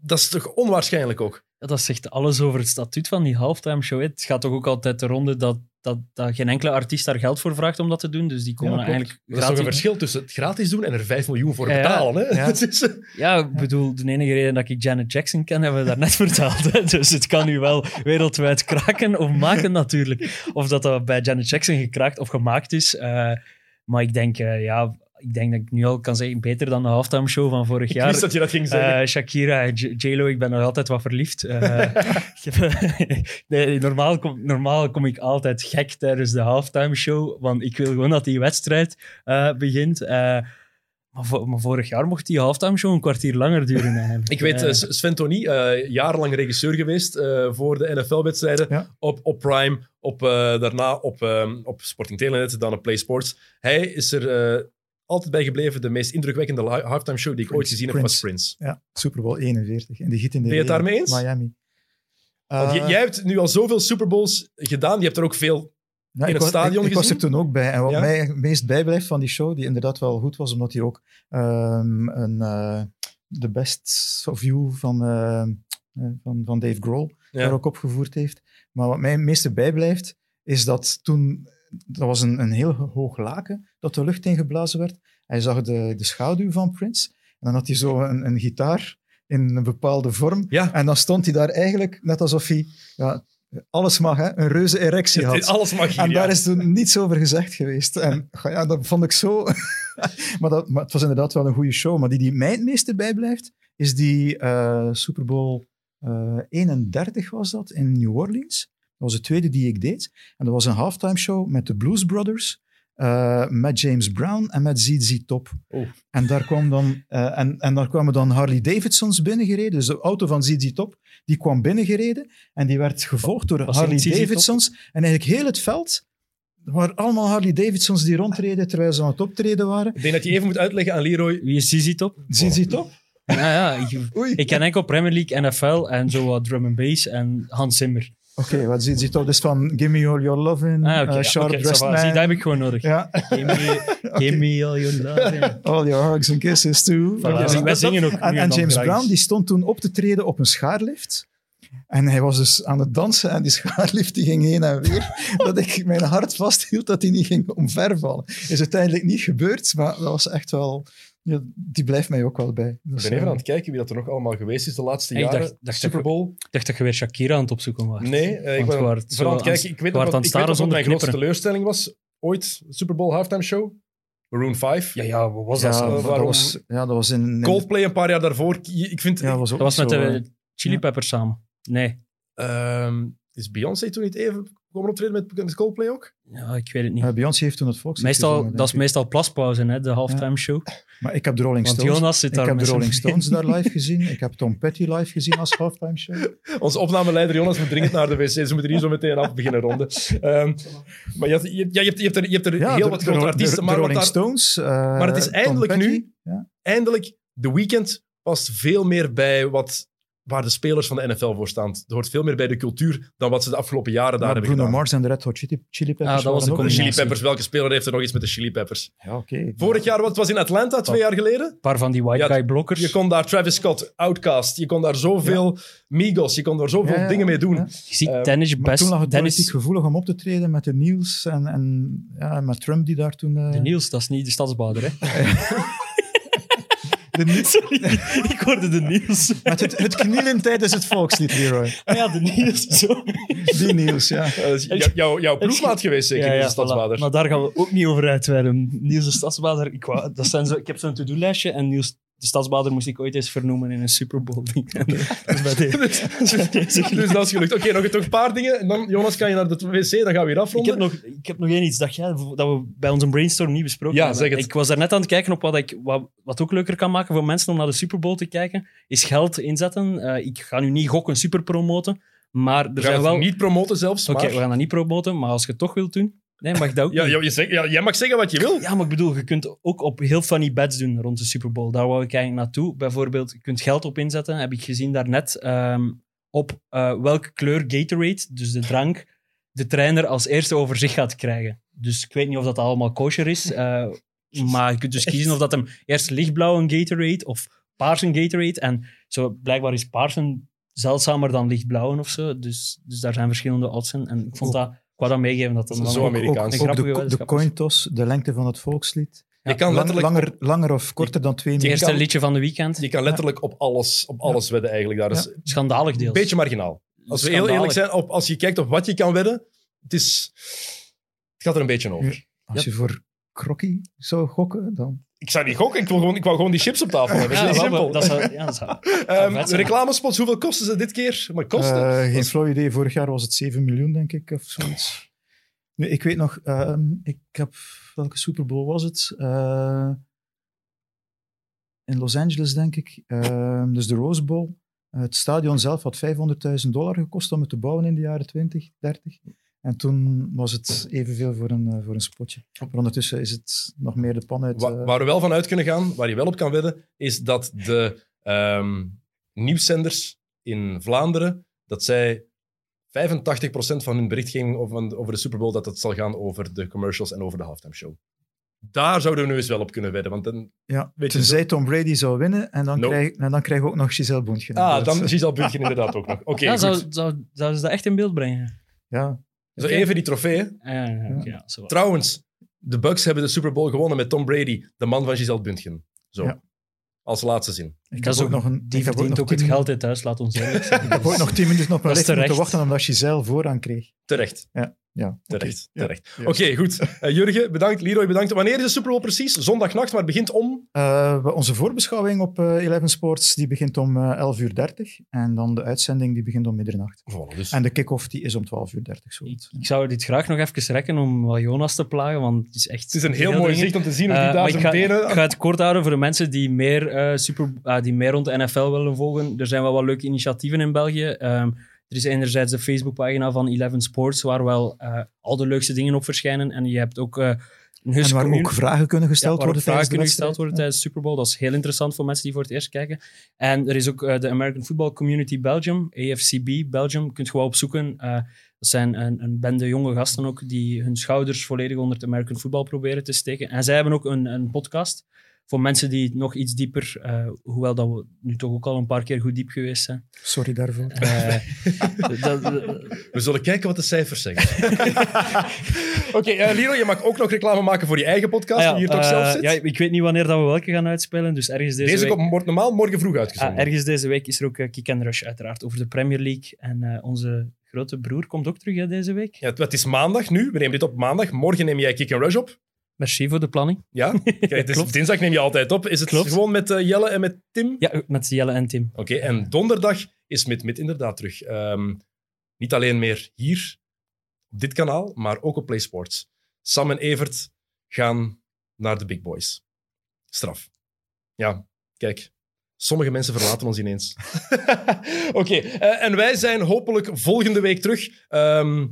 Dat is toch onwaarschijnlijk ook?
Ja, dat zegt alles over het statuut van die halftime show. Het gaat toch ook altijd de ronde dat, dat, dat geen enkele artiest daar geld voor vraagt om dat te doen. Dus die komen
Ja,
eigenlijk
Dat is toch een
gratis.
verschil tussen het gratis doen en er 5 miljoen voor
Ja,
betalen. Hè?
Ja.
Ja, ik bedoel, de enige reden dat ik Janet Jackson ken, hebben we daarnet verteld. Hè. Dus het kan nu wel wereldwijd kraken of maken natuurlijk. Of dat dat bij Janet Jackson gekraakt of gemaakt is. eh, maar ik denk, eh, ja, ik denk dat ik nu al kan zeggen, beter dan de halftime show van vorig
ik
jaar.
wist dat je dat ging zeggen.
Eh, Shakira en J- J-Lo, ik ben nog altijd wat verliefd. Eh, ik heb- nee, normaal, kom, normaal kom ik altijd gek tijdens de halftime show, want ik wil gewoon dat die wedstrijd eh, begint. Eh, maar, vo- maar vorig jaar mocht die halftime show een kwartier langer duren. eigenlijk.
Ik weet, Sven Tony, eh, jarenlang regisseur geweest eh, voor de NFL-wedstrijden.
Ja.
Op, op Prime, op, eh, daarna op, ehm, op Sporting Telenet, dan op Play Sports. Hij is er eh, altijd bij gebleven. De meest indrukwekkende halftime show die ik ooit
Prince.
gezien heb was Prince.
Ja, Super Bowl 41. En die giet in de
Ben je het daarmee eens?
Miami. Eh,
jij hebt nu al zoveel Super Bowls gedaan. Je hebt er ook veel...
Ja,
in het
was,
stadion
ik, ik was er
gezien?
toen ook bij. En wat
Ja?
mij het meest bijblijft van die show, die inderdaad wel goed was, omdat hij ook ehm, een, eh, de best of you van, eh, eh, van, van Dave Grohl
Ja.
daar ook opgevoerd heeft. Maar wat mij het meeste bijblijft, is dat toen... Dat was een, een heel hoog laken dat de lucht ingeblazen werd. Hij zag de, de schaduw van Prince. En dan had hij zo een, een gitaar in een bepaalde vorm.
Ja,
En dan stond hij daar eigenlijk net alsof hij... Ja, alles mag, hè, een reuze erectie had.
alles mag hier.
En
ja.
daar is toen niets over gezegd geweest. En ja, dat vond ik zo... maar, dat, maar het was inderdaad wel een goede show. Maar die die mij het meeste bijblijft, is die eh, Super Bowl eh, 31 was dat, in New Orleans. Dat was de tweede die ik deed. En dat was een halftime show met de Blues Brothers, eh, met James Brown en met ZZ Top.
Oh.
En daar, kwam dan, eh, en, en daar kwamen dan Harley Davidsons binnengereden. Dus de auto van ZZ Top, die kwam binnengereden. En die werd gevolgd door
Was
Harley? Davidsons. En eigenlijk heel het veld waren allemaal Harley Davidsons die rondreden terwijl ze aan het optreden waren.
Ik denk dat je even moet uitleggen aan Leroy.
Wie is ZZ Top?
ZZ Top?
Ja, ja, ik,
Oei.
ik ken enkel Premier League, NFL en zo wat drum and bass en Hans Zimmer.
Oké, wat ZZ Top? Dus van Give Me All Your Lovin',
Ah, oké.
eh, Sharp Dressed.
Zie,
Man.
dat heb ik gewoon nodig.
Ja,
Give me, give me all your love.
All Your Hugs and Kisses Too.
Voilà, wij
dat-
zingen ook
En, en James Brown die stond toen op te treden op een schaarlift. En hij was dus aan het dansen en die schaarlift die ging heen en weer. dat ik mijn hart vasthield dat hij niet ging omvervallen. Is uiteindelijk niet gebeurd, maar dat was echt wel... Ja, die blijft mij ook wel bij.
Ik ben even
eh,
aan het kijken wie dat er nog allemaal geweest is de laatste jaren.
dacht- dacht
Super
dat-
Bowl.
Ik dacht dat je weer Shakira aan het opzoeken was.
Nee, eh, ik ben aan het kijken. Ik weet ik
het
mijn grootste teleurstelling was. Ooit, Super Bowl halftime show. Maroon 5.
Ja, ja, wat was
ja,
dat?
dat
waarom-
was, ja, dat was in... in-
Coldplay een paar jaar daarvoor. Ik vind...
ja, dat was ook
Dat was met
zo, eh,
de Chili Peppers samen. Nee.
ehm, is Beyoncé toen niet even komen optreden met, Coldplay ook?
Ja, ik weet het niet.
Beyoncé heeft toen het volkslied
Meestal,
gezongen,
dat is
ik.
meestal plaspauze, hè, de halftime show.
Maar ik heb de Rolling
Want
Stones...
Jonas zit
Ik
daar
heb de Rolling Stones daar live gezien. Ik heb Tom Petty live gezien als halftime show.
Onze opnameleider Jonas moet dringend naar de wc. Ze moeten hier zo meteen af beginnen ronden. Ehm, maar je, hebt- je, ja, je, hebt, je hebt er, je hebt er heel
de-
wat
de,
grote
de-
artiesten.
de
maar, wat
Rolling
daar-
Stones. eh,
maar het is
Tom
eindelijk
Petty.
nu-
Ja.
eindelijk, The Weeknd past veel meer bij wat, waar de spelers van de NFL voor staan. Het hoort veel meer bij de cultuur dan wat ze de afgelopen jaren daar
Maar
hebben
Bruno
gedaan.
Mars en de Red Hot Chili, Chili Peppers.
Ah, dat was
waren
de combinatie.
Chili Peppers, welke speler heeft er nog iets met de Chili Peppers?
Ja, oké.
Vorig jaar, wat het was in Atlanta, twee jaar geleden.
Een paar van die white
Ja,
guy blokkers.
Je kon daar Travis Scott, Outkast, je kon daar zoveel Migos, je kon daar zoveel
Ja, ja,
dingen mee doen.
ja.
Je ziet Dennis
Maar
best.
toen lag het gevoelig om op te treden met de Niels en, en ja, met Trump die daar toen... eh,
de Niels, dat is niet de stadsbouder, hè?
de Niels-
Sorry, ik hoorde de Niels.
met het, het knielen tijdens het volkslied, Leroy.
Ah ja, de Niels, zo.
Die Niels, ja.
Jou- jouw, ploegmaat geweest, zeker,
Ja,
in
ja,
de stadsbader.
voilà. Maar daar gaan we ook niet over uitweiden. Niels de Stadsbader, ik, wou, dat zijn zo, ik heb zo'n to-do-lijstje en Niels de Stadsbader moest ik ooit eens vernoemen in een Super Bowl bij bij deze
dus dat is gelukt. Oké, nog, nog een paar dingen. En dan, Jonas, kan je naar de wc, dan gaan we weer
Ik
afronden.
heb, nog, ik heb nog één iets dat, jij, dat we bij onze brainstorm niet besproken
Ja,
hebben.
zeg het.
Ik was daarnet aan het kijken op wat, ik, wat, wat ook leuker kan maken voor mensen om naar de Super Bowl te kijken, is geld inzetten. Eh, ik ga nu niet gokken super promoten, maar er
We gaan
zijn wel...
niet promoten zelfs,
Oké, we gaan dat niet promoten, maar als je het toch wilt doen, nee, mag dat ook
Ja,
niet.
ja, je zegt, ja, jij mag zeggen wat je wil.
Ja, maar ik bedoel, je kunt ook op heel funny bets doen rond de Super Bowl. Daar wou ik eigenlijk naartoe. Bijvoorbeeld, je kunt geld op inzetten, heb ik gezien daarnet, ehm op eh, welke kleur Gatorade, dus de drank, de trainer als eerste over zich gaat krijgen. Dus ik weet niet of dat allemaal kosher is, eh, maar je kunt dus kiezen of dat hem eerst lichtblauw een Gatorade of paars een Gatorade. En zo blijkbaar is paars een zeldzamer dan lichtblauwen of zo. Dus, dus daar zijn verschillende oddsen. En ik vond dat, ik wou dat meegeven dat dat
zo
wel-
Amerikaans.
een
Ook, ook de, de
wetenschap is.
coin toss, de lengte van het volkslied.
Je kan
Lang-
letterlijk,
langer, langer of korter dan twee
Het
minuten.
eerste
kan-
liedje van de weekend.
je kan letterlijk op alles, op alles wedden eigenlijk. Daar is
Schandalig
een
deels.
beetje marginaal. Als we heel eerlijk zijn, op, als je kijkt op wat je kan wedden, het, is, het gaat er een beetje over.
Als je voor Krokkie zou gokken, dan...
Ik zou niet gokken, ik, wil gewoon, ik wou gewoon die chips op tafel hebben.
Ja,
dat is
wel,
simpel.
dat zou, ja, dat zou-
Ehm, reclamespots, hoeveel kosten ze dit keer? Maar kosten?
Eh, geen flauw idee. Vorig jaar was het 7 miljoen, denk ik, of zoiets. Nu, ik weet nog, ehm, ik heb, welke Super Bowl was het? Eh, in Los Angeles, denk ik. Ehm, dus de Rose Bowl. Eh, het stadion zelf had 500.000 dollar gekost om het te bouwen in de jaren 20, 30. En toen was het evenveel voor een, eh, voor een spotje. Maar ondertussen is het nog meer de pan uit.
Wa-
eh,
waar we wel van uit kunnen gaan, waar je wel op kan wedden, is dat de ehm, nieuwszenders in Vlaanderen, dat zij 85% van hun berichtgeving over, over de Super Bowl, dat het zal gaan over de commercials en over de halftime show. Daar zouden we nu eens wel op kunnen wedden. Want dan,
ja,
weet je
tenzij Tom Brady zou winnen en dan,
No.
krijg, en dan krijgen we ook nog Giselle Boentje.
ah, dan Giselle Bündchen inderdaad ook nog. Oké,
ja,
goed.
zou, zou, zouden ze dat echt in beeld brengen?
ja,
Zo even die trofee.
ja.
Trouwens, de Bucks hebben de Super Bowl gewonnen met Tom Brady, de man van Giselle Bündchen. Zo.
Ja.
Als laatste zin.
ik
Dat
ook
ook-
nog een.
Die verdient ook het geld in thuis, laat ons eerlijk zijn.
Ik heb ook nog tien minuten op mijn licht moeten wachten omdat Giselle vooraan kreeg.
Terecht.
Ja,
Terecht.
Ja.
terecht.
Ja.
Oké, goed. Eh, Jurgen, bedankt. Leroy, bedankt. Wanneer is de Super Bowl precies? Zondagnacht, maar het begint om...
Eh, we- onze voorbeschouwing op eh Eleven Sports die begint om eh 11 uur 30 en dan de uitzending die begint om middernacht.
Voilà, dus.
En de kick-off die is om 12 uur 30. Zo.
Ik, ik zou dit graag nog even rekken om wel Jonas te plagen, want het is echt...
Het is een heel mooi zicht om te zien hoe die daar zijn
ik, ga,
benen...
ik ga het kort houden voor de mensen die meer, eh, super, ah, die meer rond de NFL willen volgen. Er zijn wel wat leuke initiatieven in België. Ehm, er is enerzijds de Facebookpagina van Eleven Sports, waar wel eh, al de leukste dingen op verschijnen. En je hebt ook eh, een
En waar ook vragen kunnen gesteld worden
vragen
tijdens
kunnen gesteld worden tijdens de Super Bowl. Dat is heel interessant voor mensen die voor het eerst kijken. En er is ook eh, de American Football Community Belgium, AFCB Belgium. Kunt je wel opzoeken. Dat zijn een, een bende jonge gasten ook die hun schouders volledig onder het American Football proberen te steken. En zij hebben ook een, een podcast voor mensen die nog iets dieper, eh, hoewel dat we nu toch ook al een paar keer goed diep geweest zijn.
Sorry daarvoor.
Eh, dat-
We zullen kijken wat de cijfers zeggen. Oké, eh, Leroy, je mag ook nog reclame maken voor je eigen podcast,
Ah ja,
die hier toch zelf zit.
Ja, ik weet niet wanneer dat we welke gaan uitspelen, dus ergens deze,
Deze
week...
komt normaal morgen vroeg
Ah,
uitgezonden.
ergens deze week is er ook Kick and Rush, uiteraard, over de Premier League. En eh, onze grote broer komt ook terug hè, deze week.
ja, het, het is maandag nu, we nemen dit op maandag. Morgen neem jij Kick and Rush op.
Merci voor de planning.
Ja, Kijk, dinsdag neem je altijd op. Is het
Klopt.
gewoon met eh, Jelle en met Tim?
Ja, met Jelle en Tim.
Oké, en donderdag is Mit Mit inderdaad terug. Ehm, niet alleen meer hier, op dit kanaal, maar ook op PlaySports. Sam en Evert gaan naar de big boys. Straf. Ja, kijk. Sommige mensen verlaten ons ineens. Oké, eh, en wij zijn hopelijk volgende week terug. Ehm,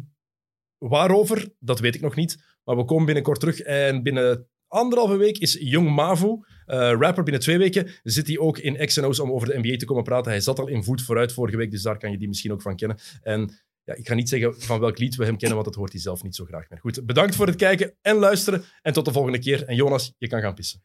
waarover, dat weet ik nog niet. Maar we komen binnenkort terug. En binnen anderhalve week is Young Mavu, eh, rapper, binnen twee weken zit hij ook in XNO's om over de NBA te komen praten. Hij zat al in voet vooruit vorige week, dus daar kan je die misschien ook van kennen. En ja, ik ga niet zeggen van welk lied we hem kennen, want dat hoort hij zelf niet zo graag meer. Goed, bedankt voor het kijken en luisteren. En tot de volgende keer. En Jonas, je kan gaan pissen.